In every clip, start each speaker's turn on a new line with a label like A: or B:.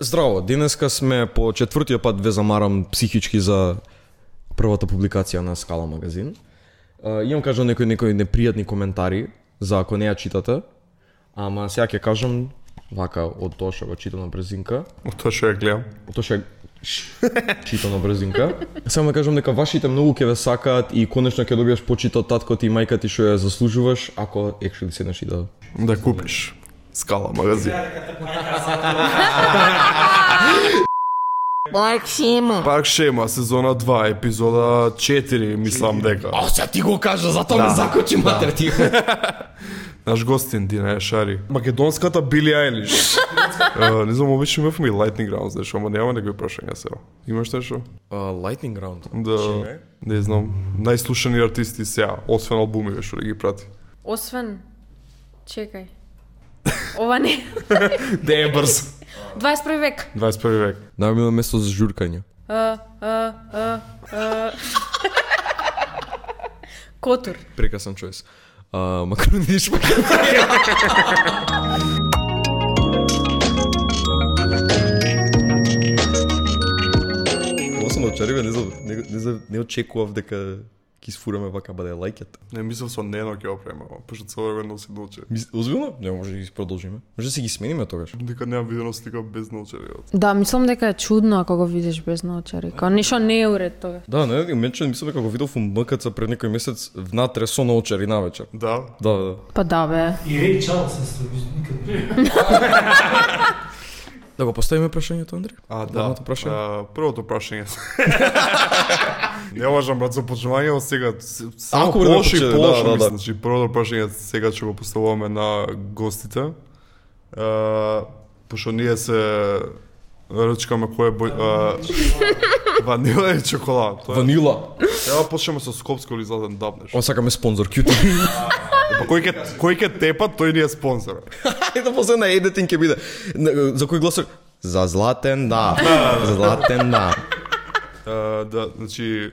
A: Здраво, денеска сме по четвртиот пат ве замарам психички за првата публикација на Скала магазин. Uh, имам кажам некои некои непријатни коментари за ако не ја читате, ама сега ќе кажам вака од тоа што го читам на брзинка,
B: Од тоа што ја гледам.
A: од тоа што читам на брзинка. Само да кажам дека вашите многу ќе ве сакаат и конечно ќе добиеш почит од таткото и мајка ти што ја заслужуваш ако екшели седнеш и да
B: Да купиш скала магазин.
C: Парк Шема.
B: Парк Шема, сезона 2, епизода 4, мислам дека.
A: А, сега ти го кажа, затоа
B: Да.
A: ме закочи матер ти.
B: Наш гостин Дина Ешари. Македонската Били Айлиш. uh, не знам, обично имавме и Lightning Round, знаеш, ама нема некои прашања сега. Имаш нешто?
A: Lightning round.
B: Да, не знам. Најслушани артисти сега, освен албумиве што да ги прати.
D: Освен... Чекај. Ова не.
B: Де е брз.
D: 21 век.
B: 21 век.
A: Најмило место за журкање.
D: А, а, а, а. Котур.
A: Прекрасен чојс. А, макарони и шпагети. Ова сум очаривен, не, не, не, не очекував дека ќе сфураме вака баде лајкет.
B: Не мислам со Нено ќе опремам, пошто цело време носи науче.
A: Озбилно? Не, може да ги продолжиме. Може да си ги смениме тогаш.
B: Дека немам видено слика без научери.
D: Да, мислам дека е чудно ако го видиш без наочари. Као ништо не е уред тога.
A: Да, не, и менче мислам дека го видов у МКЦ пред некој месец внатре со научари навечер.
B: Да,
A: Да, да.
D: Па да бе.
E: И Рей Чао се никад.
A: Да го поставиме прашањето, Андре?
B: А, да.
A: Главното прашање?
B: А, првото прашање. не важам брат за почнување од сега. Само
A: Ако
B: полошо и
A: почне,
B: полошо
A: да, да,
B: мислам.
A: да.
B: Значи првото прашање сега ќе го поставуваме на гостите. А, пошто ние се рачкаме кој е бој... А, ванила или чоколад? Тоа е-
A: Ванила.
B: Треба почнеме со скопско или златен дабнеш.
A: Он сакаме спонзор, QT.
B: Па кој ќе кој ќе тепа, тој ни е спонзор.
A: Ајде после на едитинг ќе биде. Не, За кој гласок? За златен да. За златен да.
B: Да, значи,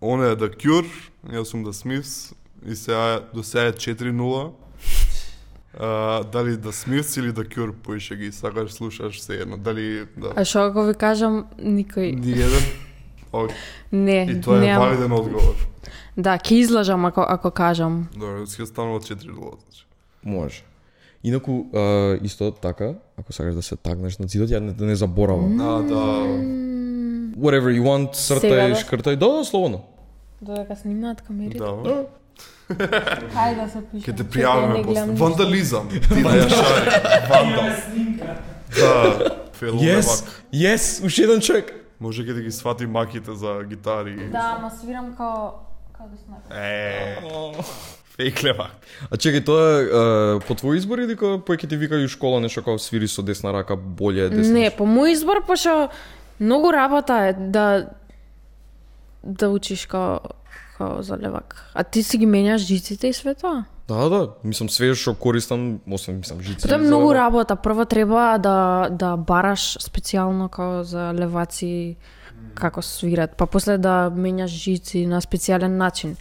B: он е The Cure, јас сум The Smiths, и сега, до сега е 4-0. А, дали The Smiths или The Cure поише ги сакаш, слушаш, се едно. Дали, да.
D: А што ако ви кажам, никој...
B: Ни еден. О,
D: Не,
B: и тоа е валиден одговор.
D: Да, ќе излажам ако, ако кажам.
B: Добре, ќе станува 4-0. Значи.
A: Може. Инаку, а, исто така, ако сакаш да се тагнеш на зидот, ја не, да не заборавам.
B: А, да.
A: Whatever you want, сртај,
D: да?
A: шкртај, да, да, слободно.
D: Додека снимаат камерите.
B: Да.
D: Хајде да се пишем.
B: Ќе те пријавиме
D: не
B: после.
D: гледам ништо.
B: Вандализам. Дина Јашари. Вандал. Да. Фелу
A: Yes, yes, уште еден човек.
B: Може ќе да ги свати маките за гитари.
D: Да, ама свирам као... Да.
B: Фейк левак.
A: А чекај, тоа е по твој избор или дека пој ќе ти викају школа нешто како свири со десна рака, боле е десна?
D: Не, по мој избор, пошто многу работа е да да учиш као, као за левак. А ти си ги менјаш жиците и све тоа?
A: Да, да, мислам све што користам, освен мислам жици.
D: Тоа е
A: за-
D: многу работа. Прво треба да да бараш специјално као за леваци како свират, па после да менјаш жици на специјален начин.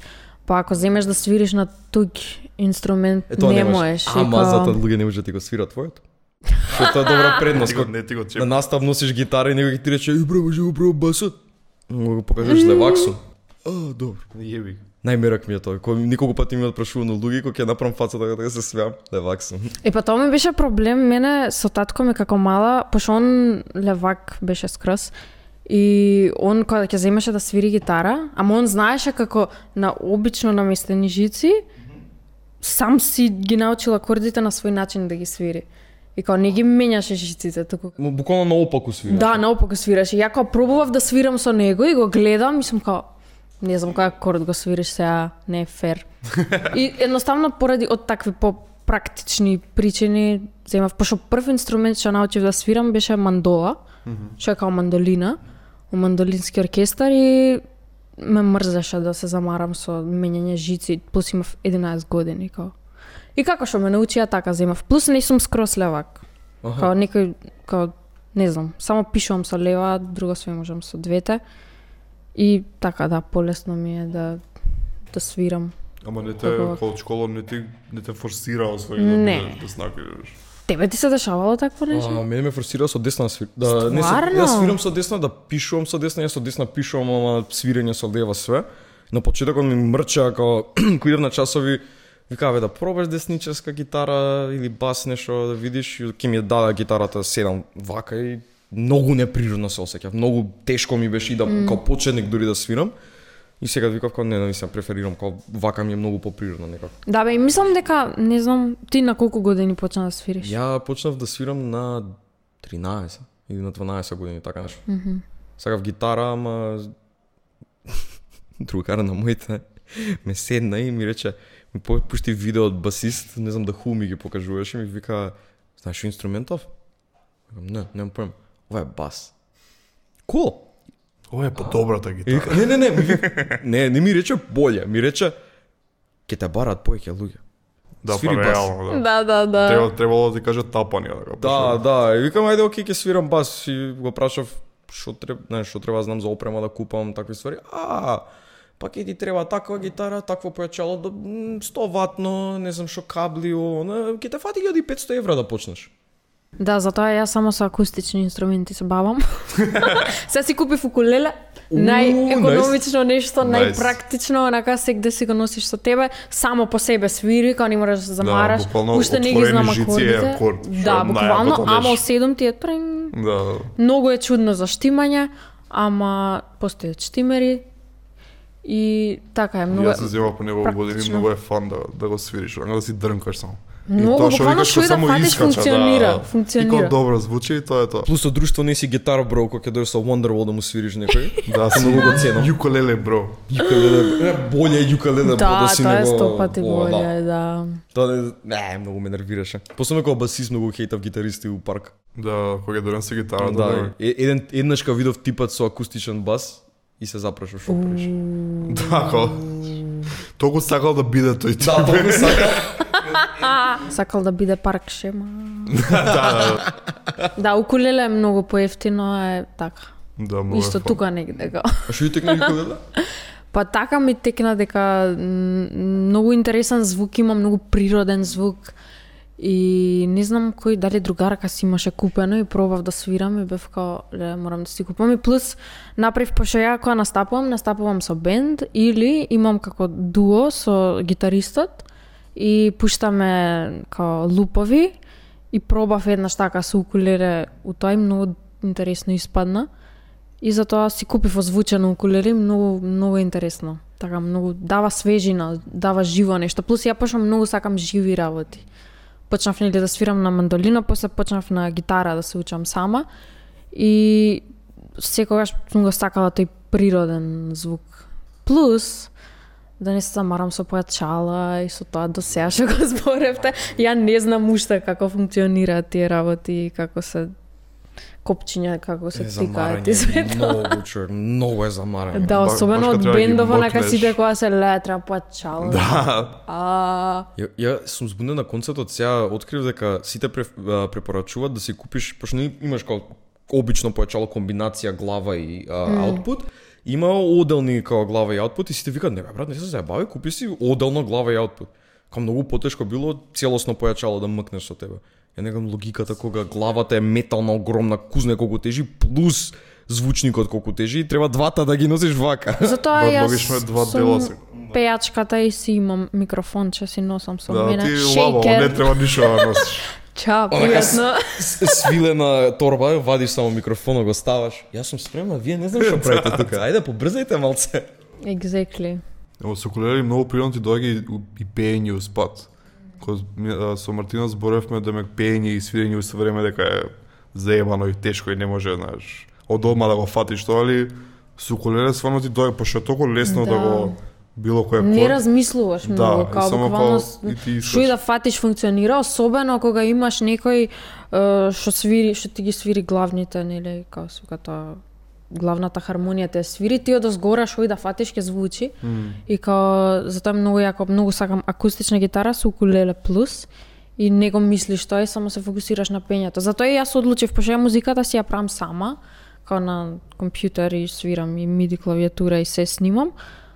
D: Па ако земеш да свириш на туѓ инструмент,
A: Е,
D: не можеш. и
A: Ама
D: као-
A: затоа луѓе не може да ти го свира твоето. Што тоа е добра предност.
B: Не ти го-
A: кога
B: не ти го
A: На настав носиш гитара и некој ти рече, "Еј бро, може го пробам басот." Го го покажеш левак сум. А, добро.
B: Јеби.
A: Најмерак ми е тоа. Кој николку пати ми одпрашувано луѓе кој ќе направам фацата така да се смеам, левак сум.
D: Е, па тоа ми беше проблем мене со татко ми како мала, пошто он левак беше скрос. И он кога ќе земеше да свири гитара, ама он знаеше како на обично наместени жици, сам си ги научил акордите на свој начин да ги свири. И као не ги менјаше жиците, туку
A: Му буквално наопаку свираш.
D: Да, наопаку свираше. Ја као пробував да свирам со него и го гледам и сум као не знам кој акорд го свириш сега, не е фер. и едноставно поради од такви по практични причини земав, пошто прв инструмент што научив да свирам беше мандола, што е као мандолина, у мандолински оркестар и ме мрзеше да се замарам со менење жици, плюс имав 11 години као. И како што ме научија така земав. Плюс не сум скрос левак.
A: Аха.
D: Као некој, као, не знам, само пишувам со лева, друго све можам со двете. И така, да, полесно ми е да да свирам.
B: Ама не те, као од школа не ти, не те форсира освој
D: Не.
B: да, да снакаш.
D: Тебе ти се дешавало такво нешто?
A: А, мене ме фрусира со десна свир... Да, не се, да свирам со десна, да пишувам со десна, јас со десна пишувам, ама свирење со лева све. На почетокот ми мрча, како кој идев на часови, викаве да пробаш десничарска гитара или бас нешто да видиш, и ќе ми ја даде гитарата седам вака и многу неприродно се осеќав, многу тешко ми беше и да mm. као почетник дури да свирам. И сега викав како не, се преферирам, као вака ми е многу поприродно некако.
D: Да бе, и мислам дека, не знам, ти на колку години почна да свириш?
A: Ја почнав да свирам на 13 или на 12 години, така нешто. Mm -hmm. Сакав гитара, ама другара на моите ме седна и ми рече, ми пушти видео од басист, не знам да ху ми ги покажуваше, ми вика, знаеш инструментов? Не, немам поем. Ова е бас. Cool.
B: Ова е подобрата гитара.
A: вика, не, не, не, ми вика, не, не ми рече боле, ми рече, ќе те барат повеќе луѓе.
B: Да,
A: свири
B: па
A: бас.
B: реално, да.
D: Да, да, да.
B: Треба, требало да ти каже тапани, да.
A: Да, да, и викам ајде окей ќе свирам бас и го прашав што треба, не, што треба да знам за опрема да купам такви ствари. А, па ќе ти треба таква гитара, такво појачало, да, м, 100 ватно, не знам што кабли, она, ќе те фати 1500 евра да почнеш.
D: Да, затоа јас само со акустични инструменти се бавам. Се си купив укулеле, најекономично нешто,
B: Nice.
D: најпрактично, онака сегде си го носиш со тебе, само по себе свири, као не мораш да се замараш.
B: буквално
D: Уште не ги знам акордите.
B: акорд,
D: Да, буквално, ама
B: беше.
D: 7 ти е трен.
B: Да,
D: Многу е чудно за штимање, ама постојат штимери. И така е, многу
B: Јас се земав по него години, многу е фан да, да го свириш, да си дрнкаш само.
D: Многу,
B: тоа што
D: буквално
B: викаш,
D: што и да
B: само
D: фатиш,
B: искача,
D: функционира,
B: да.
D: функционира.
B: И добро звучи и тоа е тоа.
A: Плюс од друштво не си гитар бро, кога ќе дојдеш со Wonderwall да му свириш некој.
B: Да, си
A: многу го ценам.
B: Јуколеле, бро.
A: Јукалеле, е, боле е јукалеле бро
D: Да,
A: да си
D: тоа е
A: него.
D: сто пати
A: О,
D: боле, да.
A: Тоа не, не, многу ме нервираше. Посебно кога басист многу хейтав гитаристи у парк.
B: Да, кога донесе гитара,
A: Да,
B: да.
A: е- еден еднаш видов типат со акустичен бас и се запрашав што правиш.
B: Да. Толку сакал да биде тој тип.
A: Да, толку сака.
D: Сакал да биде парк шема.
B: да, да,
D: Да, укулеле е многу поевтино, е така.
B: да, многу е
D: Исто тука негде го.
A: А што ти текна јукалеле?
D: Па така ми текна дека многу интересен звук има, многу природен звук. И не знам кој дали другарка си имаше купено и пробав да свирам и бев као, ле, морам да си купам. И плюс направив, пошто ја кога настапувам, настапувам со бенд или имам како дуо со гитаристот и пуштаме као лупови и пробав еднаш така со укулеле у тоа и многу интересно испадна. И затоа си купив озвучено укулеле, многу многу интересно. Така многу дава свежина, дава живо нешто. Плюс ја пошто многу сакам живи работи. Почнав нели да свирам на мандолина, после почнав на гитара да се учам сама и секогаш сум го сакала тој природен звук. Плюс да не се замарам со појачала и со тоа до сега што го зборевте. Ја не знам уште како функционираат тие работи, како се копчиња, како се тикаат и све тоа.
A: Многу човек, многу е замаран.
D: Да, особено од
B: да ги
D: бендов, онака
B: мокнеш.
D: сите кога се лее, треба појачала.
B: Да,
D: А,
A: Ја, ја сум збунен на концертот, сега открив дека сите препорачуваат да си купиш, пошто не имаш како обично појачало комбинација глава и а, output, има оделни како глава и output и сите викаат, не бе брат, не се заебави, купи си оделно глава и output. Као многу потешко било целосно појачало да мкнеш со тебе. Ја не знам логиката кога главата е метална огромна, кузне колку тежи, плюс звучникот колку тежи и треба двата да ги носиш вака.
D: затоа јас
B: логично е два
D: сум
B: дела
D: пејачката и си имам микрофон, че си носам со
B: да,
D: мене.
B: ти лаво, не
D: Шейкер.
B: треба ништо да носиш.
D: Чао, пријатно.
A: свилена торба, вадиш само микрофонот, го ставаш. Јас сум спремна, вие не знам што правите тука. Ајде, побрзајте малце.
D: Exactly.
B: Ево со колери многу природно ти доаѓа и, и пеење у а, со Мартина зборевме да ме пеење и свирење у време дека е заебано и тешко и не може, знаеш, од одма да го фатиш тоа, али со колери стварно ти доаѓа, пошто е толку лесно да,
D: Да.
B: го било кој
D: Не размислуваш
B: Да,
D: многу, као
B: само
D: буквално што и да фатиш функционира, особено кога имаш некој што свири, што ти ги свири главните, нели, како се вика тоа, главната хармонија те свири, ти од згора што и да фатиш ќе звучи.
B: М.
D: И као затоа е многу јако, многу сакам акустична гитара со укулеле плюс и не го мислиш тоа и само се фокусираш на пењето. Затоа и јас одлучив, пошто ја музиката си ја правам сама, као на компјутер и свирам и миди клавиатура и се снимам.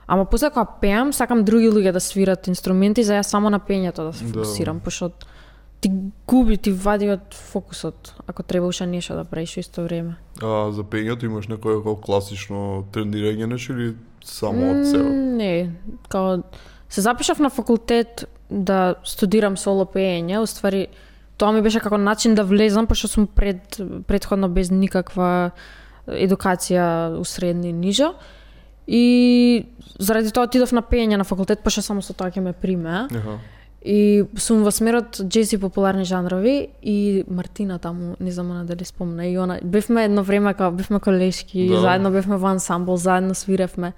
D: Ама после кога пеам, сакам други луѓе да свират инструменти, за јас само на пењето да се
B: Да.
D: фокусирам, пошто ти губи, ти вади од фокусот, ако треба уште нешто да правиш во исто време.
B: А за пењето имаш некој како класично тренирање нешто или само од себе?
D: Не, као се запишав на факултет да студирам соло пеење, уствари тоа ми беше како начин да влезам, пошто сум пред предходно без никаква едукација усредни нижа. И заради тоа отидов на пеење на факултет, пошто само со тоа ќе ме приме.
B: Аха.
D: И сум во смерот джез и популарни жанрови и Мартина таму, не знам она дали спомна, и она бевме едно време као бевме колешки,
B: Да.
D: да. заедно бевме во ансамбл, заедно свиревме.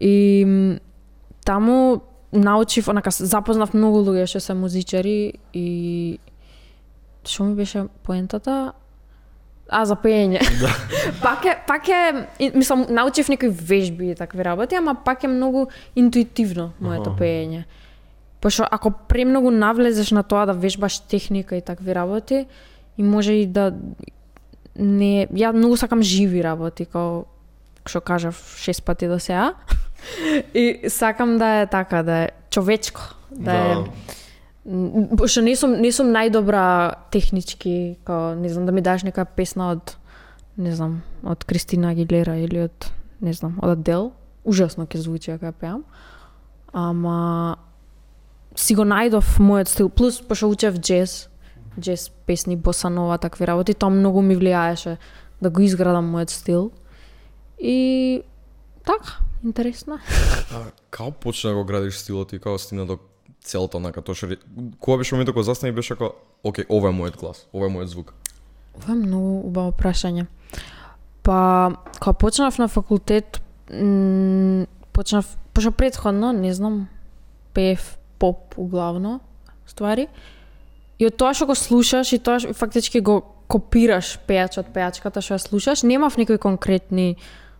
D: И таму научив, онака запознав многу луѓе што се музичари и што ми беше поентата? А, за пеење. пак е, пак е, мислам, научив некои вежби и такви работи, ама пак е многу интуитивно моето
B: Аха.
D: пеење. Пошто ако премногу навлезеш на тоа да вежбаш техника и такви работи, и може и да не ја многу сакам живи работи, како што кажав шест пати до сега. и сакам да е така, да е човечко, да, е М, Пошто не сум не сум најдобра технички, као не знам да ми даш нека песна од не знам, од Кристина Агилера или од не знам, од Адел. Ужасно ќе звучи ако ја пеам. Ама си го најдов мојот стил, плюс пошто учев джез, джез песни, боса нова, такви работи, тоа многу ми влијаеше да го изградам мојот стил. И така, интересно.
A: А како почна да го градиш стилот и како стигна до целта на што ре- кога беше моментот кога застана и беше како окей, ова е мојот глас, ова е мојот звук.
D: Ова е многу убаво прашање. Па, кога почнав на факултет, м, почнав, пошто предходно, не знам, пеев поп углавно ствари. И од тоа што го слушаш и тоа што фактички го копираш пејачот, пејачката што ја слушаш, немав некои конкретни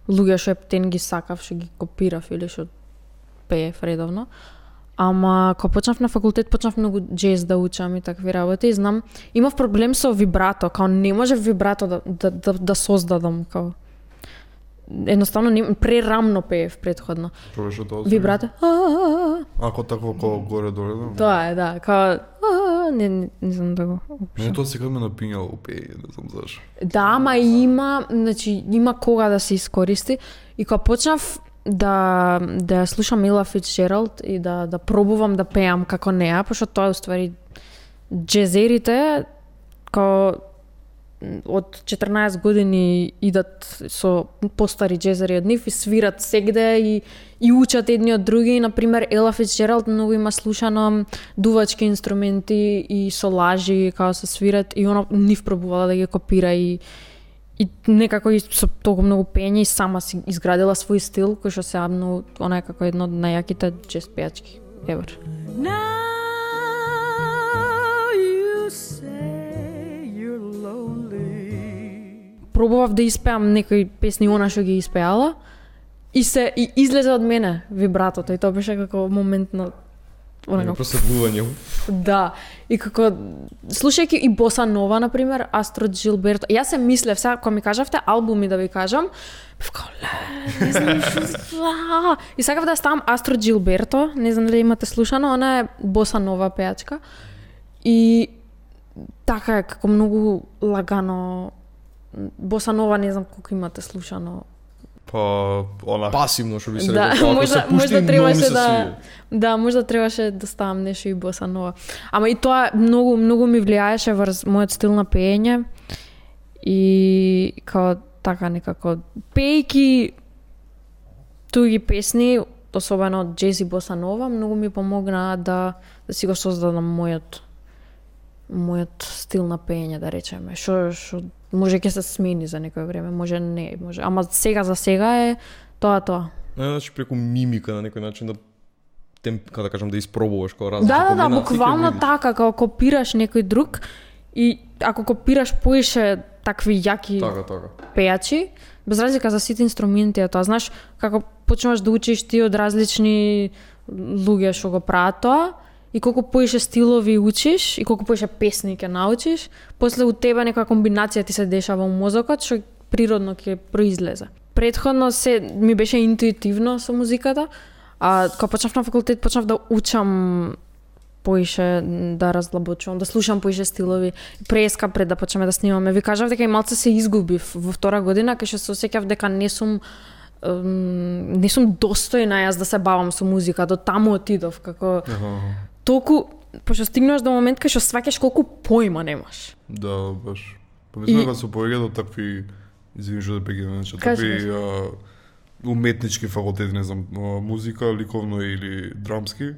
D: луѓе што ептен ги сакав, што ги копирав или што пеев редовно. Ама кога почнав на факултет, почнав многу джез да учам и такви работи и знам, имав проблем со вибрато, као не може вибрато да, да, да, да создадам, као едноставно не, прерамно пеев предходно.
B: Пробаш тоа?
D: Вибрато.
B: Ако такво како горе доле, да.
D: Тоа е, да, као не, не, не знам да го
B: Мене тоа секогаш ме напињало у пеење, не знам зашо.
D: Да, ама има, значи, има кога да се искористи. И кога почнав да да ја слушам Ела Фицджералд и да да пробувам да пеам како неа, пошто тоа е уствари джезерите као од 14 години идат со постари джезери од нив и свират сегде и и учат едни од други, на пример Ела Фицджералд многу има слушано дувачки инструменти и со лажи како се свират и она нив пробувала да ги копира и и некако и со толку многу пење и сама си изградила свој стил кој што се многу она е како едно од најаките джез пејачки ever.
C: Now
D: Пробував да испеам некои песни она што ги испеала и се и излезе од мене вибратото и тоа беше како момент на она
A: Него просветлување.
D: Да, и како слушајќи и боса нова на пример, Астро Джилберто. Јас се мислев сега кога ми кажавте албуми да ви кажам, не знам што. а». И сакав да ставам Астро Джилберто, не знам дали имате слушано, она е боса нова пејачка. И така е како многу лагано боса нова, не знам колку имате слушано.
B: Па, она...
A: Пасивно што би се
D: Да,
A: рекол,
D: можда,
A: пушти,
D: можда требаше
A: се
D: да. Да, можда требаше да ставам нешто и боса нова. Ама и тоа многу многу ми влијаеше врз мојот стил на пеење и као така некако пејки туги песни, особено од джез и боса нова, многу ми помогна да да си го создадам мојот мојот стил на пеење, да речеме. Што што може ќе се смени за некој време, може не, може. Ама сега за сега е тоа тоа.
A: Не, значи преку мимика на некој начин да тем, како да кажам, да испробуваш различни
D: Да, да, да, буквално така, како копираш некој друг и ако копираш поише такви јаки
A: Така, така.
D: пејачи, без разлика за сите инструменти е тоа, знаеш, како почнуваш да учиш ти од различни луѓе што го прават тоа, и колку поише стилови учиш и колку поише песни ќе научиш, после у тебе некоја комбинација ти се дешава во мозокот што природно ќе произлезе. Предходно се ми беше интуитивно со музиката, а кога почнав на факултет почнав да учам поише да разлабочувам, да слушам поише стилови. Преска пред да почнеме да снимаме. Ви кажав дека и малце се изгубив во втора година, кај што се осеќав дека не сум не сум достојна јас да се бавам со музика, до таму отидов, како толку пошто стигнуваш до момент кај што сваќаш колку појма немаш.
B: Да, баш. Па мислам дека се повеќе до такви извини што да прекинам, значи такви а, уметнички факултети, не знам, музика, ликовно или драмски,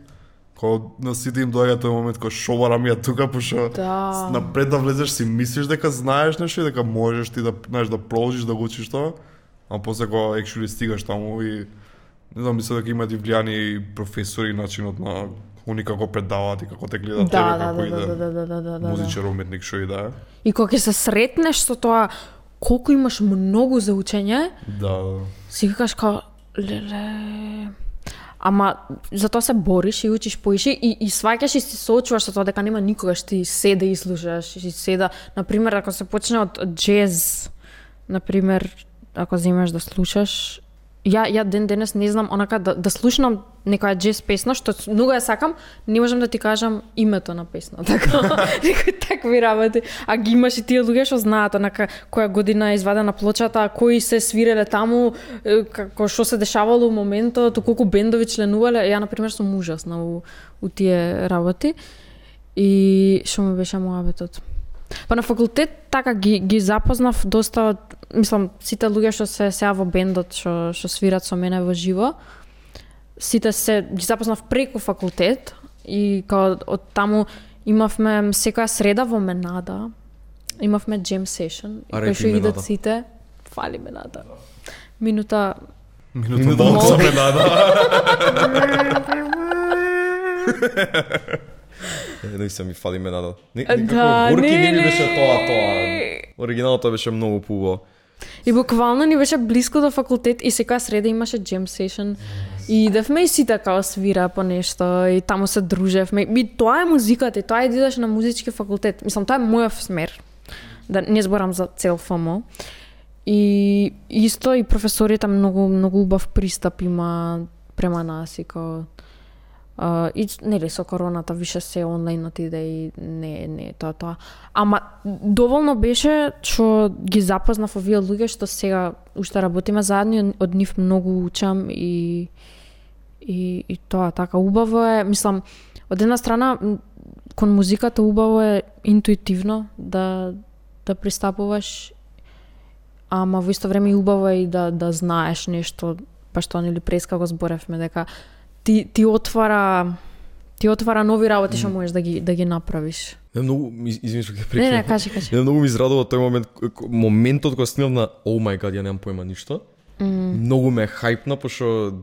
B: кога на сите им доаѓа тој момент кога шо барам ја тука, пошто
D: Да.
B: напред да влезеш си мислиш дека знаеш нешто и дека можеш ти да знаеш да продолжиш да го учиш тоа, а после кога actually стигаш таму и не знам, мислам дека имаат и влијани и професори и начинот на они како предаваат и како те гледат тебе
D: Да, да,
B: како
D: да,
B: и
D: да, да, да, да, да, да, да.
B: музичар, уметник, што и да е.
D: И кога ќе се сретнеш со тоа колку имаш многу за учење,
B: Да, да.
D: си викаш као, леле... Ама за тоа се бориш и учиш поише и, и сваќаш и се соочуваш со тоа дека нема никогаш ти се да изслушаш и се да, например, ако се почне од джез, например, ако земеш да слушаш, ја ја ден денес не знам онака да, да слушнам некоја джез песна што многу ја сакам, не можам да ти кажам името на песна, така некои такви работи. А ги имаш и тие луѓе што знаат онака која година е извадена плочата, кои се свиреле таму, како што се дешавало у моментот, колку бендови членувале. Ја на пример сум ужасна у, у тие работи. И што ми беше муабетот? Па на факултет така ги ги запознав доста од мислам сите луѓе што се сега во бендот што што свират со мене во живо. Сите се ги запознав преку факултет и као од таму имавме секоја среда во Менада. Имавме
A: А,
D: кај
A: репи
D: што идат
A: Менада.
D: сите. Фали Менада. Минута
B: Минута
A: Минута
B: за
A: за не се ми фали менада. Не,
D: Да,
A: горки
D: не,
A: не беше тоа, тоа. Оригиналото беше многу пубаво.
D: И буквално ни беше близко до факултет и секоја среда имаше jam session. И идевме и сите као свира по нешто и таму се дружевме. И тоа е музиката, и тоа е да идеш на музички факултет. Мислам, тоа е мојов смер. Да не зборам за цел ФМО. И исто и професорите многу многу убав пристап има према нас и као Uh, и нели со короната више се онлайн отиде и не не тоа тоа. Ама доволно беше што ги запознав овие луѓе што сега уште работиме заедно од нив многу учам и и и тоа така убаво е, мислам, од една страна кон музиката убаво е интуитивно да да пристапуваш ама во исто време и убаво е и да да знаеш нешто, па што нели преска го зборевме дека ти ти отвара ти отвара нови работи што можеш да ги да ги направиш.
A: Не многу извини што ќе
D: Не,
A: прекинам.
D: не, кажи, кажи.
A: Не, многу ми израдува тој момент, моментот кога снимав на Oh my god, ја немам појма ништо. Многу ме хајпна, пошто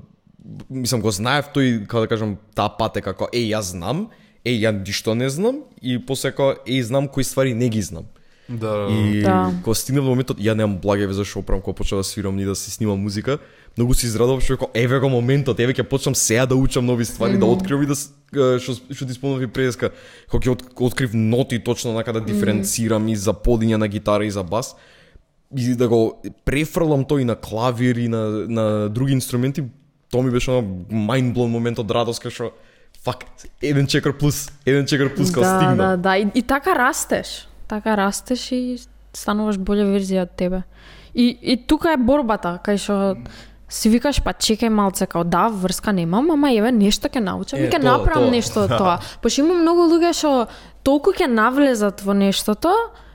A: мислам го знаев тој, како да кажам, таа пат е како еј јас знам, еј ја ништо не знам и после како еј знам кои ствари не ги знам.
B: Да,
A: И
D: Да.
A: кога стигнав до моментот, ја немам благе веза што оправам кога почнав да свирам ни да се снимам музика, многу се израдував што како еве го моментот, еве ќе почнам сега да учам нови ствари, да откривам и да што што ти спомнав и преска, кога ќе от- открив ноти точно нака да диференцирам и за подиња на гитара и за бас и да го префрлам тој и на клавир и на на други инструменти, тоа ми беше на mind blown момент од радост кај што фак, еден чекар плюс, еден чекар плюс кога
D: да,
A: стигна.
D: да, да, и, и така растеш. Така растеш и стануваш болја верзија од тебе. И, и тука е борбата, кај што си викаш, па чекај малце, као да, врска немам, ама еве нешто ќе научам
A: Е,
D: и ќе направам
A: тоа.
D: нешто од тоа. Пошто има многу луѓе што толку ќе навлезат во нештото,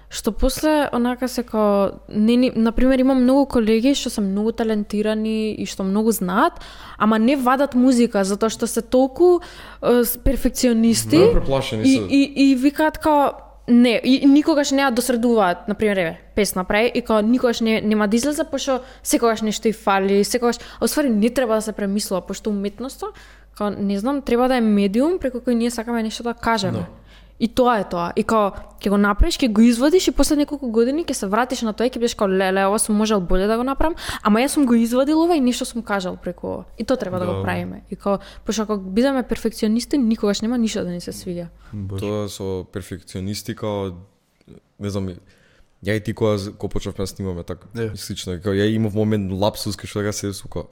D: што после онака се као не ни, например има многу колеги што се многу талентирани и што многу знаат, ама не вадат музика затоа што се толку е, с- перфекционисти и, и, и викаат као не, и никогаш не ја досредуваат, например, еве, песна прави и као никогаш не, нема да излезе, пошто секогаш нешто и фали, секогаш, а усвари не треба да се премислува, пошто уметноста, као не знам, треба да е медиум преку кој ние сакаме нешто да кажеме.
A: No.
D: И тоа е тоа. И као ќе го направиш, ќе го извадиш и после неколку години ќе се вратиш на тоа и ќе бидеш као леле, ова сум можел боле да го направам, ама јас сум го извадил ова и нешто сум кажал преку ова. И тоа треба да,
B: Да.
D: го правиме. И као пошто ако бидеме перфекционисти, никогаш нема ништо да ни се свиѓа.
A: Тоа со перфекционистика, не знам, ја и ти кога, кога почнавме да снимаме така, и слично, као ја имав момент лапсус кај што така се сука.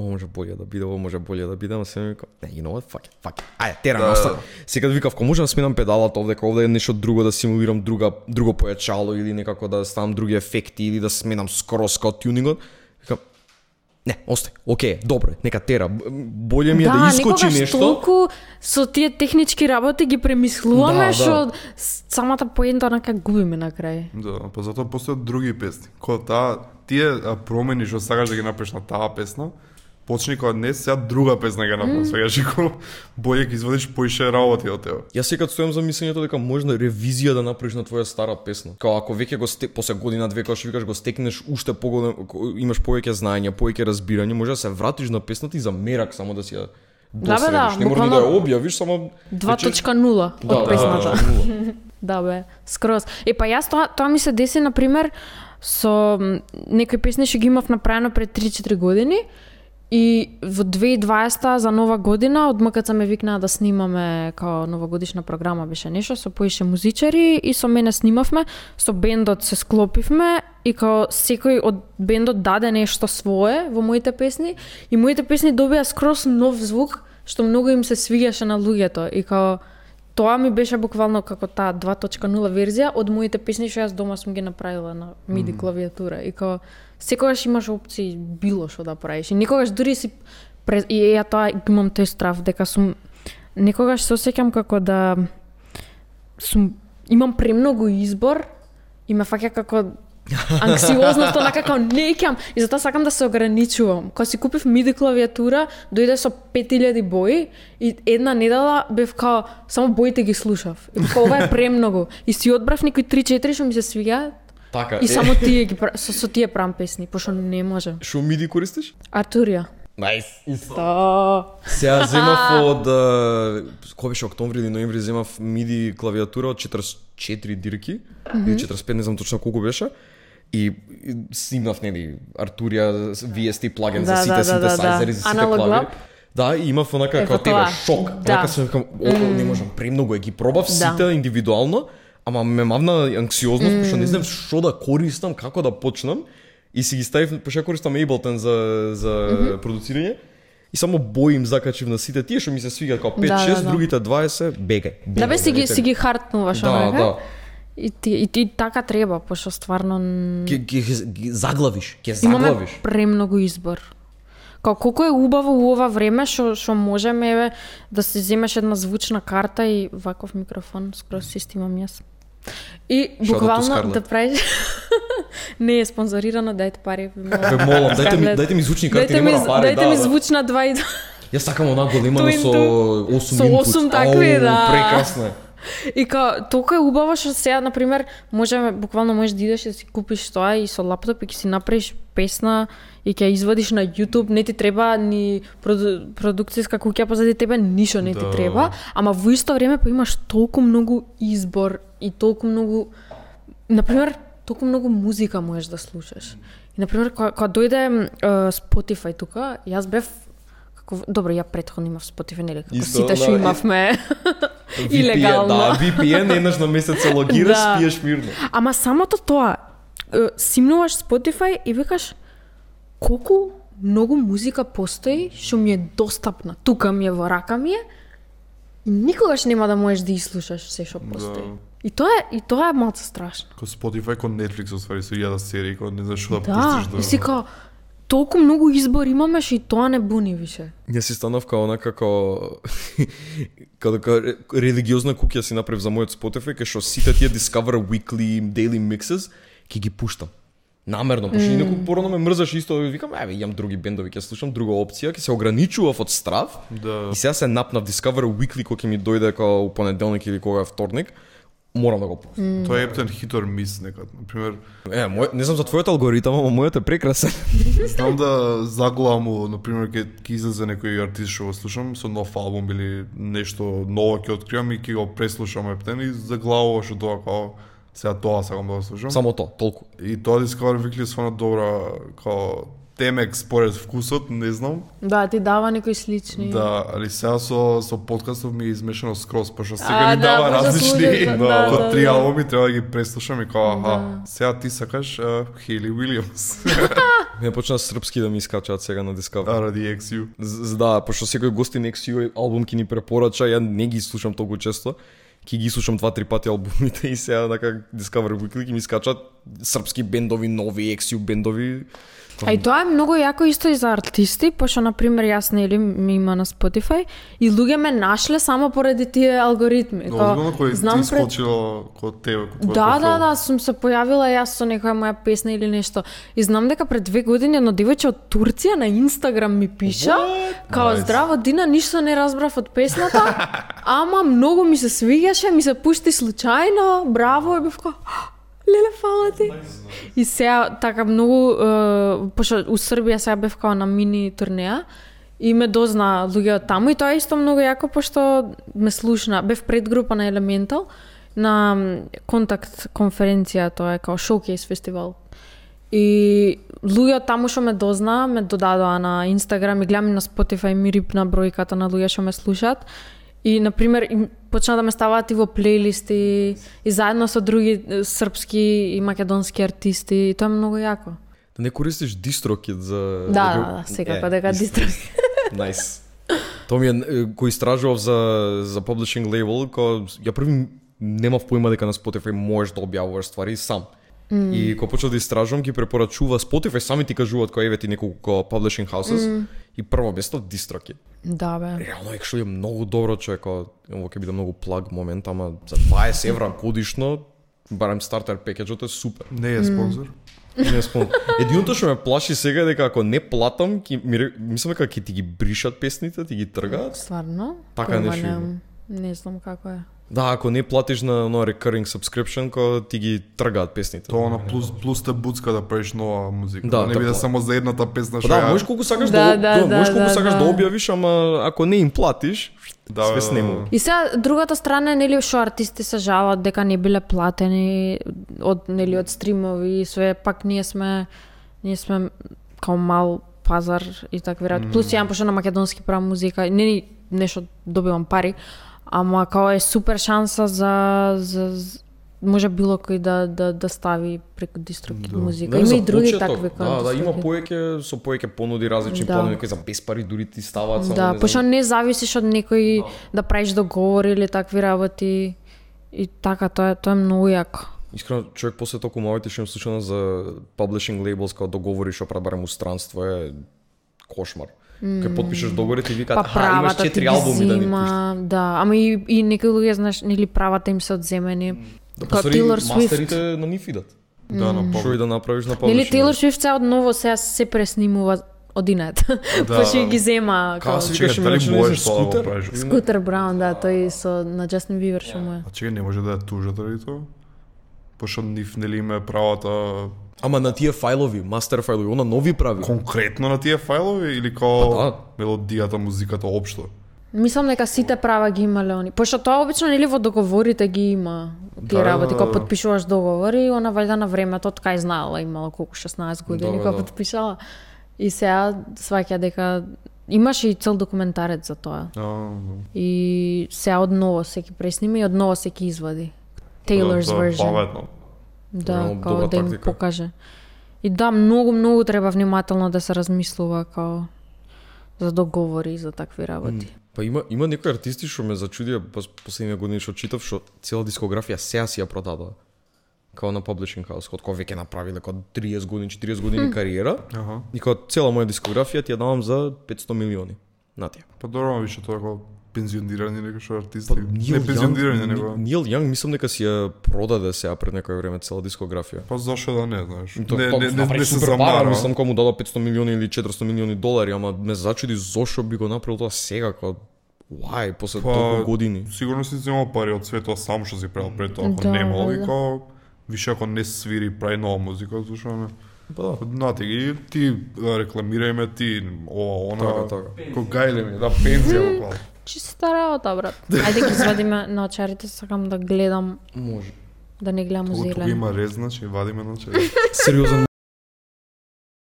A: Ово може болje да биде, ово може болje да биде, ама се ми вика, не, you know what, fuck it, fuck it. Ајде, тера
B: Да,
A: да,
B: да.
A: Сега викав, ко можам да сменам педалата овде, овде е нешто друго да симулирам друга друго појачало или некако да ставам други ефекти или да сменам скроз као тюнингот. Викам, не, остај, окей, добро, нека тера. Б- Болje ми е да, искочи
D: некогаш
A: нешто.
D: толку со тие технички работи ги премислуваме
A: Да,
D: што
A: да.
D: самата поента онака губиме на крај.
B: Да, па затоа постојат други песни. Кога таа тие промени што сакаш да ги направиш на таа песна, почни кога не сега друга песна ги направиш, свегаш и кога боје ги извадиш поише работи од тебе.
A: Јас секад стојам за мислењето дека можна ревизија да направиш на твоја стара песна. Као ако веќе го сте, после година две кога што викаш го стекнеш уште поголем имаш повеќе знаење, повеќе разбирање, може да се вратиш на песната и за мерак само да си ја
D: Да, бе, да,
A: Не мора ни да ја објавиш, само
D: 2.0
A: Да,
D: од песната.
A: Да, да,
D: Да, бе, скроз. Е, па јас тоа, тоа ми се деси, на пример, со некои песни што ги имав направено пред 3-4 години и во 2020 за нова година од МКЦ ме викнаа да снимаме као новогодишна програма беше нешто со поише музичари и со мене снимавме, со бендот се склопивме и као секој од бендот даде нешто свое во моите песни и моите песни добија скроз нов звук што многу им се свиѓаше на луѓето. И као тоа ми беше буквално како таа 2.0 верзија од моите песни што јас дома сум ги направила на MIDI клавиатура. И као секогаш имаш опции било што да правиш и никогаш дури си пре... и ја тоа имам тој страв дека сум некогаш се осеќам како да сум имам премногу избор и ме фаќа како анксиозност, онака како не ќам и затоа сакам да се ограничувам. Кога си купив MIDI клавиатура, дојде со 5000 бои и една недела бев као само боите ги слушав. И како ова е премногу. И си одбрав некои 3-4 што ми се свиѓаат
A: Така,
D: и само тие ги пра- со, со тие правам песни, пошто не може.
A: Шо миди користиш?
D: Артурија.
A: Најс. Исто. Сега земав од кој беше октомври или ноември земав MIDI клавиатура од 44 дирки или 45 не знам точно колку беше и и снимав нели Артурија VST плагин за
D: Да,
A: сите
D: да, да,
A: синтесайзери
D: да.
A: за сите клавири. Да, и имав онака како тебе шок.
D: Да.
A: Онака се викам, о, не можам, премногу е ги пробав сите индивидуално, ама ме мавна анксиозност, пошто не знам што да користам, како да почнам. И си ги ставив, пошто користам Ableton за за продуцирање. И само бои им закачив на сите тие што ми се свигаат како 5-6,
D: Да, да, да.
A: другите 20, бегај.
D: Да бе си ги си ги хартнуваш
A: Да, да.
D: И, ти, и, и така треба, пошто стварно
A: Ке, ке, ги заглавиш,
D: имаме
A: заглавиш.
D: премногу избор. Као колку е убаво у ова време што што можеме еве да се земеш една звучна карта и ваков микрофон скроз си снимам јас. И буквално да правиш не е спонзорирано, дајте пари.
A: Ве молам, дајте ми дајте ми звучни карти,
D: Дајте
A: не
D: ми,
A: пари,
D: дајте
A: да,
D: ми
A: да.
D: звучна 2 и
A: Јас сакам она големано
D: Twin
A: со
D: two.
A: 8
D: Со
A: inputs.
D: осум такви,
A: Ау,
D: да.
A: Прекрасно е.
D: И као, толку е убаво што сега, на пример, можеме, буквално можеш да идеш да си купиш тоа и со лаптоп и ќе си направиш песна и ќе извадиш на YouTube, не ти треба ни проду, продукцијска куќа позади тебе, ништо не ти
B: Да.
D: треба, ама во исто време па имаш толку многу избор и толку многу на пример, толку многу музика можеш да слушаш. И на пример, кога, кога дојде е, Spotify тука, јас бев како добро, ја претходно имав Spotify, нели како
A: Исто,
D: сите што
A: да, и-
D: имавме илегално.
A: Да, VPN еднаш на месец се логираш,
D: Да.
A: спиеш мирно.
D: Ама самото тоа, симнуваш Spotify и викаш колку многу музика постои што ми е достапна. Тука ми е во рака ми е и никогаш нема да можеш да изслушаш се што постои.
B: Да.
D: И тоа е и тоа е малку страшно.
B: Ко Spotify, ко Netflix, оствари, со јада серии, ко не знаеш што да,
D: Да,
B: пуштиш
D: и си као толку многу избор имаме што и тоа не буни више.
A: Јас си станав као онака како као дека религиозна куќа си направив за мојот Spotify, кај што сите тие Discover Weekly, Daily Mixes, ќе ги пуштам. Намерно, пошто mm. инаку порано ме мрзаш исто, викам, еве, имам други бендови, ќе слушам друга опција, ќе се ограничував од страв.
B: Да.
A: И сега се напнав Discover Weekly кој ќе ми дојде као у понеделник или кога е вторник. Морам да го пуштам.
B: Тоа е ептен хит or miss некад. Например,
A: Е, мој, не знам за твојот алгоритам, ама мојот е прекрасен.
B: знам да заглавам, например, ке, ке излезе некој артист што го слушам со нов албум или нешто ново ќе откривам и ќе го преслушам ептен и заглавуваш тоа као сега тоа сакам да го слушам.
A: Само тоа, толку.
B: И тоа Discover Weekly е свана добра као темек според вкусот, не знам.
D: Да, ти дава некои слични.
B: Да, али сега со со подкастов ми е измешано скроз, пошто сега
D: А,
B: ми
D: да,
B: дава
D: може
B: различни,
D: слушаш, да,
B: од
D: да,
B: три
D: да.
B: албуми треба да ги преслушам и као, аха,
D: Да.
B: сега ти сакаш uh, Хейли Уилиамс.
A: Ме почна српски да ми искачаат сега на Discovery.
B: а, ради XU.
A: З- Да, пошто секој гостин XU албум ќе ни препорача, ја не ги слушам толку често. Ки ги слушам два-три пати албумите и сега така Discovery Weekly ми скачат српски бендови, нови XU бендови.
D: А и тоа е многу јако исто и за артисти, пошто на пример јас нели ми има на Spotify и луѓе ме нашле само поради тие алгоритми.
B: Но
D: Као,
B: озбилно кој ти
D: пред-
B: искочило кod тебе, твој
D: Да, да, да, сум се појавила јас со некоја моја песна или нешто. И знам дека пред две години едно девојче од Турција на Инстаграм ми пиша, као
B: Nice.
D: здраво Дина, ништо не разбрав од песната, ама многу ми се свиѓаше, ми се пушти случајно, браво, и бев као, леле, фала ти. И сега така многу, е, пошто у Србија сега бев као на мини турнеја, и ме дозна луѓе од таму и тоа е исто многу јако пошто ме слушна. Бев пред група на Elemental на контакт конференција, тоа е као шоукейс фестивал. И луѓе од таму што ме дозна, ме додадоа на Инстаграм и гледам на Spotify ми рипна бројката на луѓе што ме слушаат. И, например, им почна да ме ставаат и во плейлисти, и заедно со други српски и македонски артисти, и тоа е многу јако.
A: Да не користиш DistroKid за...
D: Да, да, да, секако
A: Е,
D: дека. DistroKid.
A: Nice. Тоа ми е, кој истражував за, за publishing label, кој ја први немав поима дека на Spotify можеш да објавуваш ствари сам. Mm. И кога почнав да истражувам, ги препорачува Spotify, сами ти кажуваат кој еве ти неколку publishing houses. Mm. И прво место DistroKid.
D: Да, бе.
A: Реално actually е многу добро човек, ово ќе биде многу плаг момент, ама за 20 евра годишно, барем стартер пекеджот е супер.
B: Не е спонзор.
A: Не спомнам. Единото што ме плаши сега е дека ако не платам, ки, ми, мислам дека ќе ти ги бришат песните, ти ги тргаат.
D: Стварно?
A: Така нешто има.
D: немам. Не знам како е.
A: Да, ако не платиш на оно recurring subscription, ко ти ги тргаат песните.
B: Тоа на плюс плюс те буцка да правиш нова музика.
A: Да,
B: Да, не
A: да
B: биде само за едната песна
A: Па
B: што
A: да, можеш колку сакаш
D: Да,
A: да,
D: да,
A: да,
D: да,
A: можеш колку
D: да,
A: сакаш да.
D: да.
A: објавиш, ама ако не им платиш,
B: Да,
A: све
B: да,
A: снемува.
D: И сега другата страна е нели што артисти се жалат дека не биле платени од нели од стримови и све пак ние сме ние сме као мал пазар и такви работи. Mm. Плюс ја пошто на македонски правам музика, не ни нешто добивам пари, ама као е супер шанса за за, за може било кој да да да стави преку дистрокид да. музика.
A: Не,
D: Има и други
A: почеток,
D: такви кои
A: Да, да, има поеќе со поеќе понуди различни
D: Да.
A: планови кои за без пари дури ти ставаат само
D: Да,
A: не
D: пошто не зависиш од некој да правиш договори или такви работи. И така, тоа е, тоа е многу јако.
A: Искрено, човек после толку малите што им слушано за publishing labels као договори што у странство е кошмар. Mm. Кај потпишеш договори ти викаат,
D: Па
A: аха, имаш четири албуми да ни пуштиш.
D: зема, да, ама и, и некои луѓе, знаеш, нели правата им се одземени.
A: Да,
D: Као Taylor Swift.
A: мастерите на нив идат.
B: Да, на
A: Што и да направиш на publishing.
D: Нели Taylor Swift сега одново сега се преснимува од инет.
B: Да.
D: Пошто ги зема
A: Као
B: Чекај,
A: викаш
B: дали можеш тоа да
A: скутер?
B: правиш?
D: Скутер Браун, да, тој со на Джастин Бибер што му е.
B: А чекај, не може да ја тужат ради тоа? Пошто нив нели има правата
A: Ама на тие фајлови, мастер фајлови, она нови прави.
B: конкретно на тие фајлови или као
A: Па да.
B: мелодијата, музиката општо?
D: Мислам дека сите права ги имале они. Пошто тоа обично нели во договорите ги има тие
B: Да,
D: работи,
B: да,
D: кога
B: да.
D: подпишуваш договори, и она вајда на времето од кај знаела, имала колку 16 години
A: Да,
D: кога
A: да.
D: подпишала. И сега сваќа дека имаше и цел документарец за тоа.
B: А,
D: И сега одново се ги преснима и одново се ги извади.
B: да,
D: Taylor's
B: да,
D: version.
B: Паметно.
D: Да, као да им
A: тактика.
D: покаже. И да, многу, многу треба внимателно да се размислува као за договори и за такви работи.
A: Па има има некои артисти што ме зачудија пос последниве години што читав што цела дискографија сега си ја продадоа. Као на publishing house, од кој веќе направиле како 30 години, 40 години кариера.
B: Аха.
A: И као цела моја дискографија ти ја давам за 500 милиони. На тие.
B: Па добро, више тоа како пензионирани некои што артисти.
A: Па,
B: не пензионирани, него.
A: Нил Јанг мислам дека си ја продаде сега пред некој време цела дискографија.
B: Па зашо да не, знаеш.
A: То,
B: не,
A: то,
B: не, не, не се замара.
A: мислам кога му дадо 500 милиони или 400 милиони долари, ама ме зачуди зошто би го направил тоа сега, као why, после
B: Па,
A: толку години.
B: Сигурно си земал пари од све тоа сам што си правил пред тоа, ако
D: Да,
B: немал
D: да,
B: и
D: да.
B: као више ако не свири прави нова музика, зашо не.
A: Па да.
B: Знате ги, ти рекламирај ме, ти ова, она,
A: Така, така.
B: Ко гајле ми, да, пензија, буквално.
D: Чиста работа, брат. Ајде ги извадиме на очарите, сакам да гледам,
A: Може.
D: да не гледам
B: туку
D: зелено.
B: има рез, значи вадиме, значи.
A: Сериозен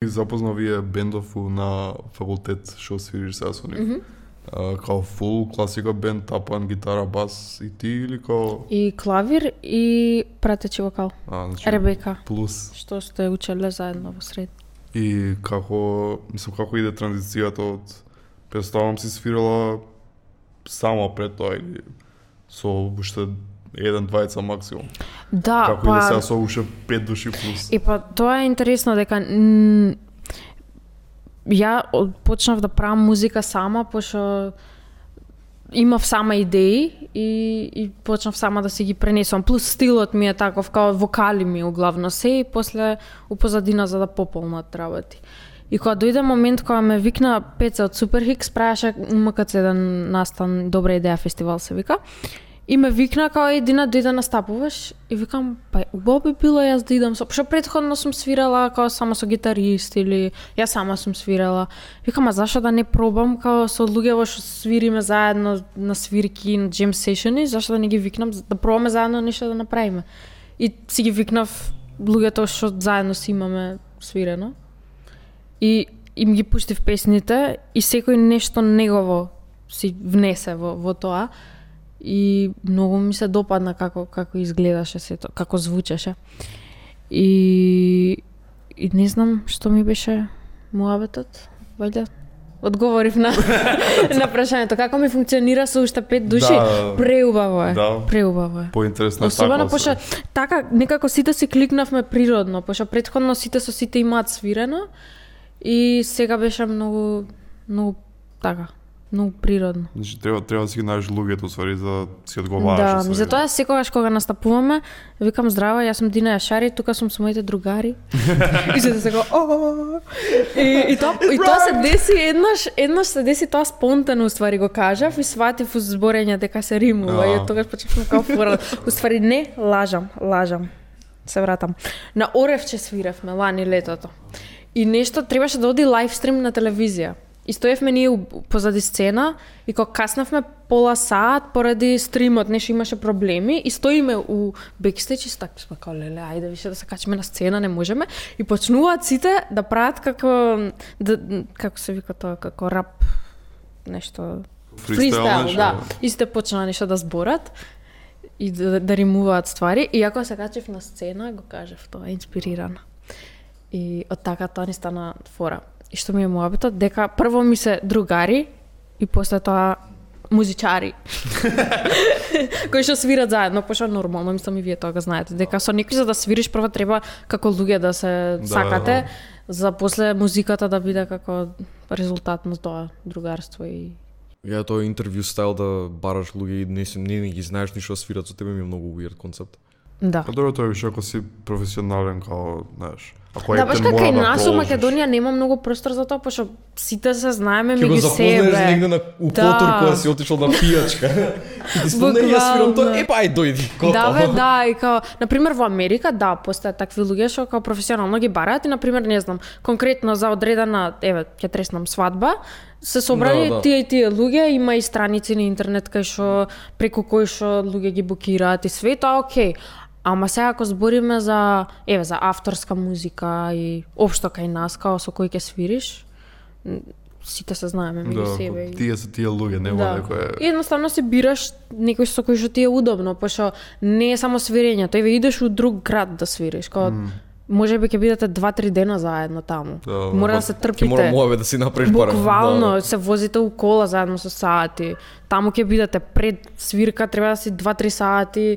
B: запознал вие бендов у- на факултет што свириш сега со нив? А, као фул класика бенд, тапан, гитара, бас и ти или као...
D: И клавир и пратечи вокал.
B: А, значи,
D: Ребека,
B: плюс.
D: што сте учеле заедно во сред.
B: И како, мислам, како иде транзицијата од... Представам си свирала само пред тоа или со уште еден, двајца максимум.
D: Да,
B: како иде сега
D: па
B: со уште пет души плюс.
D: И па тоа е интересно дека ја почнав да правам музика сама пошто имав сама идеи и, и почнав сама да си ги пренесувам. Плюс стилот ми е таков, као вокали ми углавно се и после у позадина за да пополнат работи. И кога дојде момент кога ме викна Пеца од Суперхикс, правеше МКЦ еден настан, добра идеја фестивал се вика. И ме викна као едина дојде да настапуваш и викам па убаво би било јас да идам со пошто претходно сум свирала као само со гитарист или јас сама сум свирала. Викам а зашо да не пробам као со луѓе во што свириме заедно на свирки на джем сешени, зашо да не ги викнам да пробаме заедно нешто да направиме. И си ги викнав луѓето што заедно си имаме свирено. И им ги пуштив песните и секој нешто негово си внесе во, во тоа и многу ми се допадна како како изгледаше сето, како звучеше. И и не знам што ми беше муабетот, вајде одговорив на на прашањето како ми функционира со уште пет души.
B: Да.
D: Преубаво е.
B: Да.
D: Преубаво е.
B: Поинтересно
D: Особено пошто така некако сите си кликнавме природно, пошто претходно сите со сите имаат свирено и сега беше многу многу така, многу природно.
B: Значи треба треба да си ги најдеш луѓето ствари за да си одговараш.
D: Да, ми
B: сега.
D: затоа секогаш кога настапуваме, викам здраво, јас сум Дина Јашари, тука сум со моите другари. и се се го о И и тоа и тоа се деси еднаш, еднаш се деси тоа спонтано уствари го кажав и сватив уз зборење дека се римува и тогаш почнав како фора. Уствари не, лажам, лажам. Се вратам. На Оревче свиревме лани летото. И нешто требаше да оди лайвстрим на телевизија. И стоевме ние позади сцена и кога каснавме пола саат поради стримот, нешто имаше проблеми и стоиме у бекстејдж и стак сме као леле, ајде више да се качиме на сцена, не можеме. И почнуваат сите да прават како да, како се вика тоа, како рап нешто фристайл, да. И сите почнаа нешто да зборат и да, да римуваат ствари. И ако се качев на сцена, го кажев тоа, инспирирана. И од така тоа ни стана фора. И што ми е муабетот, дека прво ми се другари и после тоа музичари. кои што свират заедно, пошто нормално, мислам и вие тоа го знаете, дека со некој за да свириш прво треба како луѓе да се
B: Да,
D: сакате,
B: да.
D: за после музиката да биде како резултат на тоа другарство и
A: Ја тоа интервју стайл да бараш луѓе и не, не, не ги знаеш ништо да свират со тебе ми е многу weird концепт.
D: Да.
B: Па добро тоа е више ако си професионален као, знаеш. Ако
D: Да, баш
B: мора
D: како и
B: да
D: нас
B: положиш.
D: Македонија нема многу простор за тоа, пошто сите се знаеме
A: Ќе го
D: меѓу
A: запознаеш
D: себе.
A: негде на у
D: Да.
A: Котор кога си отишол на пијачка. Ти спомне ја свирам тоа,
D: Буквално.
A: е па ај дојди.
D: Да, бе, да, и као, например, во Америка, да, постојат такви луѓе што као професионално ги бараат и, например, не знам, конкретно за одредена, еве, ќе треснам свадба, се собрани
A: Да, да.
D: тие и тие луѓе, има и страници на интернет кај што преку кои што луѓе ги букираат и све, тоа окей. Ама сега ако збориме за, еве, за авторска музика и општо кај нас, као со кој ќе свириш, сите се знаеме меѓу
B: Да,
D: себе. и-
B: тие се тие луѓе, нема
D: Да.
B: некој
D: И едноставно си бираш некој со кој што ти е удобно, пошто не е само свирењето, еве идеш у друг град да свириш, као може би ќе бидете 2-3 дена заедно таму.
B: Да, да,
D: Мора
B: да.
D: да се
A: Ќе
D: трпите.
A: мора муаве да си направиш пара.
D: Буквално
A: Да.
D: се возите у кола заедно со сати. Таму ќе бидете пред свирка, треба да си 2-3 сати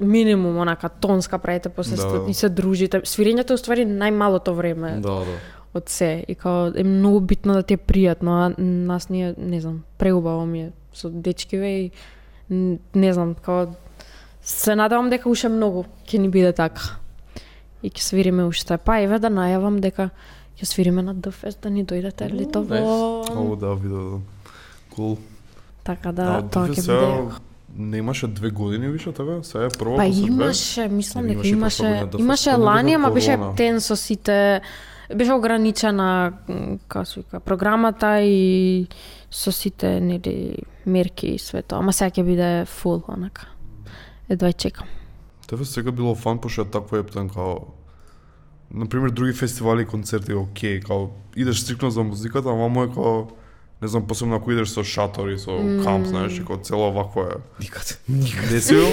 D: минимум онака тонска правите после
B: Да.
D: да. и се дружите. Свирењето е уствари најмалото време
A: Да, да.
D: од се и као е многу битно да ти е пријатно, а нас ние, не знам, преубаво ми е со дечкиве и не знам, као се надевам дека уште многу ќе ни биде така. И ќе свириме уште. Па еве да најавам дека ќе свириме на Дфест да ни дојдете летово.
B: Ово да видо. Кул.
D: Така да,
B: Да,
D: тоа ќе биде.
B: Не имаше две години више така? Сега е прва
D: Па имаше, мислам дека
A: имаше
D: имаше,
B: не
D: лани, ама беше тен со сите беше ограничена како се вика програмата и со сите нели мерки и све тоа, ама сега ќе биде фул онака. Едва чекам.
B: Тебе сега било фан пошто е таква ептен као на пример други фестивали и концерти окей, као идеш стрикно за музиката, ама е као не знам, посебно ако идеш со шатори, со камп, знаеш, и као цело вакво е.
A: Никад.
B: Не си бил?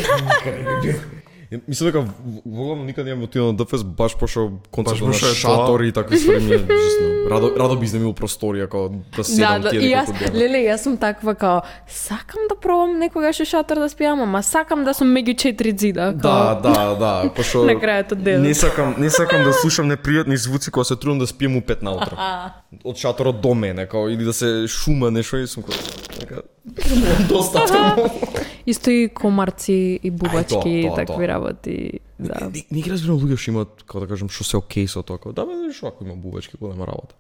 A: Мислам дека воглавно никад немам отидел на ДФС баш пошто концерт на шатори и такви ствари ми е ужасно. Радо радо би изнемил просторија како да
D: Да,
A: седам
D: да,
A: тие
D: и јас, леле, јас сум таква као, сакам да пробам некогаш и шатор да спијам, ама сакам да сум меѓу четири зида.
A: Да,
D: као,
A: да, да, пошто
D: На крајот од денот.
A: Не сакам, не сакам да слушам непријатни звуци кога се трудам да спием у 5 наутро. Од шаторот до мене, као или да се шума нешто и сум како достатно.
D: Исто и комарци и бубачки и такви работи. Да.
A: Не, не ги разбирам луѓе што имаат, како да кажам, што се окей со тоа, да бе, што ако има бубачки, кога нема работа.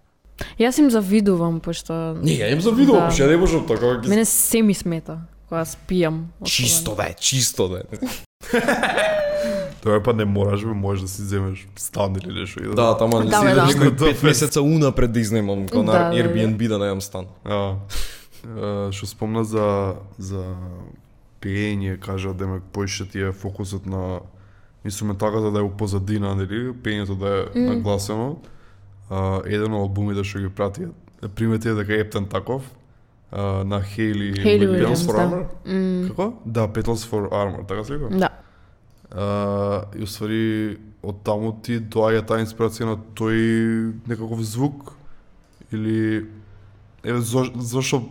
D: Јас им завидувам, пошто...
A: Не, ја им за видео,
D: Да.
A: да. не можам така, ги...
D: Мене се ми смета кога спијам.
A: чисто да е, чисто да е.
B: Тоа па не мораш, бе, можеш да си земеш стан или нешто. и
A: Да, тама
D: Да,
A: си
D: бе, да.
A: идеш некој пет месеца унапред да изнаемам, као
D: Да,
A: на
D: да, да.
A: Airbnb да најам стан.
B: Што спомна за за пеење, кажа демек поише ти е фокусот на инструменталката да е у позадина, нели, пеењето да е mm. нагласено. А, еден од албумите што ги прати, примети дека Ептен Таков, а, на Хейли Williams.
A: For
D: да.
A: Armor?
D: М,
B: Како? Да, Petals for Armor, така се вика?
D: Да.
B: А, и уствари од таму ти доаѓа таа инспирација на тој некаков звук или еве зошто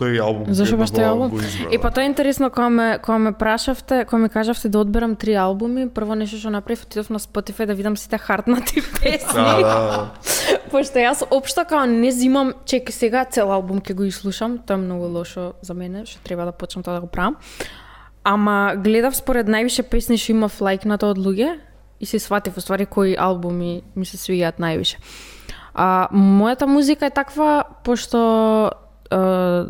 B: тој албум
D: Зошто
B: кој
D: баш тој албум? И па тоа е интересно кога ме кога ме прашавте, кога ми кажавте да одберам три албуми, прво нешто што направив отидов на Spotify да видам сите хартнати песни.
B: Да, да,
D: Пошто јас општо као не зимам, чеки сега цел албум ќе го изслушам, тоа е многу лошо за мене, што треба да почнам тоа да го правам. Ама гледав според највише песни што имав лајкнато од луѓе и се сватив уствари кои албуми ми се свиѓаат највише. А мојата музика е таква пошто а,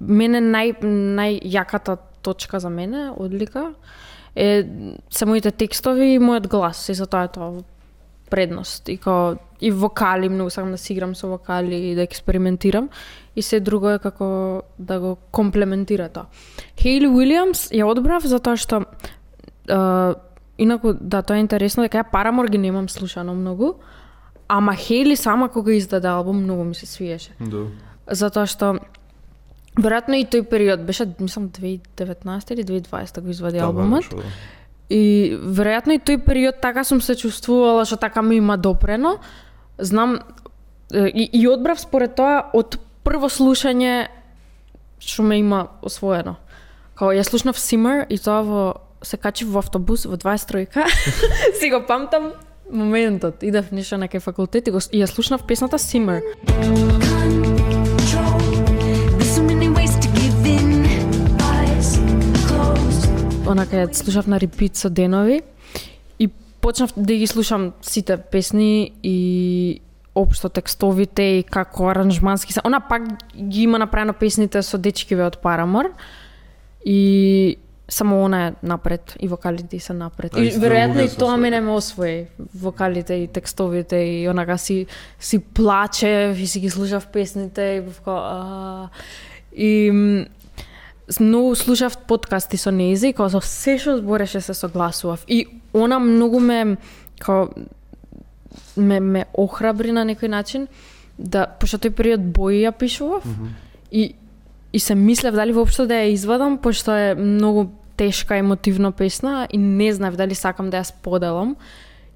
D: мене нај најјаката точка за мене, одлика е се моите текстови и мојот глас, и за тоа е тоа предност. И као и вокали, многу сакам да си играм со вокали и да експериментирам. И се друго е како да го комплементира тоа. Хейли Уилјамс ја одбрав затоа што а, инаку да тоа е интересно дека ја Парамор ги немам слушано многу, ама Хейли сама кога издаде албум многу ми се свиеше
B: да
D: затоа што веројатно и тој период беше мислам 2019 или 2020 го извади
B: Да,
D: албумот.
B: да.
D: И веројатно и тој период така сум се чувствувала што така ми има допрено. Знам и, и одбрав според тоа од прво слушање што ме има освоено. Као ја слушнав Simmer и тоа во се качив во автобус во 23-ка. си го памтам моментот. Идев нешто на кај факултет и, го, и ја слушнав песната Simmer. Онака ја слушав на репит со денови и почнав да ги слушам сите песни и општо текстовите и како аранжмански се. Она пак ги има направено песните со дечкиве од Парамор и само она е напред и вокалите се напред.
B: А,
D: И веројатно и тоа мене ме освои, вокалите и текстовите и онака си си плачев и си ги слушав песните и бев као а и многу слушав подкасти со нејзи и као за се што збореше се согласував. И она многу ме као ме, ме охрабри на некој начин да пошто тој период бои ја пишував mm -hmm. и и се мислев дали воопшто да ја извадам пошто е многу тешка емотивна песна и не знаев дали сакам да ја споделам.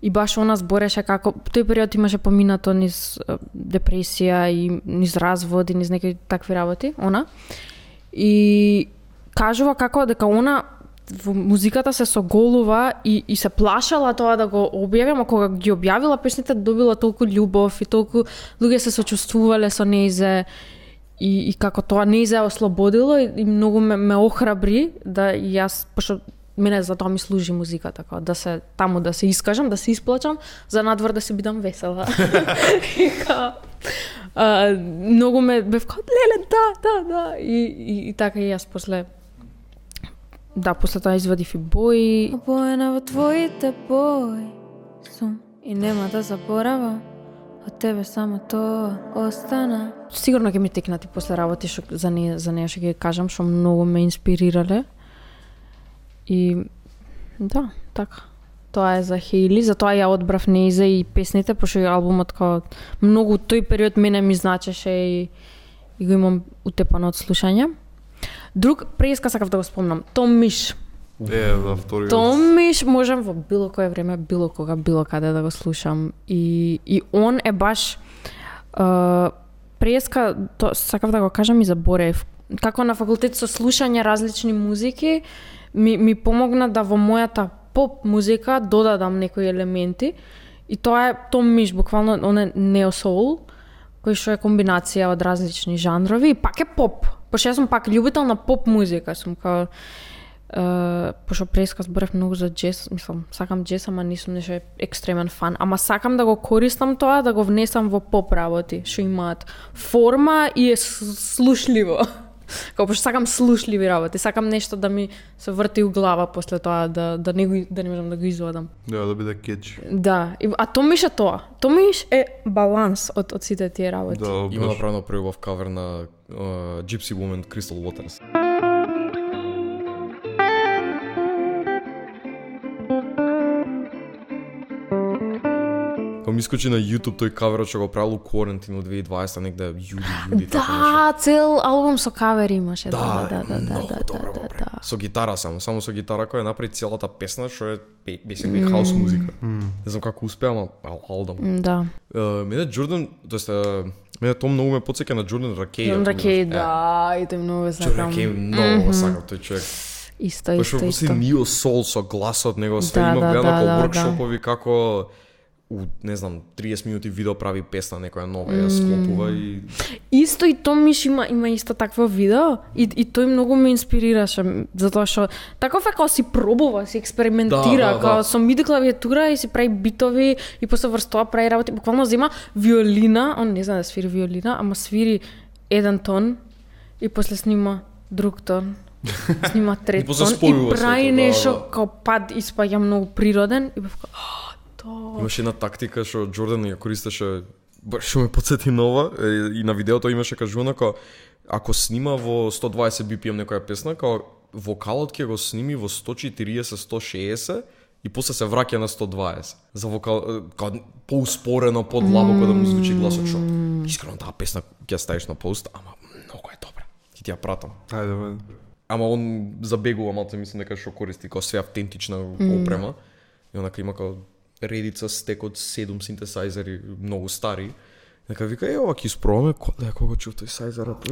D: И баш она збореше како тој период имаше поминато низ е, депресија и низ развод и низ некои такви работи, она. И кажува како дека она во музиката се соголува и, и се плашала тоа да го објави, ама кога ги објавила песните добила толку љубов и толку луѓе се сочувствувале со нејзе и, и како тоа нејзе ослободило и, и многу ме, ме охрабри да јас, пошто мене за тоа ми служи музиката, како да се таму да се искажам, да се исплачам, за надвор да се бидам весела. и као, а, многу ме бев као, леле, да, да, да. И, и, и така и јас после Да, после тоа извадив и бои. Обоена во твоите бои сум и нема да заборавам. Од тебе само тоа остана. Сигурно ќе ми текнати после работи што за неја за неја што ќе кажам што многу ме инспирирале. И да, така. Тоа е за Хейли, затоа ја одбрав неизе и песните, пошто и албумот као многу тој период мене ми значеше и, и го имам утепано од слушање. Друг преска сакав да го спомнам. Том Миш.
B: Е, да, втори.
D: Том Миш можам во било кое време, било кога, било каде да го слушам. И, и он е баш uh, преска, то, сакав да го кажам и заборев. Како на факултет со слушање различни музики, ми, ми помогна да во мојата поп музика додадам некои елементи. И тоа е Том Миш, буквално он е нео соул, кој што е комбинација од различни жанрови и пак е поп. Пошто јас сум пак љубител на поп музика, сум као Uh, пошто преска зборев многу за джез, мислам, сакам джез, ама не сум нешто екстремен фан, ама сакам да го користам тоа, да го внесам во поп работи, што имаат форма и е слушливо. Као пошто сакам слушливи работи, сакам нешто да ми се врти у глава после тоа, да, да, не, го, да не можам да го извадам.
B: Да, да биде кетч.
D: Да, и- а Томиш е тоа. Томиш е баланс од, од сите тие работи.
B: Да,
A: Има направено први убав кавер на uh, Gypsy Woman Crystal Waters. Кога ми искочи на YouTube тој каверот што го правил Quarantine од 2020 негде јули, јули така.
D: Да, цел албум со кавер имаше. Да,
A: Да,
D: да, да, да, да, да, да, да.
A: Со гитара само, само со гитара која направи целата песна што е бе- basically хаус музика. Не знам како успеа, ама ал- алдам.
D: М, Да.
A: Мене Джордан, тоест мене тоа многу ме потсеќа на Джордан ако
D: Ракей,
A: знаеш.
D: да, и тој многу
A: Е,
D: сакам.
A: Джордан Ракей многу сакам тој човек.
D: Исто,
A: Пошто
D: исто,
A: си
D: исто.
A: Neo Soul со гласот него све
D: Да,
A: има
D: да,
A: гледано
D: да,
A: како
D: да,
A: воркшопови како у не знам 30 минути видео прави песна некоја нова ја склопува и
D: Исто и Томиш има има исто такво видео и, и тој многу ме инспирираше затоа што таков е како си пробува, си експериментира,
A: Да, да,
D: како
A: да.
D: со миди клавиатура и си прави битови и после врз тоа прави работи. Буквално зема виолина, он не знае да свири виолина, ама свири еден тон и после снима друг тон. Снима трет тон и прави
A: да,
D: нешто
A: да.
D: како пад испаѓа многу природен и бев како тоа.
A: имаше една тактика што Джордан ја користеше баш што ме потсети нова и на видеото имаше кажувано како ако снима во 120 BPM некоја песна, како вокалот ќе го сними во 140-160 и после се враќа на 120. За вокал е, као поуспорено, подлабоко да му звучи гласот што искрено таа песна ќе ставиш на пост, ама многу е добра. Ќе ти ја пратам.
B: Ајде, бе.
A: Ама он забегува малце, мислам дека што користи како све автентична опрема. И онака има како редица стек од 7 синтесајзери, многу стари. Нека вика, е, ова ќе испробаме, кога кога чув тој сајзерот.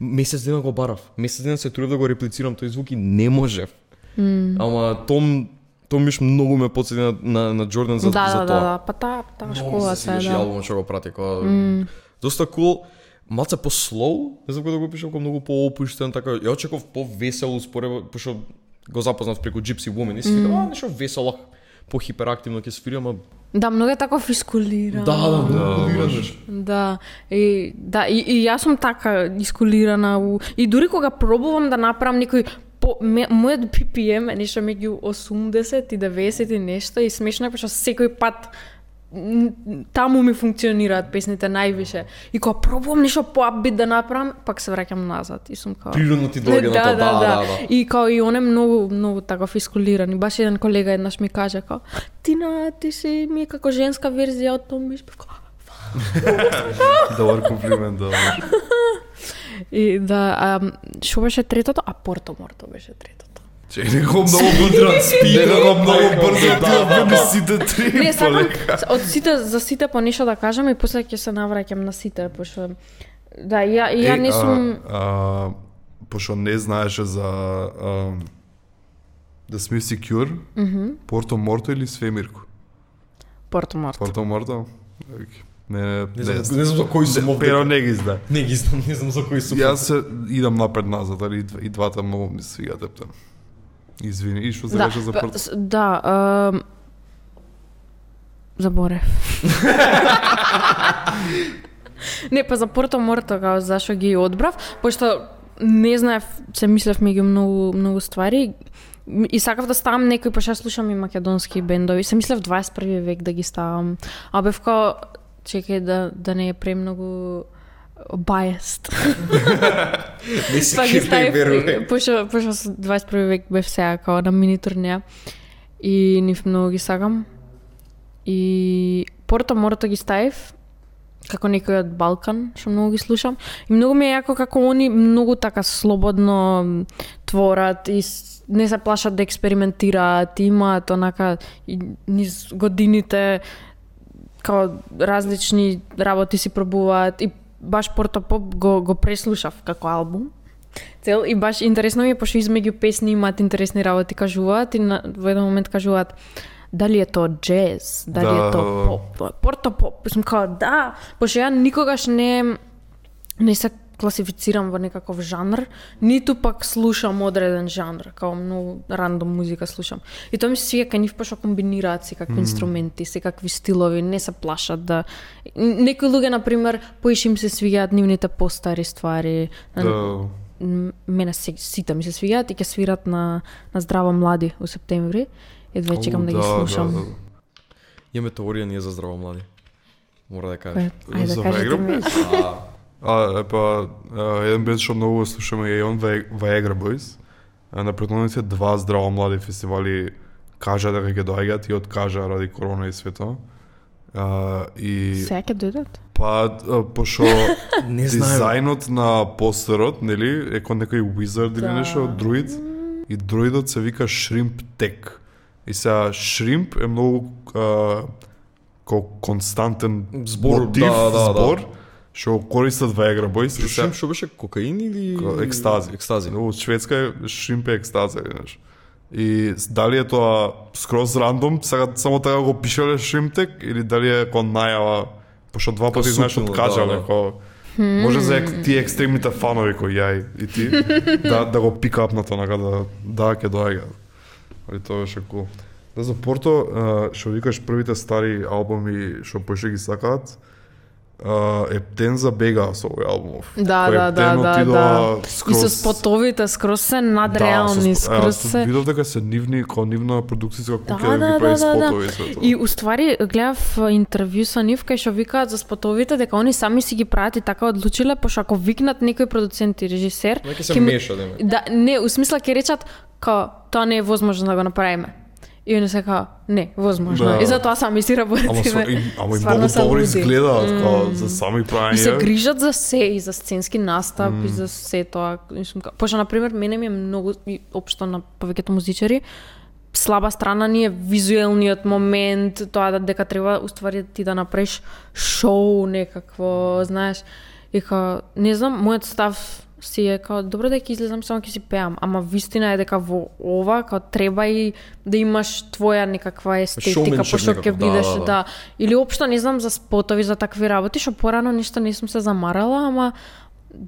A: Месец дена го барав. Месец дена се трудев да го реплицирам тој звук и не можев. Ама Том Том миш многу ме подсети на, на, на Джордан за,
D: да,
A: за
D: да,
A: тоа.
D: да, да, па таа таа
A: Многу
D: школа
A: се
D: да.
A: албумот што го прати, кога доста кул, малце по слоу, не знам како да го пишам, многу поопуштен, така. Ја очеков по-весело според пошто го запознав преку Gypsy Woman и си викам, а нешто весело, по-хиперактивно ќе свири, ама
D: Да, многу е тако фискулиран.
A: да, да, многу
B: Да,
A: да.
D: Да, и, да, и, и јас сум така искулирана у... и дури кога пробувам да направам некој по, ме, мојот BPM е нешто меѓу 80 и 90 и нешто и смешно е пошто секој пат таму ми функционираат песните највише. И кога пробувам нешто по-апбит да направам, пак се враќам назад и сум као
A: природно ти доаѓа на тоа, да, да, да.
D: И као и он е многу, многу така фискулиран. И баш еден колега еднаш ми каже као, Тина, ти си ми е како женска верзија од Том Миш. Бев као,
B: Добар комплимент, да. баш.
D: И да, а, што беше третото? А Порто Морто беше третото.
B: Че некако многу бързо, некако многу бързо отидовме на сите три.
D: Не, сакам од сите за сите по нешто да кажам и после ќе се навраќам на сите, пошто да, ја ја не сум
B: пошто не знаеше за а, The Smiths Cure, Порто Морто или Свемирко?
D: Порто Морто.
B: Порто Морто? Не, не,
A: Не знам, не знам за кој сум овде.
B: Pero не ги знае.
A: Не ги знам, не знам за кој сум.
B: Јас се идам напред назад, али и дв- и двата многу ми се свигаат ептен. Извини, и што се
D: Да,
B: рече за
D: па,
B: Порто?
D: с- да, а, заборев. не, па за Порто Морто, као зашо ги одбрав, пошто не знаев, се мислев меѓу многу, многу ствари, и сакав да ставам некои, пошто ја слушам и македонски бендови. Се мислев 21 век да ги ставам. А бев као, чекај да, да не е премногу biased.
A: Не си
D: ги ставив, пошто со 21 век бев сега као на мини турнеја. и нив многу ги сакам. И Порто Морто ги ставив како некој од Балкан, што многу ги слушам. И многу ми е јако како они многу така слободно творат и не се плашат да експериментираат, имаат онака и низ годините као различни работи си пробуваат и баш Порто Поп го, го преслушав како албум. Цел и баш интересно ми е пошто измеѓу песни имаат интересни работи кажуваат и на, во еден момент кажуваат дали е тоа джез, дали
B: Да,
D: е тоа поп, порто поп. Сум као да, пошто ја никогаш не не се класифицирам во некаков жанр, ниту пак слушам одреден жанр, као многу рандом музика слушам. И тоа ми се свиѓа кај нив пошто комбинираат секакви mm. инструменти, секакви стилови, не се плашат да некои луѓе на пример поише им се свиѓаат нивните постари ствари.
B: Да.
D: Мене се, сите ми се свиѓаат и ќе свират на на здраво млади у септември. Едве чекам
B: О,
D: да ги слушам.
B: Да, да.
A: Имаме теорија ние за здраво млади. Мора да кажа.
D: Кој- Ајде да кажете ми.
B: А, епа, а, еден бенд што многу слушаме е и он Vi- Viagra Boys. А, На претходните два здраво млади фестивали кажа дека ќе доаѓаат и откажа ради корона и свето. А, и
D: Сега ќе дојдат?
B: па пошо
A: Не
B: дизајнот на постерот, нели, е кон некој wizard или
D: Да.
B: нешто, друид, и друидот се вика Shrimp Tech. И сега Shrimp е многу а, ко константен
A: Збор,
B: мотив,
A: да, да, да.
B: Што користат Viagra Boys.
A: Шим што беше кокаин или
B: екстази.
A: Екстази.
B: Во Шведска е Shrimp е екстаза или нешто. И дали е тоа скроз рандом, сега само така го пишале Tech или дали е кон најава, пошто два пати знаеш
A: супtilно,
B: откажале,
A: да, да.
B: ко Може за ек- тие екстремните фанови кои ја и ти да да го пикап на тоа нака да да ќе доаѓа. Али тоа беше кул. Да за Порто, што викаш првите стари албуми што поише ги сакаат, а, Ептен за бега со овој албумов.
D: Да,
B: Кој
D: да, да, да, да. И
B: скроз-
D: со спотовите скроз се надреални,
B: Да, со а,
D: се...
B: Видов дека се нивни, као нивна продукцијска
D: Да,
B: куќа да,
D: да,
B: ги прави
D: да, да, да.
B: спотови и све тоа.
D: И уствари гледав интервју со нив кај што викаат за спотовите дека они сами си ги прават и така одлучиле пошто ако викнат некој продуцент и режисер,
A: се
D: му-
A: меша да.
D: Да, не, у смисла ќе речат као тоа не е возможно да го направиме. И они се не, возможно.
B: Да.
D: И затоа сами си
B: Ама, со,
D: работиме.
B: и, ама и многу добро изгледаат, као за сами
D: И се грижат за се и за сценски настап и за се тоа. Мислам, ка- Пошто на пример мене ми е многу и општо на повеќето музичари слаба страна ни е визуелниот момент, тоа да дека треба уствари ти да направиш шоу некакво, знаеш. И као, не знам, мојот став си е као добро да ќе излезам само ќе си пеам, ама вистина е дека во ова као треба и да имаш твоја некаква естетика, пошто ќе
A: да,
D: бидеш
A: да,
D: да,
A: да.
D: Или општо не знам за спотови за такви работи, што порано нешто не сум се замарала, ама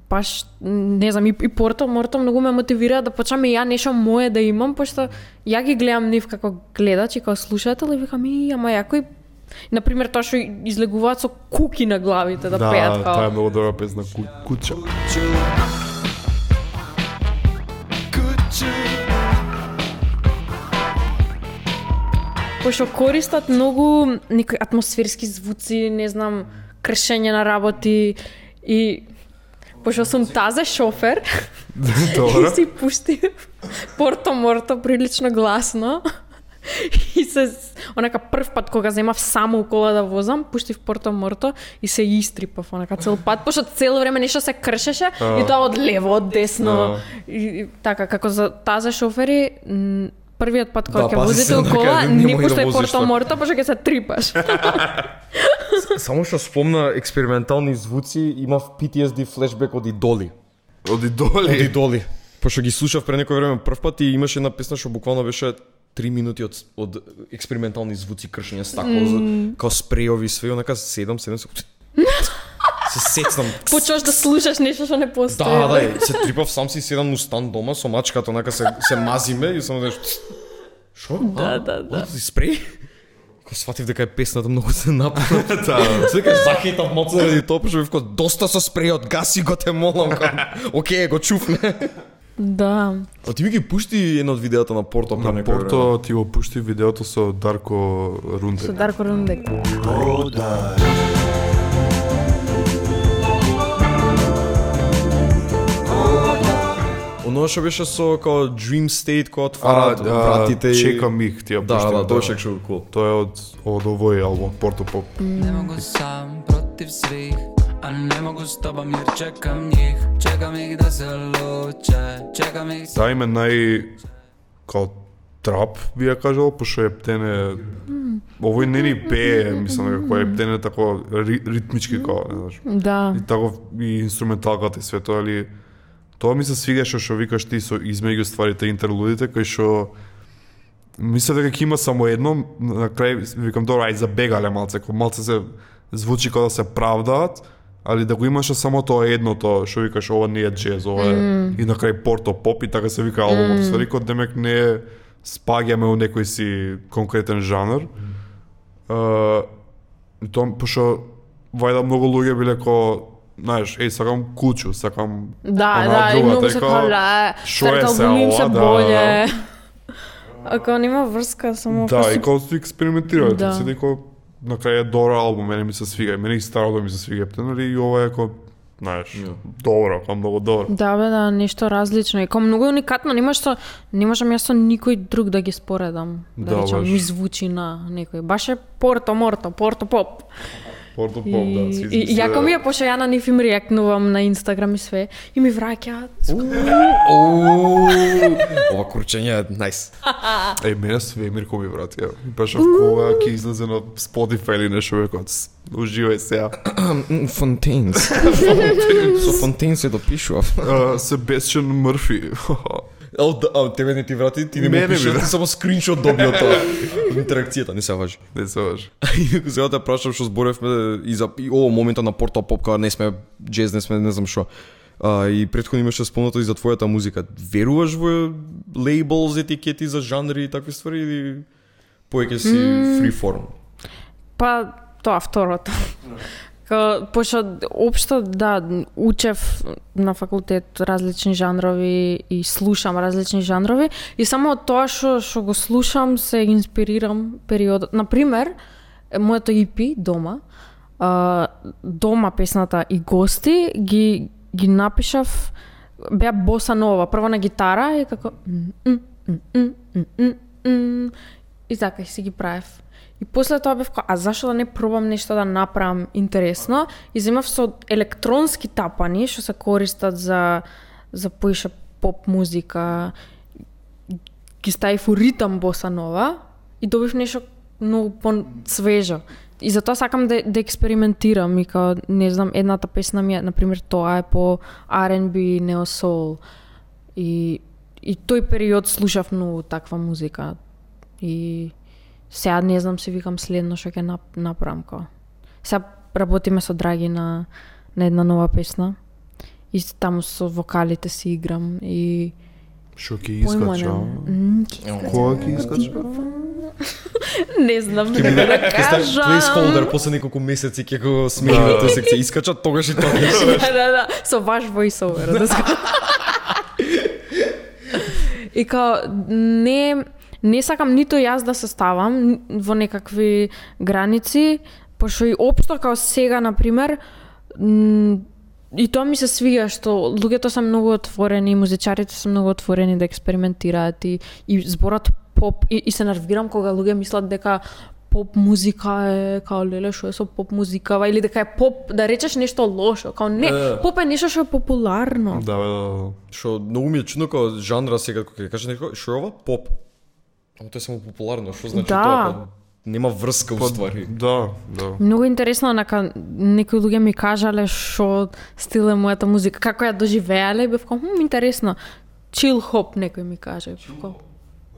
D: баш не знам и, и Порто Морто многу ме мотивира да почнам и ја нешто мое да имам, пошто ја ги гледам нив како гледач и како слушател и викам и ама јакој Например, тоа што излегуваат со куки на главите да,
B: Да,
D: пеат
B: таа е многу добра песна, Ку- Куча.
D: Пошто користат многу некои атмосферски звуци, не знам, кршење на работи и пошто сум тазе шофер,
B: Добра.
D: И си пусти Порто Морто прилично гласно. И се, онака прв пат кога земав само кола да возам, пуштив Порто Морто и се истрипав онака цел пат, пошто цело време нешто се кршеше
B: А.
D: и тоа од лево, од десно.
B: А.
D: И, и, така, како за таза шофери, првиот пат кога
A: Да,
D: ќе возите кола, не пуштај Порто. Морто, пошто ќе се трипаш.
A: Само што спомна експериментални звуци, имав PTSD флешбек од идоли. Од
B: доле.
A: идоли. Пошто ги слушав пред некој време прв пат и имаше една песна што буквално беше 3 минути од, од експериментални звуци, кршење стакло, mm. као спреови, све, онака седам, седам се... се сецнам.
D: Почнаш да слушаш нешто што не постои.
A: Да, да, се трипав сам си седам у стан дома со мачката, онака се, се мазиме и само знаеш... Шо?
D: Да, да, да.
A: Си спреј? Ко сватив дека е песната многу се напна.
B: Да.
A: Се дека захейтав моцо заради тоа, пошто бев ко доста со спрејот, гаси го те молам. Океј, го чуфне.
D: Да.
A: А ти ми ги пушти едно од видеото на Порто
B: На. Порто ти го пушти видеото со Дарко
D: Со
B: Рунде.
D: Дарко Рундек.
A: Оно што беше со као Dream State кога отвараат вратите и...
B: Чекам их тие
A: Да, да, тоа беше кул.
B: Тоа е од од овој албум Порто Поп.
F: Не могу сам против свих А не могу с тобом jer čekam njih Čekam ih da se luče Čekam ih
B: Таа им е нај као трап, би ја кажал, пошто Ептене овој не ни пее, мислам како Ептене тако ри, ритмички као, не знаш.
D: Да.
B: И тако и инструменталката и све тоа, али тоа ми се свигаше што викаш ти со измеѓу стварите интерлудите кај што мислев дека ќе има само едно, на крај викам добро, ај забегале малце, ко малце се звучи како да се правдаат, али да го имаше само тоа едното, што викаш ова не е джез, ова е и на крај порто поп и така се вика албумот. Mm. Код демек не е спаѓаме у некој си конкретен жанр. Uh, тоа пошто вајда многу луѓе биле ко знаеш, еј сакам кучу, сакам
D: Да,
B: Она
D: да, и
B: друга,
D: многу
B: тај
D: се
B: као,
D: као,
B: шо е
D: така
B: се ова,
D: се
B: да,
D: боле. Ако нема врска, само
B: Да, и као се експериментирале,
D: Да.
B: да. се дека на крај е добар албум, мене ми се свига, и мене и старото ми се свига, нали, и ова е како, знаеш, добро, како многу добро.
D: Да, бе, да, нешто различно. И како многу уникатно, нема што, не можам јас со никој друг да ги споредам. Да,
B: Да,
D: речам,
B: баш.
D: ми звучи на некој. Баш е Порто Морто, Порто Поп.
B: Порто поп, да, си
D: и, јако ми е, ја на нив им реакнувам на Инстаграм и све, и ми враќаат.
A: Ова курчење е најс.
B: Е, мене свемир кој ми врати, ја. Баш кога ќе излезе на Spotify или нешто веќе, уживај сега.
A: Фонтейнс. Со Фонтейнс се допишував.
B: Себестиан Мърфи.
A: О, да, а, тебе не ти врати, ти не му
B: ми
A: пишеш,
B: врати.
A: ти само скриншот доби од тоа. Интеракцијата, не се важи.
B: Не се важи.
A: И сега те прашам што зборевме и за и ово моментот на Порто Поп кога не сме джез, не сме не знам што. А, и претходно имаше спомнато и за твојата музика. Веруваш во лейбълс, етикети за жанри и такви ствари или повеќе си фри форм?
D: Па, тоа второто. Пошто општо да учев на факултет различни жанрови и слушам различни жанрови и само од тоа што што го слушам се инспирирам периодот. На пример, моето EP дома, а, дома песната и гости ги ги напишав беа боса нова, прво на гитара и како и така и си ги правев. И после тоа бев а зашо да не пробам нешто да направам интересно? И земав со електронски тапани што се користат за за поише поп музика. Ги ставив у ритам боса нова и добив нешто многу по-свежо. И затоа сакам да, да експериментирам и као, не знам, едната песна ми е, например, тоа е по R&B, Neo Soul. И, и тој период слушав многу таква музика. И сега не знам, се викам следно што ќе нап, направам као. Сега работиме со Драги на, на една нова песна. И таму со вокалите си играм и
B: Шо ќе искача?
D: ќе
B: Кога ќе искача?
D: Не знам како да кажам.
A: Placeholder после неколку месеци ќе го смени на таа секција искачат тогаш и тогаш.
D: да, да, да, со ваш voiceover. Да и као, не, не сакам ниту јас да се ставам во некакви граници, пошто и општо као сега, например, и тоа ми се свига што луѓето се многу отворени, музичарите се многу отворени да експериментираат и, и зборат поп и, и се нервирам кога луѓе мислат дека поп музика е као леле што е со поп музикава или дека е поп да речеш нешто лошо, као не,
A: Е.
D: поп е нешто што е популарно.
B: Да, бе, да, да.
A: Што многу ми е чудно као жанра сега кога ќе кажеш некој што е ова поп. Ама тоа е само популарно, што значи
D: Да.
A: тоа? Па, Нема врска
B: Па,
A: уствари.
B: Да, да.
D: Многу интересно, нака некои луѓе ми кажале што стил е мојата музика, како ја доживеале, бев хм, интересно. Chill hop некој ми каже. Као,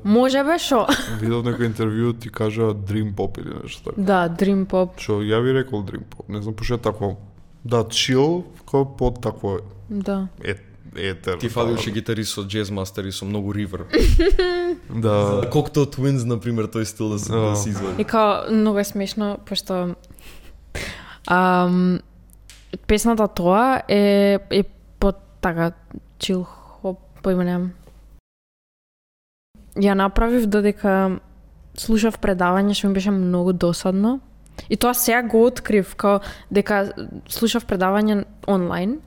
D: Може бе шо?
B: Видов некој интервју ти кажа Dream Pop или нешто така.
D: да, dream pop.
B: Што ја би рекол Dream Pop, не знам пошто е такво. Да, chill, кој под такво
D: Да.
B: е, етер.
A: Ти фалиш гитарист со джез мастер и со многу ривер.
B: Да.
A: Cocktail Twins, например, тој стил да се, да се извади.
D: И као, многу е смешно, пошто ам, песната тоа е, е под така chill hop, поиме немам. Ја направив додека слушав предавање што ми беше многу досадно. И тоа сега го открив, као дека слушав предавање онлайн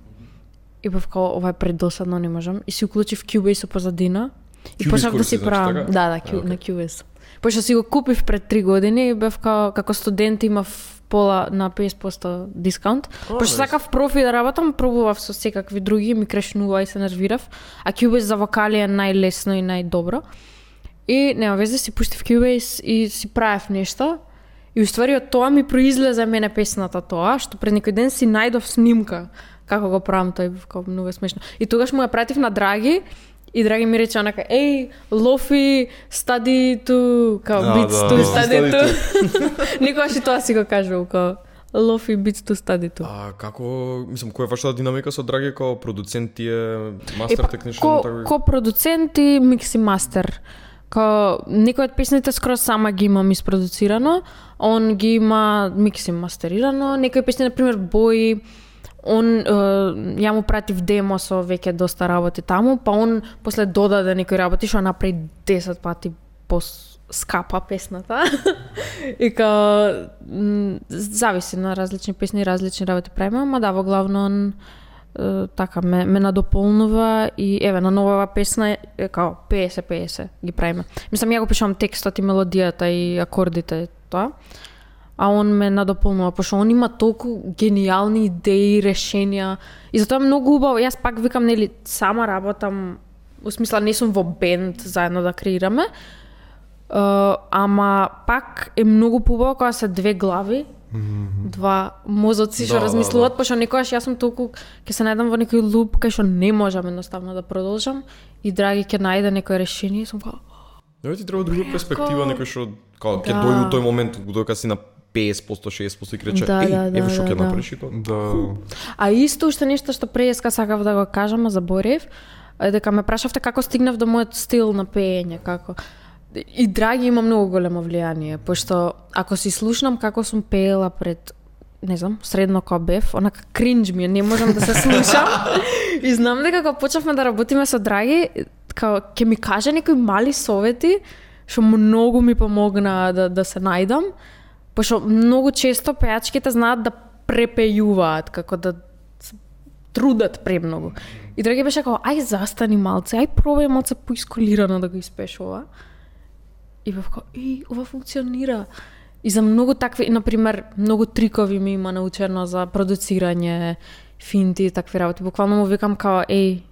D: И бев као, ова е предосадно, не можам. И си уклучив Cubase позадина. И
A: Cubase
D: почнав да си
A: значи,
D: правам.
A: така?
D: Да, да,
A: А,
D: Q,
A: окей.
D: на Cubase. Пошто си го купив пред три години и бев као, како студент имав пола на 50% дискаунт. Пошто сакав профи да работам, пробував со секакви други, ми крешнува и се нервирав. А Cubase за вокали е најлесно и најдобро. И нема везе си пуштив Cubase и си правев нешто. И уствари од тоа ми произлезе мене песната тоа, што пред некој ден си најдов снимка како го правам тој, како многу е смешно. И тогаш му ја пратив на Драги и Драги ми рече онака, еј, Лофи, study to, као, beats
B: да.
D: study
A: study
D: to. Никогаш и тоа си го кажувал, као, Лофи, beats to study to.
A: А како, мислам, која е вашата динамика со Драги како продуцент ти е
D: Е,
A: мастер
D: па,
A: техничен
D: ко,
A: така?
D: ко продуцент и микс и мастер. Ко некои од песните скроз сама ги имам испродуцирано, он ги има микс и мастерирано, некои песни на пример Бои он е, ја му пратив демо со веќе доста работи таму, па он после додаде да некои работи што направи 10 пати по скапа песната. и ка зависи на различни песни, различни работи правиме, ама да, во главно е, така ме, ме надополнува и еве на новава песна е као 50-50 ги правиме. Мислам ја го пишувам текстот и мелодијата и акордите тоа. А он ме надополнува, пошто он има толку гениални идеи, решенија. И затоа е многу убаво. Јас пак викам, нели, сама работам, у смисла не сум во бенд заедно да креираме, Uh, ама пак е многу поубаво кога се две глави, два мозоци што
A: Да, да,
D: размислуваат, пошто некогаш јас сум толку ќе се најдам во некој луп кај што не можам едноставно да продолжам и драги ќе најде некој решение, сум као
A: Еве ти треба друга перспектива, некој што као ќе
D: Да.
A: дојде у тој момент додека си на 50%, 60% и ќе рече,
D: Да,
A: еј,
D: да, да,
A: еве што
D: да,
A: ќе
D: да.
A: направиш и тоа.
B: Да.
D: А исто уште нешто што преска сакав да го кажам, а заборев, е дека ме прашавте како стигнав до мојот стил на пеење, како и Драги има многу големо влијание, пошто ако си слушнам како сум пеела пред не знам, средно кога бев, онака кринџ ми е, не можам да се слушам. и знам дека кога почнавме да работиме со Драги, као ќе ми каже некои мали совети што многу ми помогна да да се најдам, пошто многу често пејачките знаат да препејуваат, како да трудат премногу. И други беше како, ај застани малце, ај пробај малце поисколирано да го испеш ова. И бев како, и ова функционира. И за многу такви, например, многу трикови ми има научено за продуцирање, финти и такви работи. Буквално му викам као, еј,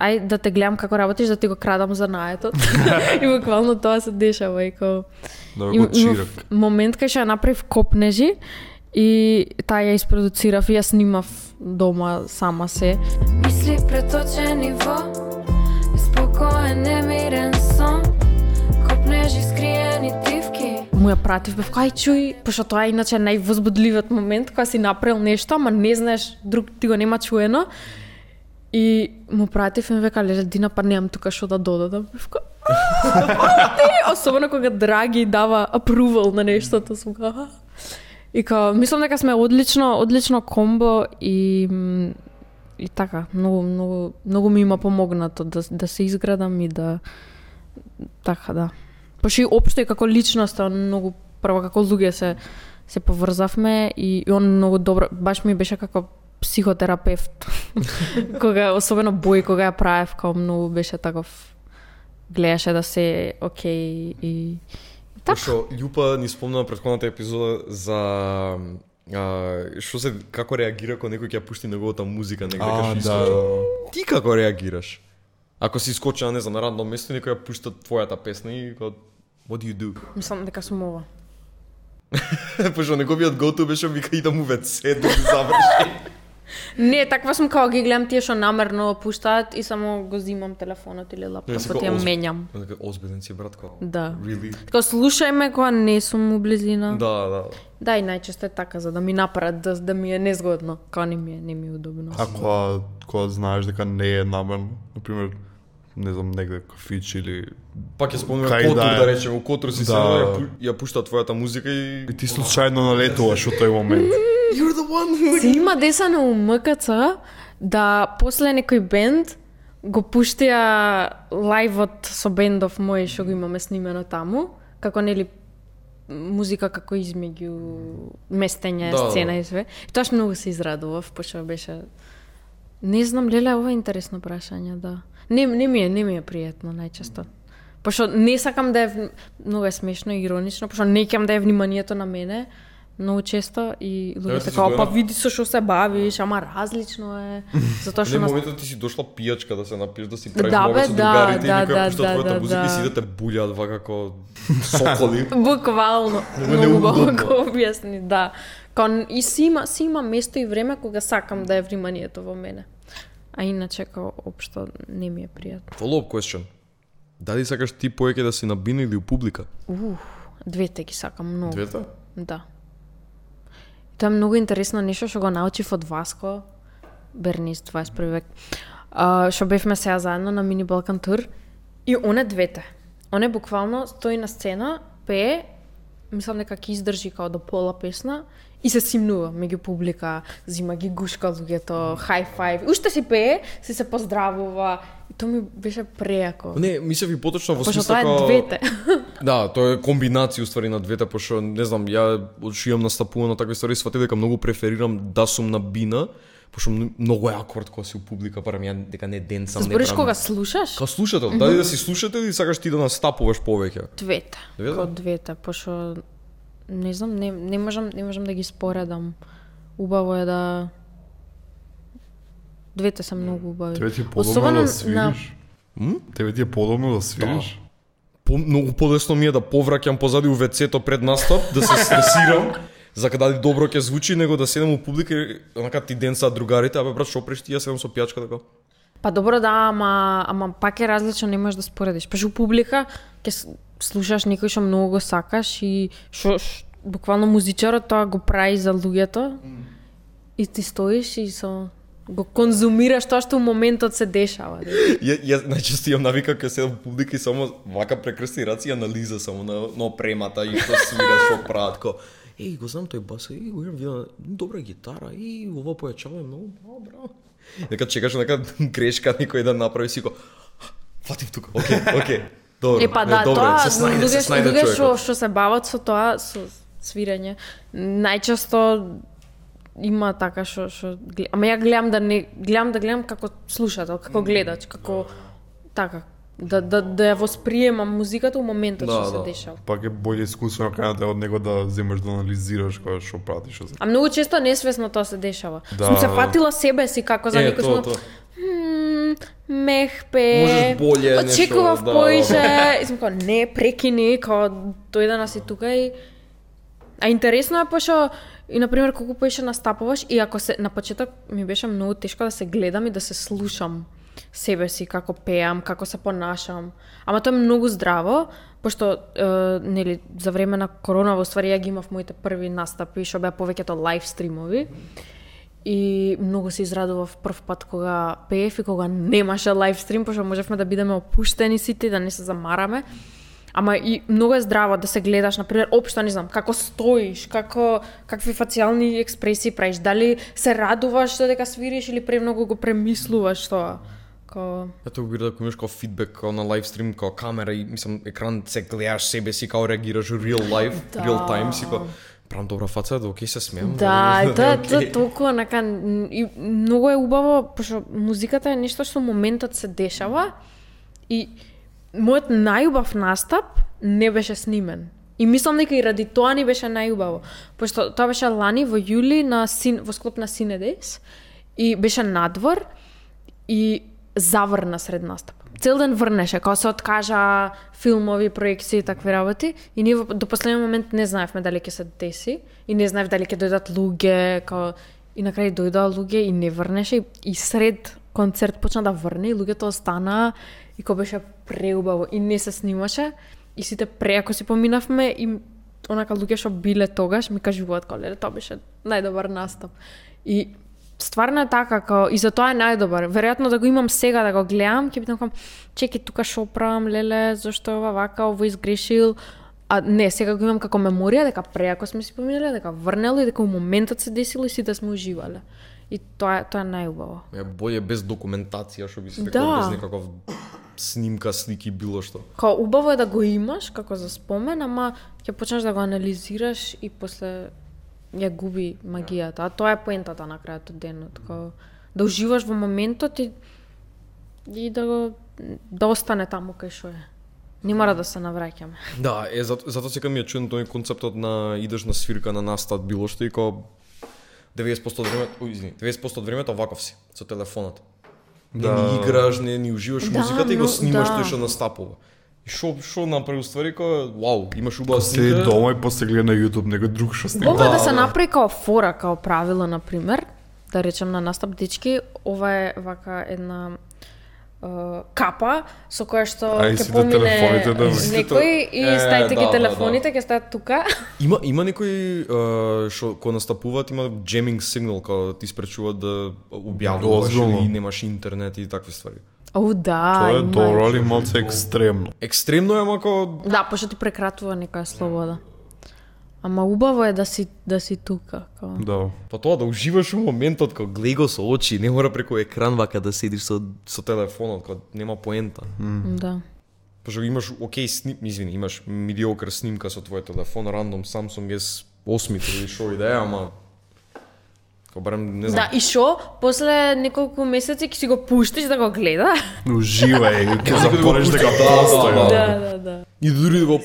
D: ај да те гледам како работиш, да ти го крадам за наетот. и буквално тоа се дешава и као...
B: Да
D: имав момент кај што ја направив копнежи и таа ја испродуцирав и ја снимав дома сама се.
G: Мисли преточени во Спокоен, немирен сон Копнежи скриени дивки
D: Му ја пратив, бев кај чуј, пошто тоа е иначе највозбудливиот момент кога си направил нешто, ама не знаеш, друг ти го нема чуено. И му пратив и ми века, леле, Дина, па немам тука што да додадам. Бевка, Особено кога Драги дава апрувал на нештото, сум ка, И као, мислам дека сме одлично, одлично комбо и и така, многу, многу, многу ми има помогнато да, да се изградам и да така да. Пошто и општо и како личност, многу прво како луѓе се се поврзавме и, и он многу добро, баш ми беше како психотерапевт. кога особено бој кога ја правев, како многу беше таков гледаше да се окей и така.
A: Пошто Љупа ни спомна на претходната епизода за а, што се како реагира кога некој ќе ја пушти неговата музика негде кај што
B: да.
A: искочи. Ти како реагираш? Ако си искочена, не знам, на радно место и некој ја пушта твојата песна и како what do you do?
D: Мислам дека сум ова.
A: Пошто неговиот go-to беше вика идам у WC да заврши.
D: Не, таква сум како ги гледам тие што намерно пуштаат и само го зимам телефонот или лаптопот и ја менјам.
A: Озбеден си брат како.
D: Да.
A: Really?
D: Така слушај ме кога не сум у близина.
A: Да, да.
D: Да, и најчесто е така, за да ми напрат, да, да ми е незгодно, кога не ми е, не ми е удобно.
B: А кога, кога знаеш дека не е намерно, например, не знам, негде кафич или...
A: Пак ја спомнувам
B: Кај
A: Котур
B: да
A: да речем, у Котур си
B: Да.
A: седнал, ја, ја пушта твојата музика и
B: И ти случајно налетуваш во тој момент.
A: You're the one.
D: Се има деса на УМКЦ да после некој бенд го пуштија лајвот со бендов мој што го имаме снимено таму, како нели музика како измеѓу местење,
A: Да, да.
D: сцена и све. И тоаш многу се израдував, пошто беше Не знам, леле, ова е интересно прашање, да. Не, не ми е, не ми е пријатно најчесто. Пошто не сакам да е многу е смешно и иронично, пошто не ќе да е вниманието на мене многу често и луѓето како
A: си
D: па види со што се бавиш, ама различно е. Затоа што нас...
A: моментот ти си дошла пијачка да се напиш, да си правиш
D: Да,
A: момент
D: бе,
A: со
D: да,
A: другарите
D: да,
A: и никој
D: да,
A: пушта
D: да,
A: твојата
D: да,
A: музика и
D: да.
A: сидите булјат вака како соколи.
D: Буквално. Многу го објасни, да. Кон, и си има, си има место и време кога сакам да е вниманието во мене. А иначе као општо не ми е пријатно.
A: Follow-up question. Дали сакаш ти повеќе да си на бина или у публика?
D: Ух, двете ги сакам многу.
A: Двете?
D: Да. Тоа е многу интересно нешто што го научив од Васко, Бернис 21 век. А, што бевме сега заедно на Мини Балкан тур и оне двете. Оне буквално стои на сцена, пее, мислам дека ќе издржи као до пола песна и се симнува меѓу публика, зима ги гушка луѓето, хай фајв, Уште си пее, си се поздравува. Тоа ми беше прејако.
A: Не, мислев и поточно во
D: Пошто
A: смисла
D: тоа е двете.
A: Да, тоа е комбинација уствари на двете, пошто не знам, ја од што имам настапувано на такви ствари, сватив дека многу преферирам да сум на бина, пошто многу е акорд кога си у публика, барам ја дека не ден сам не
D: Збориш
A: правам.
D: кога слушаш?
A: Као слушател, дали да си слушател или сакаш ти да настапуваш повеќе?
D: Двете.
A: Двете?
D: Код двете, пошто не знам, не, не можам не можам да ги споредам. Убаво е да Двете се многу убави.
B: Тебе ти е подобно
D: Особено
B: да свириш? Тебе ти е подобно да свириш?
A: По, многу полесно ми е да повраќам позади у вецето пред настап, да се стресирам, за дали добро ќе звучи, него да седам у публика и онака ти ден са другарите, абе брат, што преш ти, јас седам со пијачка така.
D: Па добро да, ама ама пак е различно, не можеш да споредиш. Паш у публика ќе слушаш некој што многу го сакаш и што ш- буквално музичарот тоа го прави за луѓето. И ти стоиш и со го конзумираш тоа што у моментот се дешава.
A: Ја, ја најчесто имам навика кога седам публика и само вака прекрсти раци и анализа само на, на опремата и што свира, што прават, ко Еј, го знам тој бас, еј, го имам добра гитара, и ова појачава е многу добро. Дека чекаш нека грешка никој да направи си го Фатив тука, окей, окей. Добро.
D: Е па да,
A: добро,
D: тоа
A: се снајде, се
D: луѓе
A: снајде
D: што што се бават со тоа со свирење, најчесто има така што што ама ја гледам да не гледам да гледам како слушател, како гледач, како така да да да ја восприемам музиката у моментот
A: Да,
D: што се
A: да.
D: дешава.
B: Пак е боле искуствено канате од него да земеш да анализираш кога што прати што се.
D: А многу често несвесно тоа се дешава.
B: Да,
D: Сум се
B: да.
D: фатила себе си како за
A: Е,
D: некој сум
A: тоа.
D: Мм, мех пе.
A: Можеш боле
D: Очекував
A: да,
D: поише. И сум као, не, прекини, као, дојде на си тука и... А интересно е пошто, и на пример колку поише настапуваш, и ако се, на почеток ми беше многу тешко да се гледам и да се слушам себе си, како пеам, како се понашам. Ама тоа е многу здраво, пошто, е, нели, за време на корона, во ствари, ја ги имав моите први настапи, што беа повеќето лайв стримови. И многу се израдував прв пат кога пеев и кога немаше лайв стрим, пошто можевме да бидеме опуштени сите, и да не се замараме. Ама и многу е здраво да се гледаш, например, општо не знам, како стоиш, како какви фацијални експресии правиш, дали се радуваш додека свириш или премногу го премислуваш тоа. Ко...
A: Ето го да имаш као фидбек као на лайв стрим, као камера и мислам екран се гледаш себе си као реагираш real life,
D: Да.
A: real time си као правам добра фаца, да окей се смеам.
D: Да, и тоа тоа
A: окей.
D: толку онака н- и многу е убаво, пошто музиката е нешто што моментот се дешава и мојот најубав настап не беше снимен. И мислам дека и ради тоа ни беше најубаво. Пошто тоа беше лани во јули на син, во склоп на Синедес и беше надвор и заврна сред настап. Цел ден врнеше, као се откажа филмови, проекции и такви работи и ние до последниот момент не знаевме дали ќе се деси и не знаев дали ќе дојдат луѓе, као и на крај дојдоа луѓе и не врнеше и, и сред концерт почна да врне и луѓето останаа и кој беше преубаво и не се снимаше и сите преако си поминавме и онака луѓе што биле тогаш ми кажуваат као леле тоа беше најдобар настап. И стварно е така, као, и за тоа е најдобар. Веројатно да го имам сега да го гледам, ќе бидам кам, чеки тука шо правам, леле, зашто е ова вака, ово изгрешил. А не, сега го имам како меморија, дека преако сме си поминале, дека врнело и дека у моментот се десило и сите сме уживале. И тоа тоа е најубаво.
A: Е боље без документација, што би се
D: Да.
A: без некаков снимка, слики, било што.
D: Као убаво е да го имаш како за спомен, ама ќе почнеш да го анализираш и после ја губи магијата. А тоа е поентата на крајот од денот. Као да уживаш во моментот и, и да го да остане таму кај што е. Не мора да се навраќаме.
A: Да, е, зато, зато сега ми е чуден тој концептот на идеш на свирка на настат било што и као 90% од времето, извини, 90% од времето ваков си со телефонот. Не
B: Да.
A: ни играш, не ни уживаш
D: Да,
A: музиката и го снимаш
D: да.
A: тој што настапува. И шо шо направи уствари као вау, имаш убава
B: Се
A: снимка.
B: дома и после гледа на YouTube некој друг што снима.
D: Ова да,
A: Да,
D: се
A: да.
D: направи као фора, као правило, на пример, да речем на настап дечки, ова е вака една капа со која што ќе помине
B: телефоните да-
D: некој и
A: Е,
D: стаите ги
A: да, да,
D: телефоните, ќе стаат тука.
A: Има има некои што кога настапуваат има jamming signal као ти спречуваат да објавуваш или немаш интернет и такви ствари.
D: О, да,
B: Тоа е али малце екстремно.
A: Екстремно е, ама као
D: Да, пошто ти прекратува некоја слобода. Ама убаво е да си да си тука, као.
B: Да.
A: Па тоа да уживаш во моментот кога гледај го со очи, не мора преку екран вака да седиш со со телефонот, кога нема поента.
D: Да.
A: Пошто имаш окей сним, извини, имаш медиокр снимка со твој телефон, рандом Samsung S8 или шо и да е, ама Кога барем не знам.
D: Да, и шо? После неколку месеци ќе си го пуштиш да го гледа.
B: Уживај, ќе
A: да го
B: запореш
A: да, да,
B: постои.
A: да.
D: Да, да, да.
A: И дури да го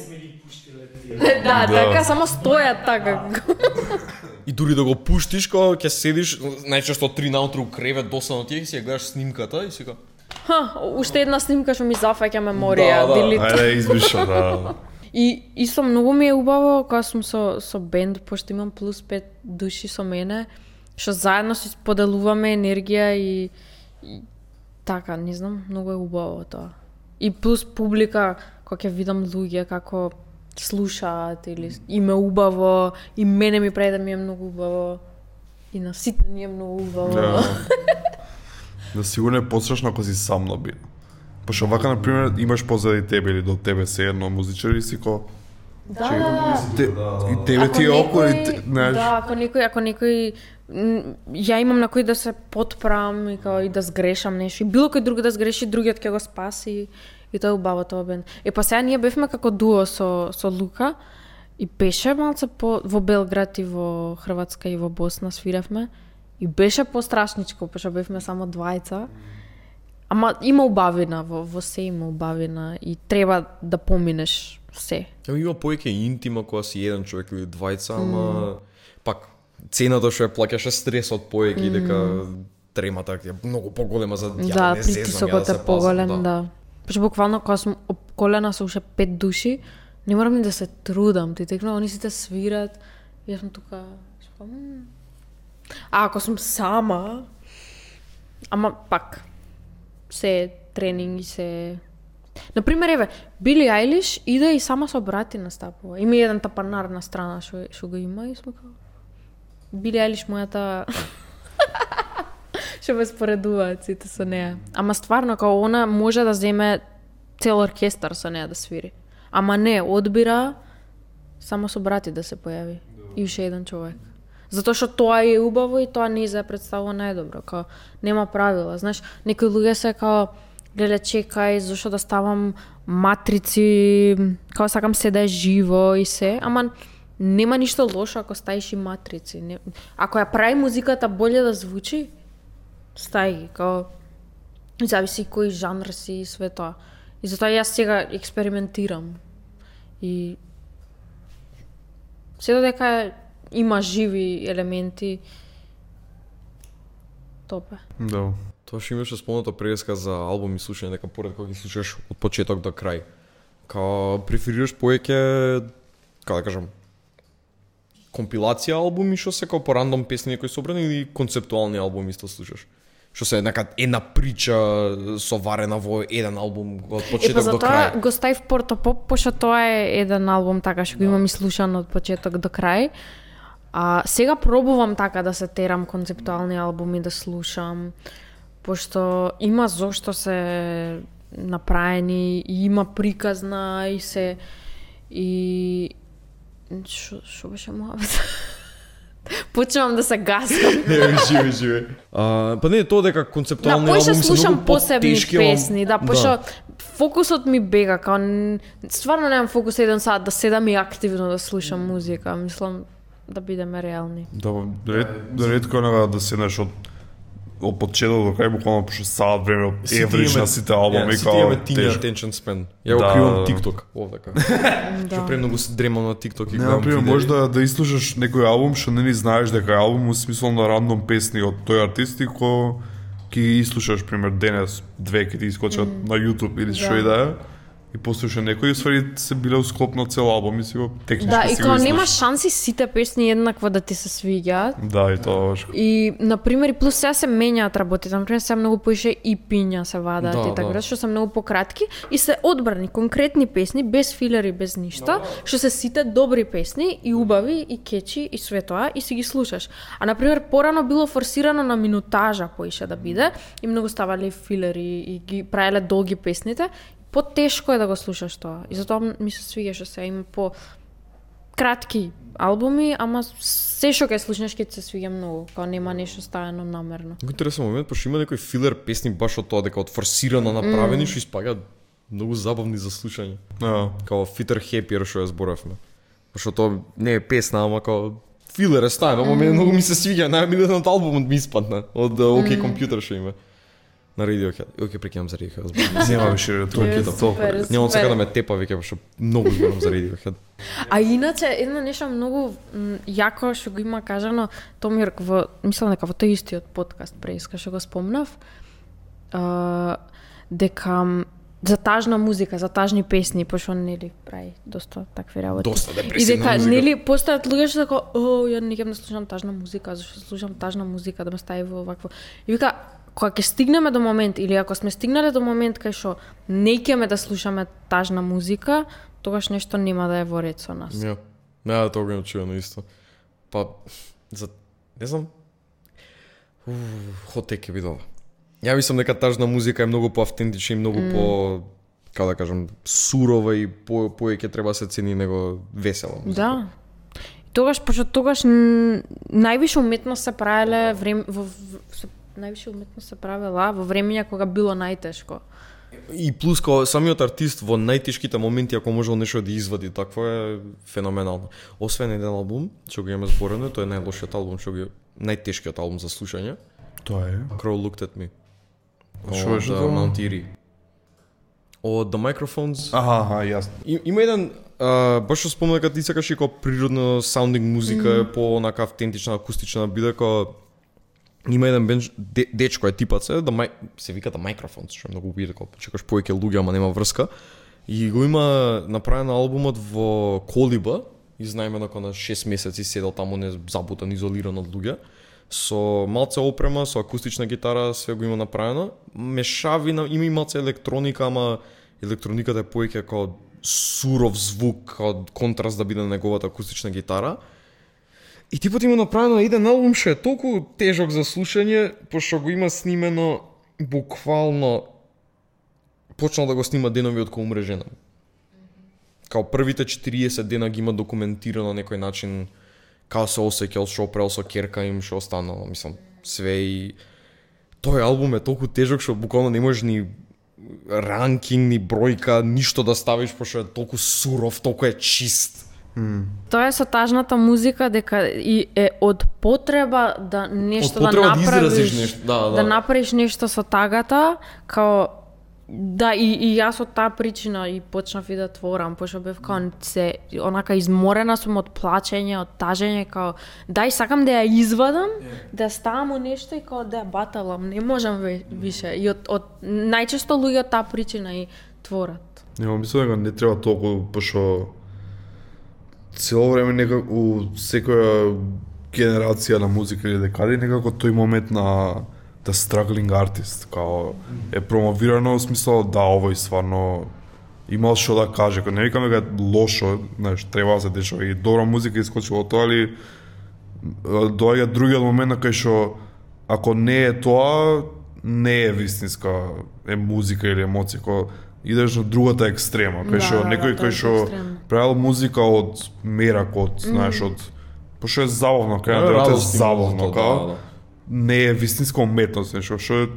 D: Да, така само стојат така.
A: и дури да го пуштиш кога ќе седиш најчесто три наутро у кревет досадно ти си ја гледаш снимката и си ка
D: Ха, уште една снимка што ми зафаќа меморија,
A: Да, да.
D: делит.
B: Ајде, избиша, да.
D: И исто многу ми е убаво кога сум со со бенд, пошто имам плюс 5 души со мене, што заедно си споделуваме енергија и, и така, не знам, многу е убаво тоа. И плюс публика, кога ќе видам луѓе како слушаат или им е убаво, и мене ми прави да ми е многу убаво. И на сите ни е многу убаво.
B: Да. Да сигурно е пострашно ако си сам на бит. Пошто вака, например, имаш позади тебе или до тебе се едно музичар и си ко...
D: Да, да, да.
B: Те, и тебе ти е около и те, знаеш...
D: Да, ако некој, ако некој ја имам на кој да се подпрам и као и да сгрешам нешто. И било кој друг да сгреши, другиот ќе го спаси. И тоа е убаво тоа бен. Е па сега ние бевме како дуо со со Лука и беше малце по во Белград и во Хрватска и во Босна свиревме. И беше пострашничко, пошто бевме само двајца. Ама има убавина, во, во се има убавина и треба да поминеш се.
A: Ама има повеќе интима кога си еден човек или двајца, ама пак цената што ја плаќаше стресот повеќе и дека тремата е многу поголема за ја
D: Да,
A: не зезам, ја да
D: е
A: се
D: поголем,
A: пазам,
D: да. Пошто буквално кога сум обколена со уште пет души, не морам ни да се трудам, ти текно, они сите свират, и јас сум тука. Па, а ако сум сама, ама пак, се тренинги тренинг и се Например, еве, Били Айлиш иде и сама со брати настапува. Има еден тапанар на страна што што го има и сме како Били Айлиш мојата што ме споредуваат сите со неа. Ама стварно, као она може да земе цел оркестар со неа да свири. Ама не, одбира само со брати да се појави. И уште еден човек. Затоа што тоа е убаво и тоа не за представува најдобро. Као, нема правила. Знаеш, некои луѓе се као, леле, чекај, зашто да ставам матрици, као сакам се да е живо и се, ама нема ништо лошо ако стаиш и матрици. Не... Ако ја прави музиката боле да звучи, стај ги, као зависи кој жанр си и све тоа. И затоа јас сега експериментирам. И се додека има живи елементи, топе.
B: Да.
A: Тоа што имаше спомната преска за албум и слушање, дека поред кога ги слушаш од почеток до крај. Као преферираш повеќе, како да кажам, компилација албуми што се као по рандом песни кои собрани или концептуални албуми исто слушаш? Што се нека една прича соварена во еден албум од почеток до
D: затоа
A: крај.
D: го ставив Порто Поп, пошто тоа е еден албум така што го имам и слушан од почеток до крај. А сега пробувам така да се терам концептуални албуми да слушам, пошто има зошто се направени и има приказна и се и што што беше мојавет? Почнувам да се гасам.
A: Не, живе, живе. А, па не, тоа дека
D: Да,
A: концептуални
D: поише
A: албуми се
D: слушам
A: многу
D: посебни песни, да, пошто фокусот ми бега, као стварно немам фокус еден сат да седам и активно да слушам музика, мислам да бидеме реални.
B: Да, ред, редко е да седнеш од од почеток до крај буквално пошто саат време еврич на сите албуми
A: Ја, Сите имаме
B: тежко.
A: attention span. Ја го
B: Да,
A: кривам
B: да.
A: TikTok. Овде така. Што премногу се дремам на TikTok и
B: Не,
A: гледам видеи.
B: може да, да изслушаш некој албум што не ни знаеш дека е албум, во смисол на рандом песни од тој артист и ко ќе ги изслушаш, пример, денес, две ќе ти искочат на YouTube или што
D: Да.
B: и да е. И послуша некој, и ствари се биле усклоп на цел албум и си го технички
D: Да, и
B: изслушаш.
D: нема шанси сите песни еднакво да ти се свиѓаат.
B: Да, и тоа баш.
D: И, на пример, и плюс сега се менјаат работите. На пример, сега многу поише и пиња се вадаат
A: Да,
D: и така,
A: да.
D: да. што се многу пократки и се одбрани, конкретни песни, без филери, без ништо, што се сите добри песни и убави и кечи и све тоа и си ги слушаш. А на пример, порано било форсирано на минутажа поише да биде и многу ставале филери и ги правеле долги песните. Потешко е да го слушаш тоа. И затоа ми се свиѓа што се има по кратки албуми, ама се што ќе слушнеш ќе се свиѓа многу, као нема нешто ставено намерно.
A: Го интересен момент, пошто има некои филер песни баш од тоа дека од форсирано направени што испагаат многу забавни за слушање.
B: Да.
A: Као Фитер Хепиер што ја зборавме. Пошто тоа не е песна, ама као филер е ставено, ама мене многу ми се свиѓа, најмилен од албумот ми испадна, од OK Computer што има. На Radiohead. Оке, прекинам за Radiohead.
B: Нема више тоа
D: Е,
B: ќе
D: супер,
B: да
A: да ме тепа веќе, пошто многу зборам за Radiohead.
D: А иначе едно нешто многу јако што го има кажано Томир во мислам дека во тој истиот подкаст преиска што го спомнав. А, дека за тажна музика, за тажни песни, пошто нели прави доста такви работи.
A: Доста
D: И
A: депресивна
D: дека
A: музика.
D: нели постојат луѓе што дека о, ја не ќе да слушам тажна музика, зашто слушам тажна музика да ме стави во овакво. И вика кога ќе стигнеме до момент или ако сме стигнале до момент кај што не ќеме да слушаме тажна музика, тогаш нешто нема да е во ред со нас.
A: Ја. Не, тоа го чуено исто. Па, за, не знам, хотек ќе бидова. Ја мислам дека тажна музика е многу поавтентична и многу по, како да кажам, сурова и по повеќе треба да се цени него весела музика.
D: Да. Тогаш, пошто тогаш највише уметност се правеле време во в- се, највише уметност се правела во времења кога било најтешко.
A: И плюс као самиот артист во најтешките моменти ако можел нешто да извади, такво е феноменално. Освен еден албум, што го имаме зборено, тоа е најлошиот албум, што го најтешкиот албум за слушање.
B: Тоа е.
A: Crow Looked at Me.
B: Што
A: uh,
B: тоа?
A: Mount Erie. Од The Microphones.
B: Аха, аха, јасно.
A: И, има еден а, баш што спомна дека ти сакаш и како природно саундинг музика mm. по онака автентична акустична биде како има еден бенч, де, дечко е типат се да мај, се вика да The микрофон, што е многу убиде како чекаш повеќе луѓе ама нема врска и го има направен албумот во Колиба и знаеме дека на 6 месеци седел таму не забутан изолиран од луѓе со малце опрема, со акустична гитара, све го има направено. Мешавина, има и малце електроника, ама електрониката е повеќе како суров звук, како контраст да биде на неговата акустична гитара. И типот има направено еден албум што е толку тежок за слушање, пошто го има снимено буквално почнал да го снима денови од кога умре жена. Као првите 40 дена ги има документирано на некој начин како се осеќал, што опрел со керка им, што останало, мислам, све и тој албум е толку тежок што буквално не можеш ни ранкинг, ни бројка, ништо да ставиш пошто е толку суров, толку е чист.
D: Тоа е со тажната музика дека и е од потреба да нешто
A: Од потреба
D: да
A: да
D: направиш,
A: изразиш нешто, да, да.
D: да направиш нешто со тагата, као Да, и, и јас од таа причина и почнав и да творам, пошто бев као се онака изморена сум од плачење, од тажење, као дај сакам да ја извадам, да ја ставам у нешто и као да ја баталам, не можам ве, више. И од, од најчесто луѓе од таа причина и творат.
B: Нема, мислам дека не треба толку, пошто цело време некако у секоја генерација на музика или декади некако тој момент на the struggling artist, као е промовирано во смисла да овој стварно имал што да каже, кога не викам дека лошо, знаеш, треба да се дешава и добра музика искочила од тоа, али доаѓа другиот момент на кај што ако не е тоа, не е вистинска е музика или емоција, кога идеш на другата екстрема, кај
D: Да,
B: што
D: да,
B: некој
D: да, е
B: што правил музика од мерак, од, знаеш, од пошто е забавно, кај на е забавно, као?
A: да, да.
B: не е вистинска уметност, нешто што е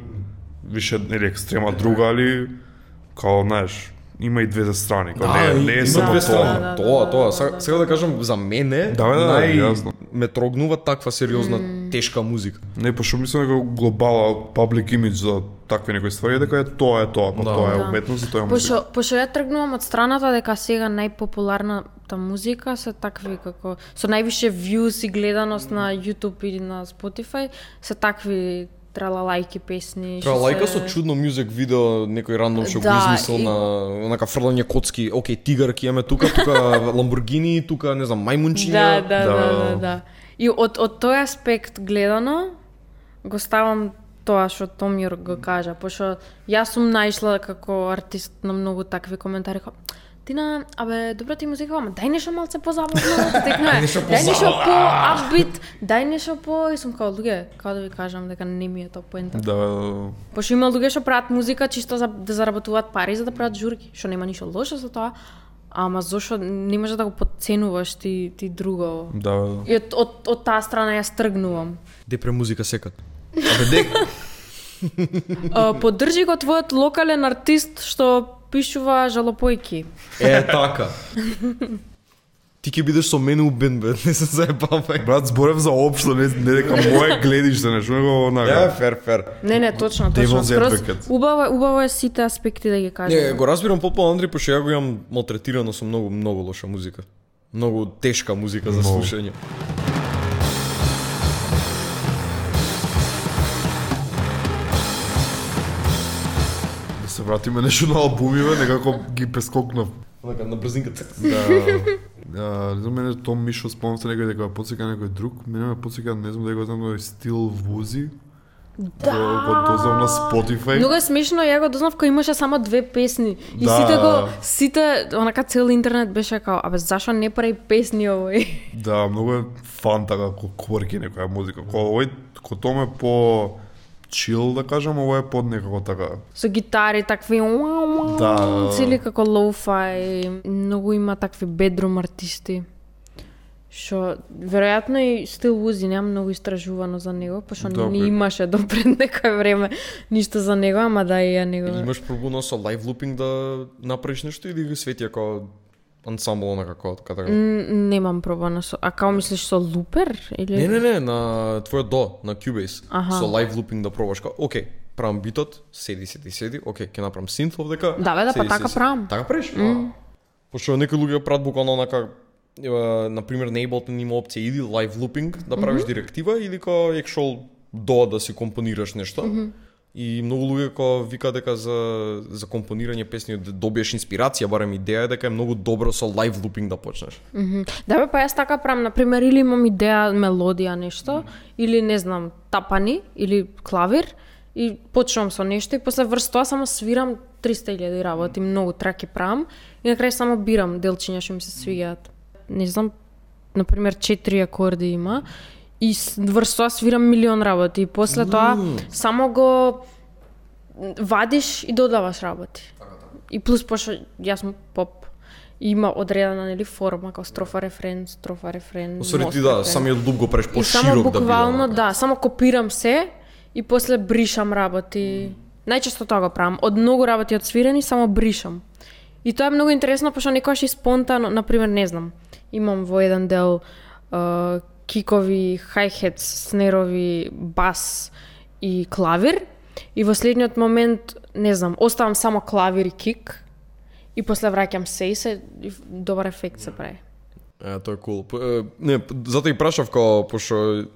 B: више нели екстрема друга, али као знаеш, има и двете страни, као не,
A: и-
B: не е
A: има
B: само
A: две
B: тоа.
A: страни.
D: Да, да,
A: Тоа,
D: да,
A: тоа.
D: да,
A: Сега,
D: да,
A: сега да кажам за мене,
B: Да, да,
A: нај
B: јасно.
A: ме трогнува таква сериозна тешка музика.
B: Не, пошто мислам дека глобала public image за такви некои ствари е дека е тоа е тоа, па
A: Да.
B: тоа е
D: Да.
B: уметност и тоа е музика.
D: Пошто, пошто ја тргнувам од страната дека сега најпопуларната музика се такви како со највише views и гледаност на YouTube или на Spotify се такви тралалајки песни.
A: Треба
D: што
A: лајка
D: се-
A: со чудно мюзик видео, некој рандом што го
D: Да,
A: измислил
D: и-
A: на онака фрлање коцки, окей, тигар ќе имаме тука, тука Ламбургини, тука не знам, мајмунчиња.
D: Да, да, да,
B: Да.
D: да, да. И од од тој аспект гледано го ставам тоа што Томјор го кажа, пошто јас сум наишла како артист на многу такви коментари како Тина, абе, добро ти музика, ама дај нешто малце позабавно, да текнува. дај нешто по апбит, дај нешто по и сум као луѓе, како да ви кажам дека не ми е тоа поента.
B: Да, да,
D: Пошто има луѓе што прават музика чисто за да заработуваат пари за да прават журки, што нема ништо лошо со тоа, ама зошто не може да го подценуваш ти ти друго.
B: да, да.
D: И од, од, од таа страна јас тргнувам.
A: Депре музика секад. Абе, дек,
D: А, поддржи го твојот локален артист што пишува жалопојки.
A: е така. Ти ќе бидеш со мене у бенд, бе, не се заебавај.
B: Брат, зборев за општо, не, не дека моje гледиште, нешто него
A: Е,
B: онака.
A: фер, фер.
D: Не, не, точно, точно. Скроз убаво, е- убаво е сите аспекти да ги кажеме.
A: Не, го разбирам потполно Андри, пошто ја го имам малтретирано со многу многу лоша музика. Многу тешка музика за слушање.
B: Се вратиме нешто на албумиве, некако ги прескокнав.
A: Онака на брзинката.
B: Да. А, не знам, мене Том Мишо спомнавте некој дека ме подсека некој друг. Мене ме подсека, не знам дека го знам, некој стил Вузи. Да. Го, дознав на Spotify.
D: Многу е смешно, ја го дознав кога имаше само две песни. И
B: Да.
D: сите го, сите, онака цел интернет беше као, абе зашо не прави песни овој?
B: Да, многу е фан така, ко кворки некоја музика. Ко овој, ко Том е по чил, да кажам, ово е под некако така.
D: Со гитари такви
B: Да.
D: цели како лоу-фај, многу има такви бедрум артисти. Што веројатно и Стил Узи нема многу истражувано за него, пошто
B: Добро.
D: не имаше до пред некој време ништо за него, ама да и ја него.
A: Имаш пробувано со лайв лупинг да направиш нешто или ги свети како ансамбл на како така?
D: М, Немам пробано со... А као мислиш со лупер? Или...
A: Не, не, не, на твојот до, на Cubase.
D: Аха.
A: Со лайв лупинг да пробаш како, окей, правам битот, седи, седи, седи, окей, ќе направам синт овдека.
D: Да, бе, да, па така
A: седи.
D: правам.
A: Така правиш? Mm. Пошто некои луѓе прават буквално онака на пример на Ableton има опција или live looping да правиш директива или ко actual до да си компонираш нешто. И многу луѓе ко вика дека за за компонирање песни добиеш инспирација, барем идеја е дека е многу добро со лайв лупинг да почнеш.
D: Да бе, па јас така правам, на пример, или имам идеја, мелодија, нешто, или не знам, тапани, или клавир, и почнувам со нешто и после врз тоа само свирам 300.000 работи, многу траки правам и на крај само бирам делчиња што ми се свиѓаат. Не знам, на пример, 4 акорди има и врз тоа свирам милион работи и после тоа само го вадиш и додаваш работи. И плюс пошто јас сум поп има одредена нели форма како строфа рефрен, строфа рефрен. Мост,
A: ти да, самиот луп го
D: само
A: поширок да
D: буквално да, само копирам се и после бришам работи. Најчесто тоа го правам. Од многу работи одсвирени само бришам. И тоа е многу интересно пошто некогаш и спонтано, на пример, не знам. Имам во еден дел uh, кикови, хајхетс, снерови, бас и клавир. И во следниот момент, не знам, оставам само клавир и кик. И после враќам се и се и добар ефект се прави.
A: Е, тоа е кул. Cool. Не, затоа и прашав као пошто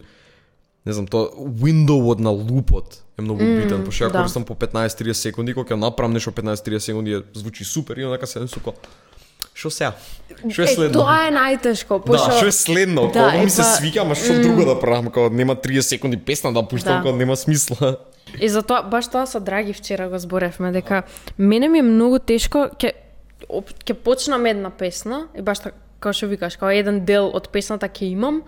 A: не знам, тоа виндоуот на лупот е многу битен, пошто ја
D: да.
A: користам по 15-30 секунди, кога ќе направам нешто 15-30 секунди е, звучи супер и онака се суко. Што сега? Што е
D: Е,
A: следно?
D: тоа е најтешко,
A: Да,
D: пошто
A: што е следно?
D: Да,
A: Да, ми се
D: епа,
A: свиќа, ама што друго да правам, кога нема 30 секунди песна да пуштам,
D: Да.
A: кога нема смисла.
D: И затоа баш тоа со Драги вчера го зборевме дека мене ми е многу тешко ќе оп- ќе почнам една песна и баш така како што викаш, како еден дел од песната ќе имам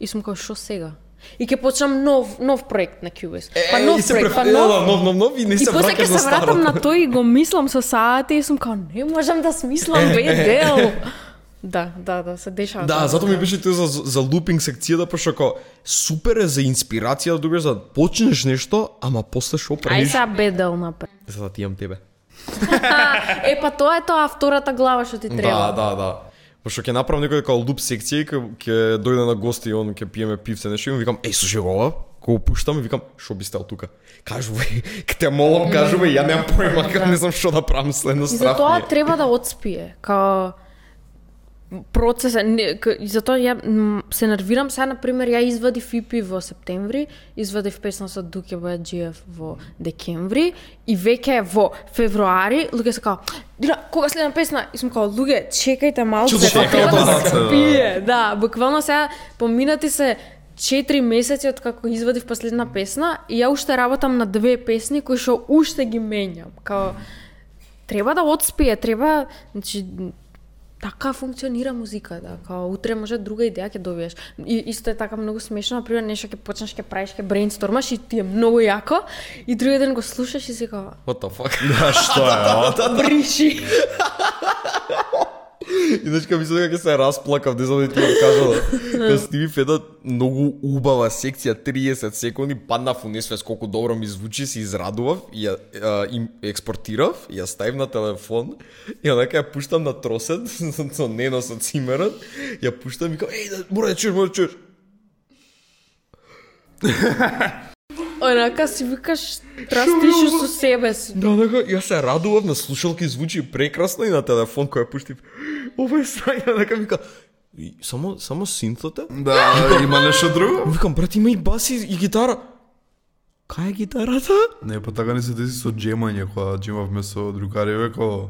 D: и сум како што сега? И ќе почнам нов нов проект на Cubase. па нов
A: и се
D: проект, па нов
A: да, нов, нов, нов и не
D: И
A: се
D: после ќе се
A: на
D: вратам на
A: старото.
D: тој и го мислам со саати и сум како не можам да смислам бе дел. Да, да, да, се дешава.
A: Да,
D: тоа.
A: затоа ми беше тоа за, за лупинг секцијата, пошто како супер е за инспирација да добиеш да почнеш нешто, ама после
D: Ај
A: правиш?
D: сега бе дел напред.
A: За да ти имам тебе.
D: Е, па тоа е тоа втората глава што ти треба.
A: Да, да, да. Пошто ќе направам некој како луп секција и ќе дојде на гости и он ќе пиеме пивце нешто и му викам еј слушај ова, го пуштам и викам шо би стел тука. Кажувај, те молам, кажувај, ја немам појма, не знам што да правам следно
D: И
A: страф.
D: затоа
A: ми е.
D: треба да отспие, као процеса, не, к- и затоа ја м, се нервирам сега, например, ја извадив EP во септември, извадив песна со Дуке Баджиев во декември и веќе во февруари, луѓе се као, Дина, кога следна песна? И сум као, луѓе, чекајте малце,
A: Чекајте
D: треба да
B: малце, да.
D: спие. Да, буквално сега поминати се 4 месеци од како извадив последна песна и ја уште работам на две песни кои што уште ги менјам. Као треба да отспие, треба, значи така функционира музика, да, као утре може друга идеја ќе добиеш. И исто е така многу смешно, например, нешто ќе почнеш ќе правиш, ќе брейнстормаш и ти е многу јако и другиот ден го слушаш и си као
A: What the fuck?
B: Да, што е, ова?
D: бриши.
A: Иначе кога мислам дека се расплакав, не знам да ти го кажала. Кога Стиви Феда многу убава секција 30 секунди, паднав у несвес колку добро ми звучи, се израдував и ја им експортирав, ја ставив на телефон и онака ја пуштам на тросет со Нено со цимерот, ја пуштам и кажам, еј, да, мора да чуеш, мора да чуеш.
D: Онака си викаш трастиш со себе си.
A: Да, дека јас се радував на слушалки звучи прекрасно и на телефон кој ја пуштив. Ова е срања, дека ми ка И само само синтоте?
B: Да, има нешто друго?
A: Викам, брат, има и баси и гитара. Кај е гитарата?
B: Не, па така не се деси со джемање, кога джемавме со другари, веко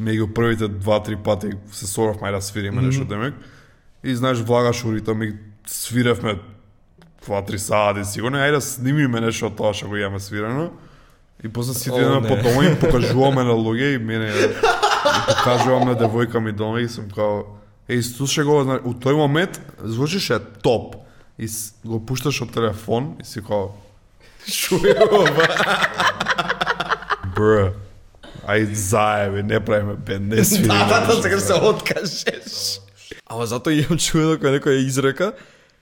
B: меѓу првите два-три пати се соравме да свириме нешто демек. И знаеш, влагаш у ритам и свиревме два-три сати сигурно, ајде да снимиме нешто од тоа што го имаме свирено. И после сите идеме по дома и покажуваме на луѓе и мене и покажувам на девојка ми дома и сум као Еј, слушај го, зна- у тој момент звучеше топ. И с- го пушташ од телефон и си као
A: Шо е ова?
B: Бр. Ај заеби, не правиме бенд, не свириме.
A: Да, да,
B: нешто.
A: сега се откажеш. Ама затоа имам чуено кога некој ја изрека,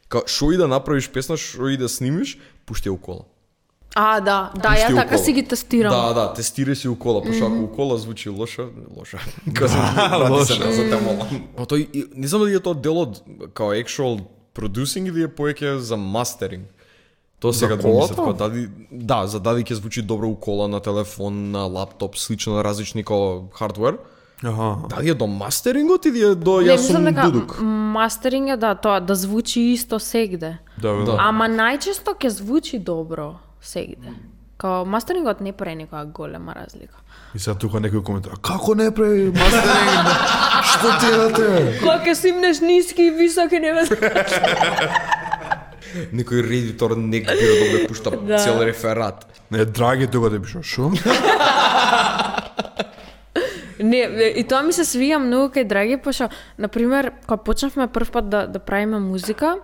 A: као шо и да направиш песна, шо и да снимиш, пушти у кола.
D: А, да, да,
A: Пушти
D: ја така си ги тестирам.
A: Да, да, тестирај си у кола, пошто ако у кола звучи лошо, лошо. Казам, брати се
B: лошо.
A: за те молам. А тој, и- не знам дали е тоа дел од као actual producing или е поеќе за мастеринг. Тоа сега да мислев, као дали, да, за дали ќе звучи добро у кола, на телефон, на лаптоп, слично на различни као хардвер.
B: Аха.
A: Дали е до мастерингот или е до јас сум
D: дека
A: дудук?
D: мастеринг е да тоа да звучи исто сегде.
B: Да,
A: Да.
D: Ама најчесто ќе звучи добро сегде. Као мастерингот не прави некоја голема разлика.
B: И сега тука некој коментар, како не прави мастеринг? Што ти е те?
D: Кога ќе симнеш ниски и високи не
A: Некој редитор не бира да го пушта
D: Да.
A: цел реферат.
B: Не, драги тука да пишува, шо?
D: Не, и тоа ми се свија многу кај драги, пошто, например, кога почнавме прв пат да, да правиме музика,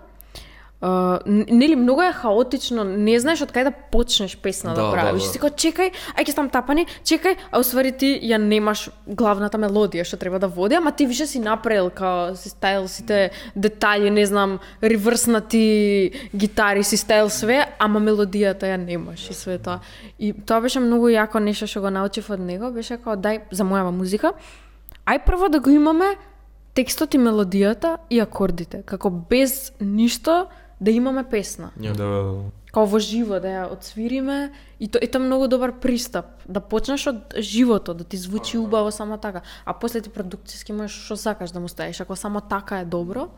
D: Uh, нели многу е хаотично, не знаеш од кај да почнеш песна да,
A: Да,
D: правиш.
A: да, да.
D: Си као чекај, ај ќе стам тапани, чекај, а усвари ти ја немаш главната мелодија што треба да води, ама ти више си направил као си ставил сите детали, не знам, реврснати гитари, си ставил све, ама мелодијата ја немаш и све тоа. И тоа беше многу јако нешто што го научив од него, беше као дај за мојава музика, ај прво да го имаме текстот и мелодијата и акордите, како без ништо да имаме песна.
B: Да, бе, да.
D: Као во живо да ја отсвириме и то, тоа е многу добар пристап. Да почнеш од живото, да ти звучи убаво само така, а после ти продукцијски можеш што сакаш да му ставиш. Ако само така е добро,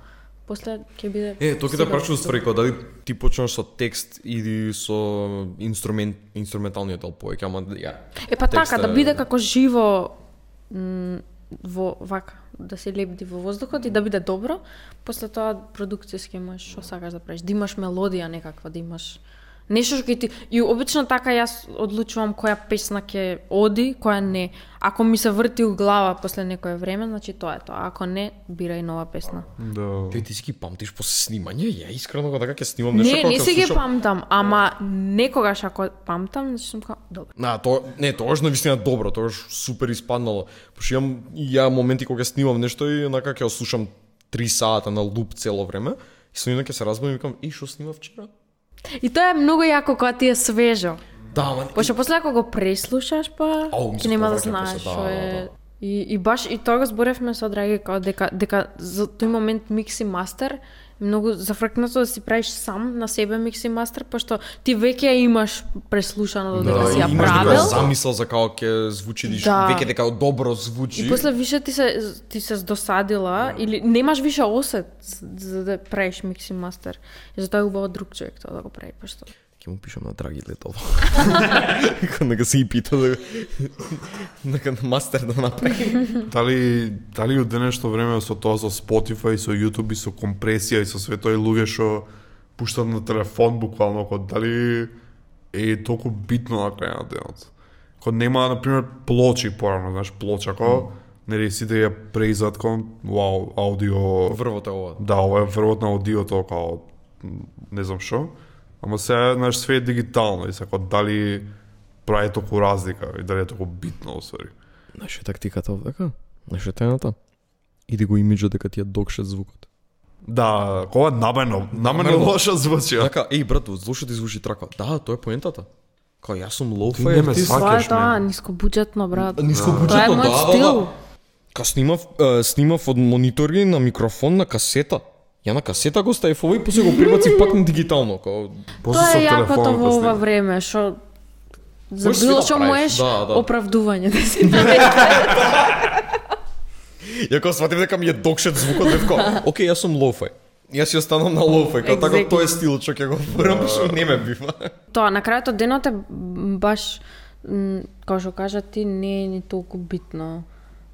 D: после ќе биде
A: Е, тоа ќе да прашувам ствари, као дали ти почнаш со текст или со инструмент, инструменталниот дел повеќе, ама ја.
D: Е па така, да биде како живо м, во вака, да се лепди во воздухот и да биде добро, после тоа продукцијски можеш што сакаш да правиш, да имаш мелодија некаква, да имаш нешто што ќе ти и обично така јас одлучувам која песна ќе оди, која не. Ако ми се врти у глава после некое време, значи тоа е тоа. Ако не, бирај нова песна.
B: Да.
A: Ти, ти си ги памтиш после снимање? Ја искрено кога така ќе снимам нешто
D: Не, не си ги
A: слушам-
D: памтам, ама некогаш ако памтам, значи сум као, добро.
A: На, тоа не, тоа е навистина добро, тоа е супер испаднало. Пошто имам ја моменти кога снимам нешто и онака ќе слушам 3 сата на луп цело време. И со ќе се разбудам и викам, и што снимав вчера?
D: И тоа е многу јако кога ти е свежо.
A: Да, ама
D: Пошто после ако го преслушаш, па ќе нема да знаеш
A: после,
D: што
A: да,
D: е
A: да, да.
D: И, и баш и тоа го зборевме со Драги како дека дека за тој момент микси мастер многу зафркнато да си правиш сам на себе микси мастер пошто ти веќе ја имаш преслушано додека си ја
A: и имаш
D: правил.
A: некоја замисла за како ќе звучи,
D: Да.
A: веќе дека добро звучи.
D: И после више ти се ти се досадила или немаш више осет за- да правиш микси мастер. И затоа е убаво друг човек тоа да го прави пошто.
A: Ќе му пишам на Драги Летова. Нека се и пита да нека на мастер да направи.
B: Дали дали од денешно време со тоа со Spotify, со YouTube и со компресија и со све тоа и луѓе што пуштат на телефон буквално, кога дали е толку битно на крај на денот. Кога нема на пример плочи порано, знаеш, плоча кога нели сите ја преизат кон вау, аудио
A: Врвот е ова.
B: Да, ова е врвот на аудиото као м, не знам што. Ама сега знаеш све е дигитално и сега дали прави толку разлика и дали е толку битно усвари.
A: Знаеш е тактиката овдека? Знаеш е тената? Иди го имиджа дека ти е докшет звукот.
B: Да, кога намерно, намерно
A: Намерно.
B: лоша звучи.
A: Така, еј брат, зошто ти звучи трака? Да, тоа е поентата. Као јас сум
B: Ти не ме
A: артист.
B: сваќаш.
D: Тоа е ниско буџетно брат.
A: Ниско
D: Тоа е
A: буџетно,
D: мојот
A: да, да,
D: стил.
A: да. Ка снимав, снимав од монитори на микрофон на касета. Ја на касета го ставив ова и после го пребацив пак на дигитално. Као...
B: После
D: Тоа
B: со
D: е јакото во ова време, што за било
A: да
D: што можеш
A: да, да.
D: оправдување да си.
A: Ја кога сватив дека ми е докшет звукот, бев као, окей, јас сум лоу-фај. Јас си останам на лоу-фај, као така тој е стилот што ќе го фурам, што не ме бива.
D: Тоа на крајот од денот е баш како што кажа ти не е ни толку битно.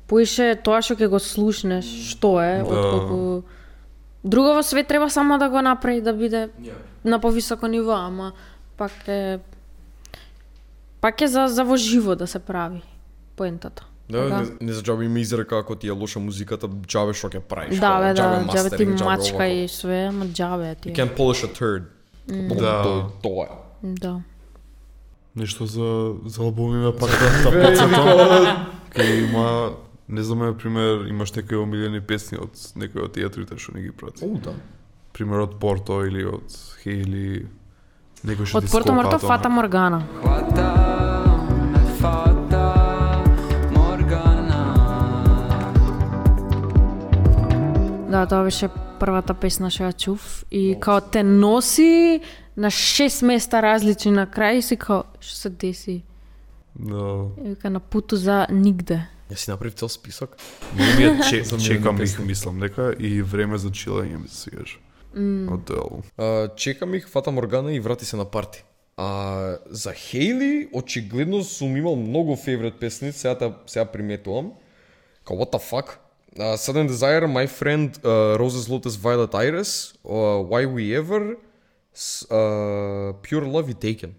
D: Поише тоа што ќе го слушнеш што е,
B: Да.
D: отколку Друго во свет треба само да го направи да биде на повисоко ниво, ама пак е пак е за за во живо да се прави поентата.
A: Да,
D: Така?
A: не, не за џабе ми изрека ако ти е лоша музиката, џабе што ќе правиш.
D: Да, бе, да, џабе ти мачка и све, ама џабе ти.
A: You
D: е.
A: can polish a turd.
B: Да.
A: Тоа- е.
D: Да.
B: Нешто за за албумиве пак да тапецето. Кај има не знам, на пример, имаш некои омилени песни од некои од тие трите што не ги прати.
A: О, да.
B: Пример од Порто или од Хейли. Некој што
D: Од Порто Морто Фата. Моргана.
F: Me fata Morgana
D: Да, тоа беше првата песна што ја чув и као те носи на шест места различни на крај и си као што се деси?
B: Да.
D: И вика на путу за нигде.
A: Ја си направив цел список.
B: Ми е че, чекам их, мислам дека и време за чилање ми се свигаш. Од тој албум.
A: А, чекам их, фата Моргана и врати се на парти. А за Хейли, очигледно сум имал многу фейврет песни, сега, та- сега приметувам. Као, what the fuck? Uh, Sudden Desire, My Friend, uh, Roses, Lotus, Violet Iris, uh, Why We Ever, uh, Pure Love и Taken.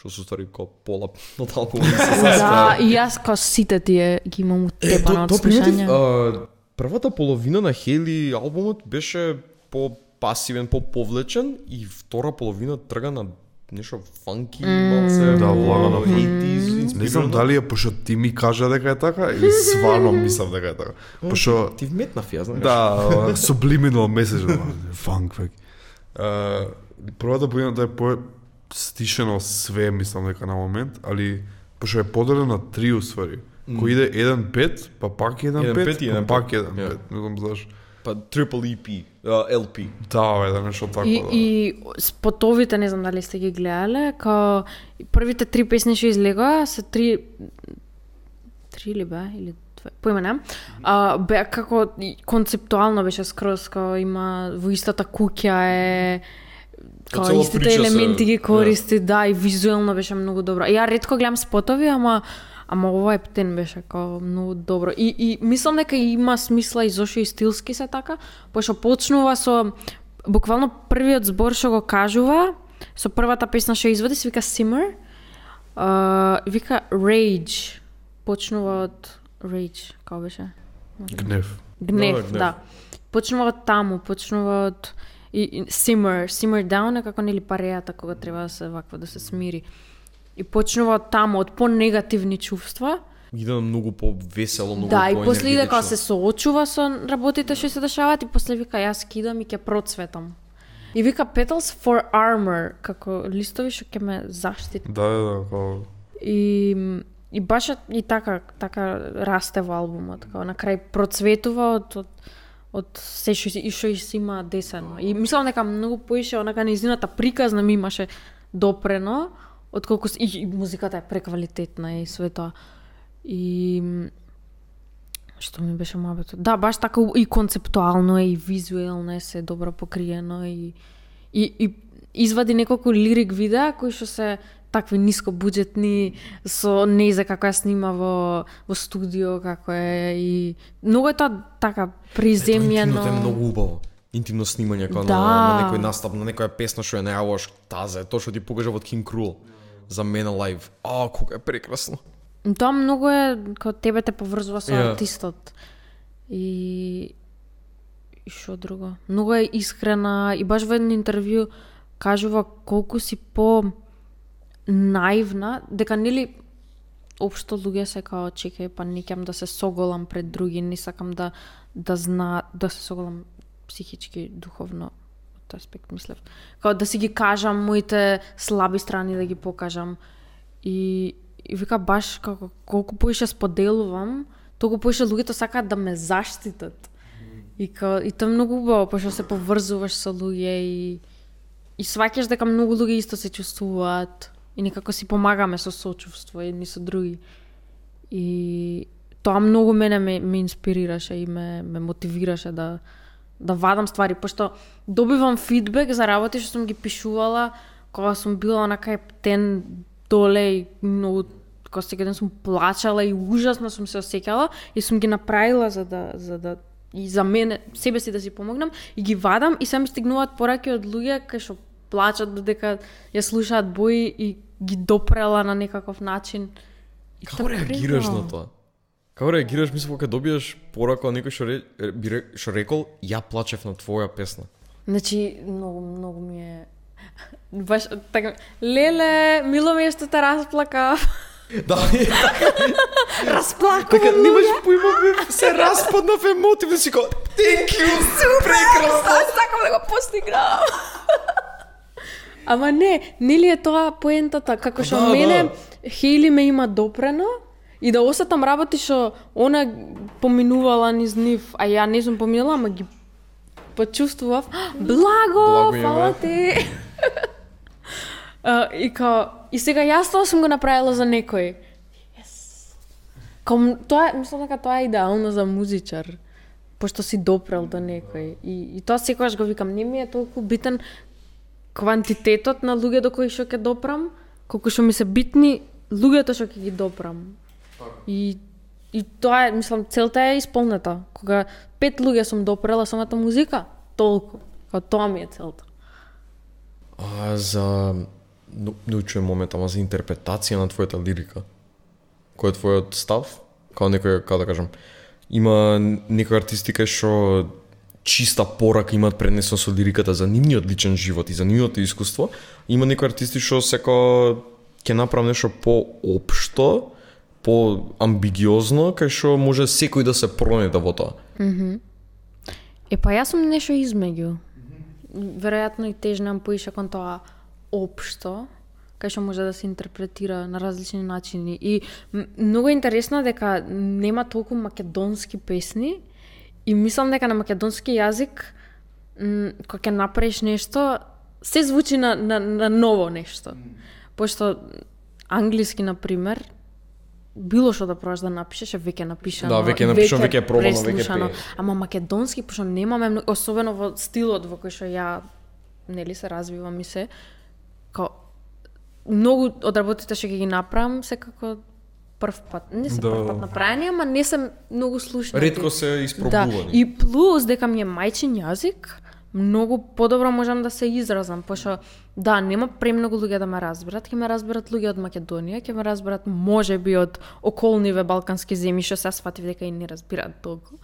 A: Што се ствари као пола од албумот.
D: Да, и јас као сите тие ги имам утепано од слушање.
A: првата половина на Хейли албумот беше по пасивен, по повлечен и втора половина трга на нешто фанки, малце,
B: Да, влагано.
A: 80s,
B: Не знам дали е пошто ти ми кажа дека е така или сварно мислам дека е така. Пошто
A: Ти вметнав ја, знаеш.
B: Да, subliminal message, фанк век. Првата половина да е по стишено све, мислам дека на момент, али пошто е поделено на три усвари. Кој иде 1-5, па пак 1-5,
A: 1-5 и
B: па
A: 1-5.
B: пак 1-5.
A: Ја.
B: Не знам заш.
A: Па Triple EP, uh, LP.
B: Да, бе, да нешто тако.
D: И,
B: да.
D: и спотовите, не знам дали сте ги гледале, као првите три песни што излегоа се три три ли бе или две, поиме не. А бе како концептуално беше скроз као има во истата куќа е као истите
A: прича се-
D: елементи ги
A: да.
D: користи, да, и визуелно беше многу добро. Ја ретко гледам спотови, ама Ама ова ептен беше како многу добро. И, и мислам дека има смисла и зошто и стилски се така, пошто почнува со буквално првиот збор што го кажува, со првата песна што извади, се вика Simmer, uh, вика Rage. Почнува од Rage, како беше?
B: Гнев.
D: Гнев,
A: Да,
D: да,
A: гнев.
D: да. Почнува од таму, почнува од и, и simmer, simmer down е како нели парејата кога треба да се вакво да се смири. И почнува од таму, од понегативни чувства.
A: Иде на многу по-весело, многу
D: да, и после иде кога се соочува со работите што се дешаваат и после вика јас кидам и ќе процветам. И вика petals for armor, како листови што ќе ме заштити.
B: Да, да, да.
D: И и баш е- и така така расте во албумот, како на крај процветува од од од се што и што се има десено. И мислам дека многу поише онака неизината приказна ми имаше допрено, отколку и, и музиката е преквалитетна и све тоа. И што ми беше мабето? Да, баш така и концептуално е и визуелно е се добро покриено и и, и извади неколку лирик видеа кои што се такви ниско буџетни со незе како ја снима во во студио како е и многу е тоа така приземјено.
A: Интимното е многу убаво. Интимно снимање како
D: Да.
A: на, на некој настап, на некоја песна што ја најаваш таза, тоа што ти покажа од King Cruel за мене лайв. А, колку е прекрасно.
D: Тоа многу е како тебе те поврзува со
A: Ја.
D: артистот. И и што друго? Многу е искрена и баш во едно интервју кажува колку си по наивна, дека нели општо луѓе се као чекај па никам да се соголам пред други, не сакам да да зна да се соголам психички, духовно тој аспект мислев. Као да си ги кажам моите слаби страни да ги покажам. И и вика баш како колку поише споделувам, толку поише луѓето сакаат да ме заштитат. И као, и тоа многу убаво, пошто се поврзуваш со луѓе и и сваќаш дека многу луѓе исто се чувствуваат и некако си помагаме со сочувство едни со други. И тоа многу мене ме, ме инспирираше и ме, ме мотивираше да да вадам ствари, пошто добивам фидбек за работи што сум ги пишувала кога сум била онака ептен доле и многу кога секој ден сум плачала и ужасно сум се осеќала и сум ги направила за да за да и за мене себе си да си помогнам и ги вадам и сами стигнуваат пораки од луѓе кај што плачат додека ја слушаат бои и ги допрела на некаков начин. И
A: Како
D: тоа
A: реагираш на тоа? Како реагираш, мислам, кога добиеш порака од некој што, ре, ре, рекол, ја плачев на твоја песна.
D: Значи, многу, многу ми е... Баш, така, леле, мило ми е што те расплака.
A: Да,
D: Расплакувам
A: така немаш поима се распаднав емотивно си као, thank you, прекрасно.
D: сакам да го постигнам. Ама не, нели е тоа поентата, како што
A: Да,
D: мене
A: да.
D: Хейли ме има допрено и да осетам работи што она поминувала низ нив, а ја не сум поминала, ама ги почувствував. Благо,
A: Благо
D: фала ти. А, и као, и сега јас тоа сум го направила за некој. Yes. Ком, тоа, мислам дека тоа е идеално за музичар пошто си допрел до некој. И, и тоа секогаш го викам, не ми е толку битен квантитетот на луѓе до кои што ќе допрам, колку што ми се битни луѓето што ќе ги допрам. И и тоа е, мислам, целта е исполнета. Кога пет луѓе сум допрела самата музика, толку. Као тоа ми е целта.
A: А за не чуем момент, ама за интерпретација на твојата лирика. Кој е твојот став? Као некој, како да кажам, има некои артисти кај што чиста порака имаат пренесено со лириката за нивниот личен живот и за нивното искуство. Има некои артисти што секо ќе направам нешто поопшто, поамбигиозно, кај што може секој да се пронајде во тоа.
D: Е, па јас сум нешто измеѓу. Веројатно и тежнам поише кон тоа општо, кај што може да се интерпретира на различни начини. И многу интересно дека нема толку македонски песни и мислам дека на македонски јазик кога ќе направиш нешто, се звучи на, на, на ново нешто. Пошто англиски, на пример, било што да пробаш да напишеш, веќе напишано.
A: Да, веќе напишано, веќе е пробано, веќе пее.
D: Ама македонски, пошто немаме, многу- особено во стилот во кој што ја нели се развивам и се, као многу од работите што ќе ги направам секако прв пат. Не се
B: Да.
D: прв пат направени, ама не се многу слушнати.
A: Ретко се
D: Да,
A: испробувани.
D: и плюс дека ми е мајчин јазик, многу подобро можам да се изразам, пошто да, нема премногу луѓе да ме разберат, ќе ме разберат луѓе од Македонија, ќе ме разберат можеби од околниве балкански земји, што се сватив дека и не разбираат толку.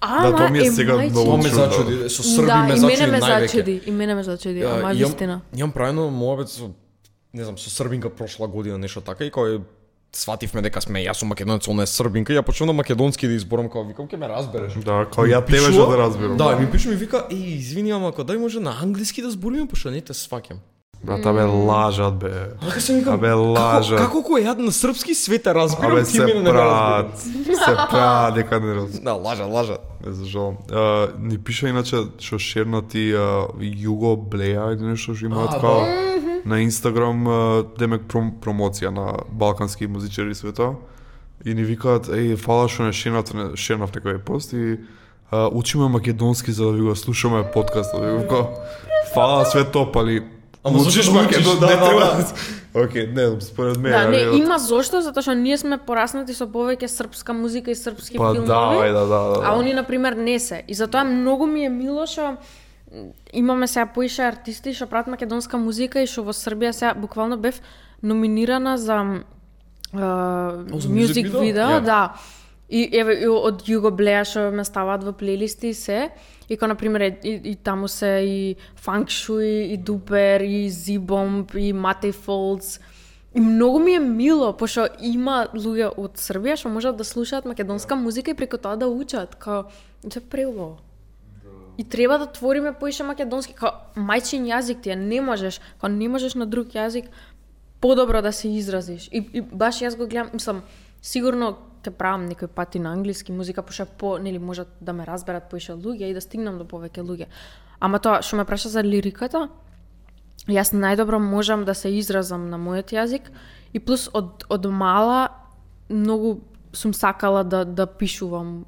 D: Ама
B: тоа ми е
D: е
B: сега
D: мајчин
B: многу
A: ме зачуди, со Срби
D: да,
A: ме
D: и
A: зачуди
D: мене ме зачуди, и мене ме зачуди, ама вистина.
A: Имам правено моабет со не знам, со србинка прошла година нешто така и кој свативме дека сме јас сум македонец, она е србинка, ја почнав на македонски да изборам како викам ќе ме разбереш.
B: Да, као ја што да разбирам.
A: Да, ми пише ми вика, еј, извини, ама ако дај може на англиски да збориме, пошто не те сваќам.
B: Брат, абе лажат бе.
A: Така се викам,
B: Абе,
A: како,
B: лажат.
A: како кој јад на српски свет те разбирам,
B: Абе
A: ти
B: се
A: мене не разбираш.
B: се прават дека не разбирам.
A: Да, лажа, лажа.
B: Не за жал. А, ни пиша иначе што шернати а, Југо Блеја или нешто што имаат
A: А,
B: као на Инстаграм демек пром, промоција на балкански музичари света и ни викаат еј фала што не шернав не шернав некој пост и а, учиме македонски за да ви го слушаме подкастот. И го фала све топ, али
A: Ама
B: учиш
A: да
B: македонски,
A: Да,
B: не
A: да,
B: треба.
A: да.
B: Океј, не според мене.
D: Да, не, има зошто, затоа што ние сме пораснати со повеќе српска музика и српски
B: Па
D: филмови.
B: да, бе, да, да, да.
D: А они, например, не се. И затоа многу ми е мило што имаме сега поише артисти што прават македонска музика и што во Србија сега буквално бев номинирана за uh,
A: video?
D: видео,
A: Ја.
D: да. И еве од Југо Блеја што ме ставаат во плейлисти и се. И како например и, и, и таму се и Funk Shui, и Дупер, и Зибомб, и Матеј Фолдс. И многу ми е мило, пошто има луѓе од Србија што можат да слушаат македонска музика и преку тоа да учат. Као, се преубаво. И треба да твориме поише македонски, као мајчин јазик ти е, не можеш, као не можеш на друг јазик подобро да се изразиш. И, и баш јас го гледам, мислам, сигурно ќе правам некој пати на англиски музика, пошто по, нели, можат да ме разберат поише луѓе и да стигнам до повеќе луѓе. Ама тоа што ме праша за лириката, јас најдобро можам да се изразам на мојот јазик и плюс од, од мала многу сум сакала да, да пишувам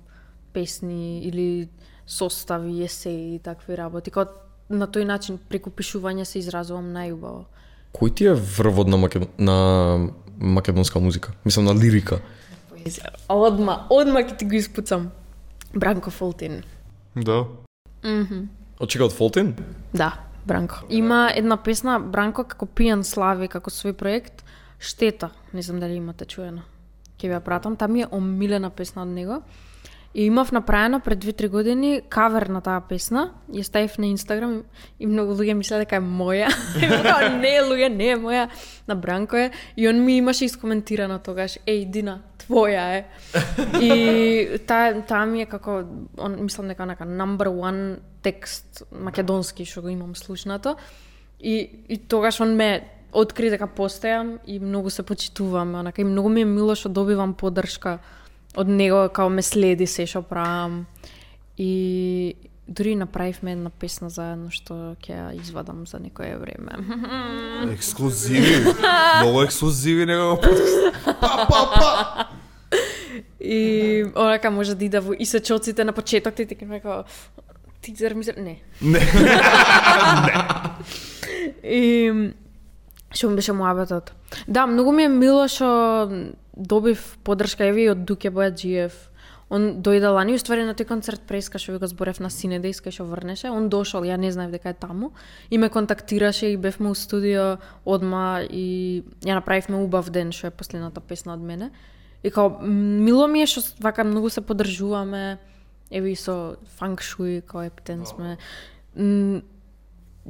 D: песни или состави, есеи и такви работи. Као на тој начин преку пишување се изразувам најубаво.
A: Кој ти е врвод на, македон... на македонска музика? Мислам на лирика.
D: Одма, одма ќе ти го испуцам. Бранко Фолтин.
B: Да.
A: Очека од Фолтин?
D: Да, Бранко. Има една песна Бранко како пијан слави како свој проект Штета. Не знам дали имате чуено. Ќе ви ја пратам, таа ми е омилена песна од него. И имав направено пред 2-3 години кавер на таа песна, ја ставив на Инстаграм и многу луѓе мислеа дека е моја. И така, не луѓе, не е моја, на Бранко е. И он ми имаше искоментирано тогаш, еј Дина, твоја е. И таа таа ми е како он мислам дека нека number one текст македонски што го имам слушнато. И и тогаш он ме откри дека постојам и многу се почитувам, онака и многу ми е мило што добивам поддршка од него као ме следи се што правам. И дури направивме една песна заедно што ќе ја извадам за некое време.
B: Ексклузиви. Многу ексклузиви него подкаст.
D: И онака може да иде во и сечоците на почеток ти ти како ти зар ми зар- не.
B: Не.
D: И што ми беше муабетот. Да, многу ми е мило што добив поддршка еве и од Дуке Бојаджиев. Он дојде лани, уствари на тој концерт преска што ви го зборев на Синедејс кај што врнеше. Он дошол, ја не знаев дека е таму. И ме контактираше и бевме у студио одма и ја направивме убав ден што е последната песна од мене. И као мило ми е што вака многу се поддржуваме. Еве и со фанк шуи као ептен сме.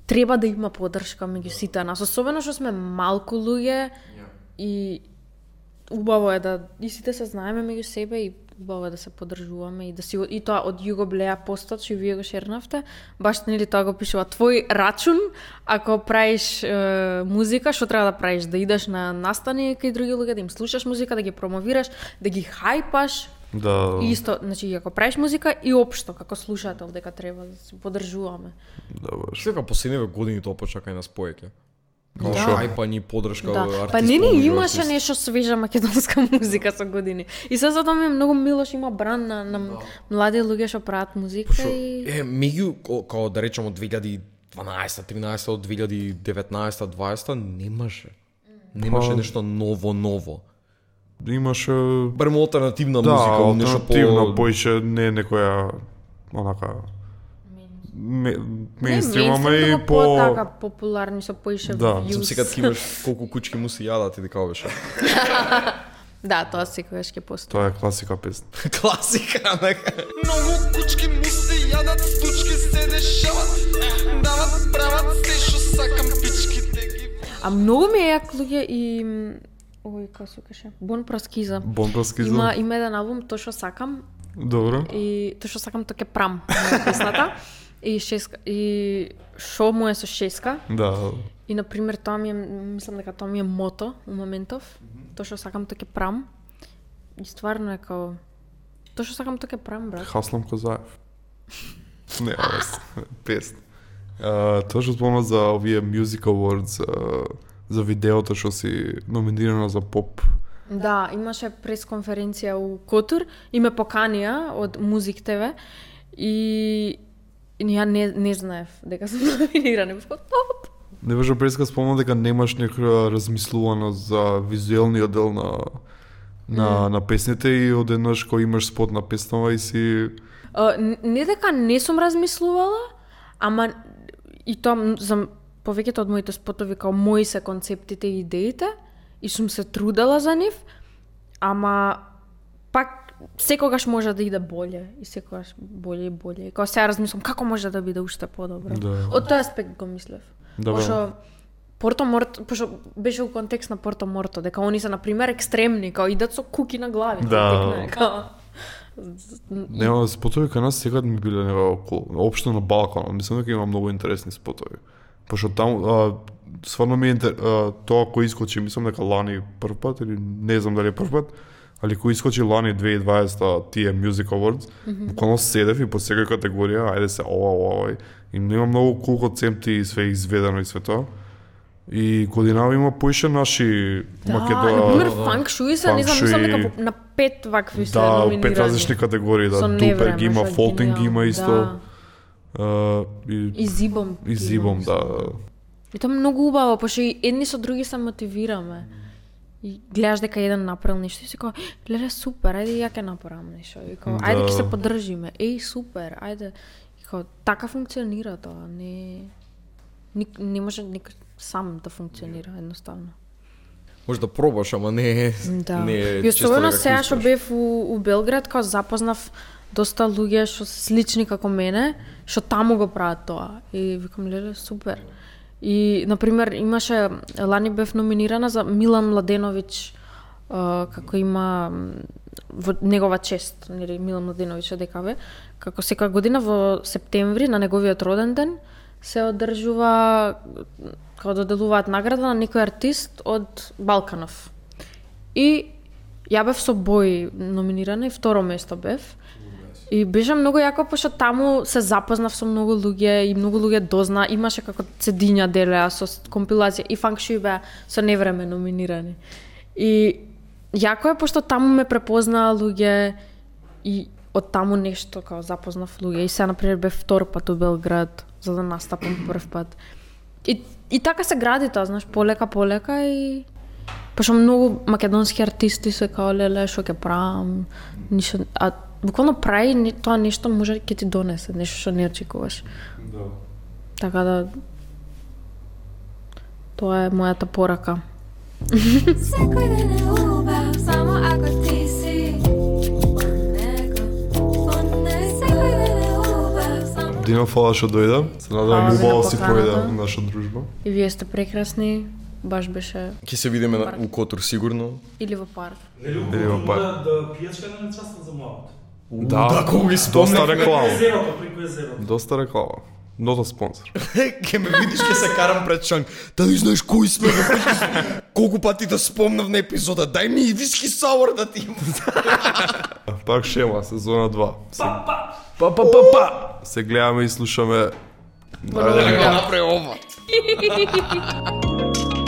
D: Треба да има поддршка меѓу сите нас, особено што сме малку луѓе и убаво е да и сите се знаеме меѓу себе и убаво е да се поддржуваме и да си и тоа од Југо Блеја постот што вие го шернавте, баш нели тоа го пишува твој рачун ако правиш е, музика, што треба да правиш, да идеш на настани кај други луѓе, да им слушаш музика, да ги промовираш, да ги хајпаш,
B: Да.
D: И исто, значи ако правиш музика и општо како слушател дека треба да се поддржуваме.
B: Да, баш.
A: Дека последниве години тоа почна кај нас поеќе. Као
D: Да.
A: што ајпа ни подршка
D: Да.
A: артист
D: Па не ни имаше нешто свежа македонска музика со години. И се затоа ми е многу мило што има бран на, на млади луѓе што прават музика
A: Што
D: и
A: е меѓу као да речеме од 2012, 13 од 2019, 20 немаше. Немаше
B: Па-
A: нешто ново ново.
B: Имаше
A: Барем алтернативна
B: да,
A: музика, нешто
B: алтернативна,
A: по
B: поише не некоја онака ме- мейнстрим, ама
D: мејнстрим,
B: и по
D: по-така популарни со поише
B: Да.
D: views.
A: Сум сега ти имаш колку кучки му се јадат и дека беше.
D: Да, тоа секогаш ќе постои.
B: тоа е класика песна.
A: Класика, нека.
F: Многу кучки му се јадат, стучки се дешават Дават, прават се шо сакам пичките ги
D: А многу ми е јак луѓе и Ој, како се каже? Бон Проскиза.
B: Бомбарски
D: Има
B: за...
D: има еден албум Тоа што сакам
B: Добро.
D: и тоа што сакам тоа ќе прам на песната. И шеска и шо му е со шеска
B: Да.
D: И на пример тоа ми е мислам дека тоа ми е мото у моментов. Тоа што сакам тоа ќе прам. И стварно е као Тоа што сакам тоа ќе прам, брат.
B: Хаслам Козаев. Не, аз, пест. А, тоа што спомна за овие Music Awards, а, за видеото што си номинирана за поп.
D: Да, имаше пресконференција у Котур и ме поканија од Музик ТВ и и ја не, не знаев дека сум номинирана. Бев као, топ.
B: Не беше преска спомна дека немаш некоја размислувано за визуелниот дел на на, на песните и одеднаш кој имаш спот на песнава и си
D: н- не дека не сум размислувала, ама и тоа за повеќето од моите спотови као мои се концептите и идеите и сум се трудела за нив, ама пак секогаш може да иде боле и секогаш боле и боле. И као сега размислам како може да биде уште подобро.
B: Да.
D: Од тој аспект го мислев.
B: Да,
D: Пошто Порто Морто, пошто беше у контекст на Порто Морто, дека они се на пример екстремни, као идат со куки на глави.
B: Да.
D: текне, као
B: Нема спотови кај нас секад ми биле некако општо на Балканот. Мислам дека има многу интересни спотови. Пошто таму а, стварно ми е интер... а, тоа кој искочи, мислам дека лани прв пат или не знам дали е прв пат, али кој искочи лани 2020 тие Music Awards, буквално седев и по секоја категорија, ајде се ова, ова, ова. И има многу кул концепти и све изведено и све тоа. И годинава има поише наши
D: Да,
B: Македо...
D: например, фанк шуи се, не знам, мислам дека на пет вакви се
B: Да, пет различни категории, да. Дупер ги има, Фолтинг ги има
D: гениално,
B: исто.
D: Да.
B: Uh, и,
D: И зибом.
B: и зибом,
D: има,
B: да.
D: И тоа многу убаво, пошто и едни со други се мотивираме. И гледаш дека еден направил нешто и си као, гледа супер, ајде ја ќе направам нешто. И као,
B: Да.
D: ајде ќе се поддржиме. Еј, супер, ајде. И као, така функционира тоа, не ник, не може ник сам да функционира едноставно.
A: Може да пробаш, ама не
D: Да.
A: не е
D: и особено сега што
A: успееш.
D: бев у, у Белград, као запознав доста луѓе што се слични како мене, што таму го прават тоа. И викам, леле, супер. И, например, имаше, лани бев номинирана за Милан Младенович, како има во негова чест, нели Милан Младенович од ДКВ, како секоја година во септември на неговиот роден ден се одржува како да доделуваат награда на некој артист од Балканов. И ја бев со Бој номинирана и второ место бев. И беше многу јако, пошто таму се запознав со многу луѓе и многу луѓе дозна. Имаше како цедиња делеа со компилација и Фанк Шуи беа со невреме номинирани. И јако е, пошто таму ме препознаа луѓе и од таму нешто као запознав луѓе. И се, например, бе втор пат у Белград за да настапам прв пат. И, и така се гради тоа, знаеш, полека, полека и Пошто многу македонски артисти се као леле што ќе правам, ништо, а буквално прави не- тоа нешто може ќе ти донесе, нешто што не очекуваш.
B: Да.
D: Така да тоа е мојата порака.
G: Секој ден е убав, само ако ти си
B: Дино, фала што дојде. Се надевам
D: Фала ви на
B: убаво си појде наша дружба.
D: И вие сте прекрасни, баш беше
A: Ќе се видиме на, у Котур сигурно.
D: или во парк.
B: Или во парк.
E: да, да пијачка на частен за младот.
B: Да,
A: да, кога ги
B: доста
A: спомнавме.
B: реклама. Доста реклама. Нота спонсор.
A: Ке ме видиш ке се карам пред шанк. Да не знаеш кои сме. Колку пати да спомнав на епизода. Дај ми и виски саур да ти имам.
B: Парк Шема, сезона 2. Се,
E: Па, па!
A: Па па па па.
B: се гледаме и слушаме.
A: Да го направи ова.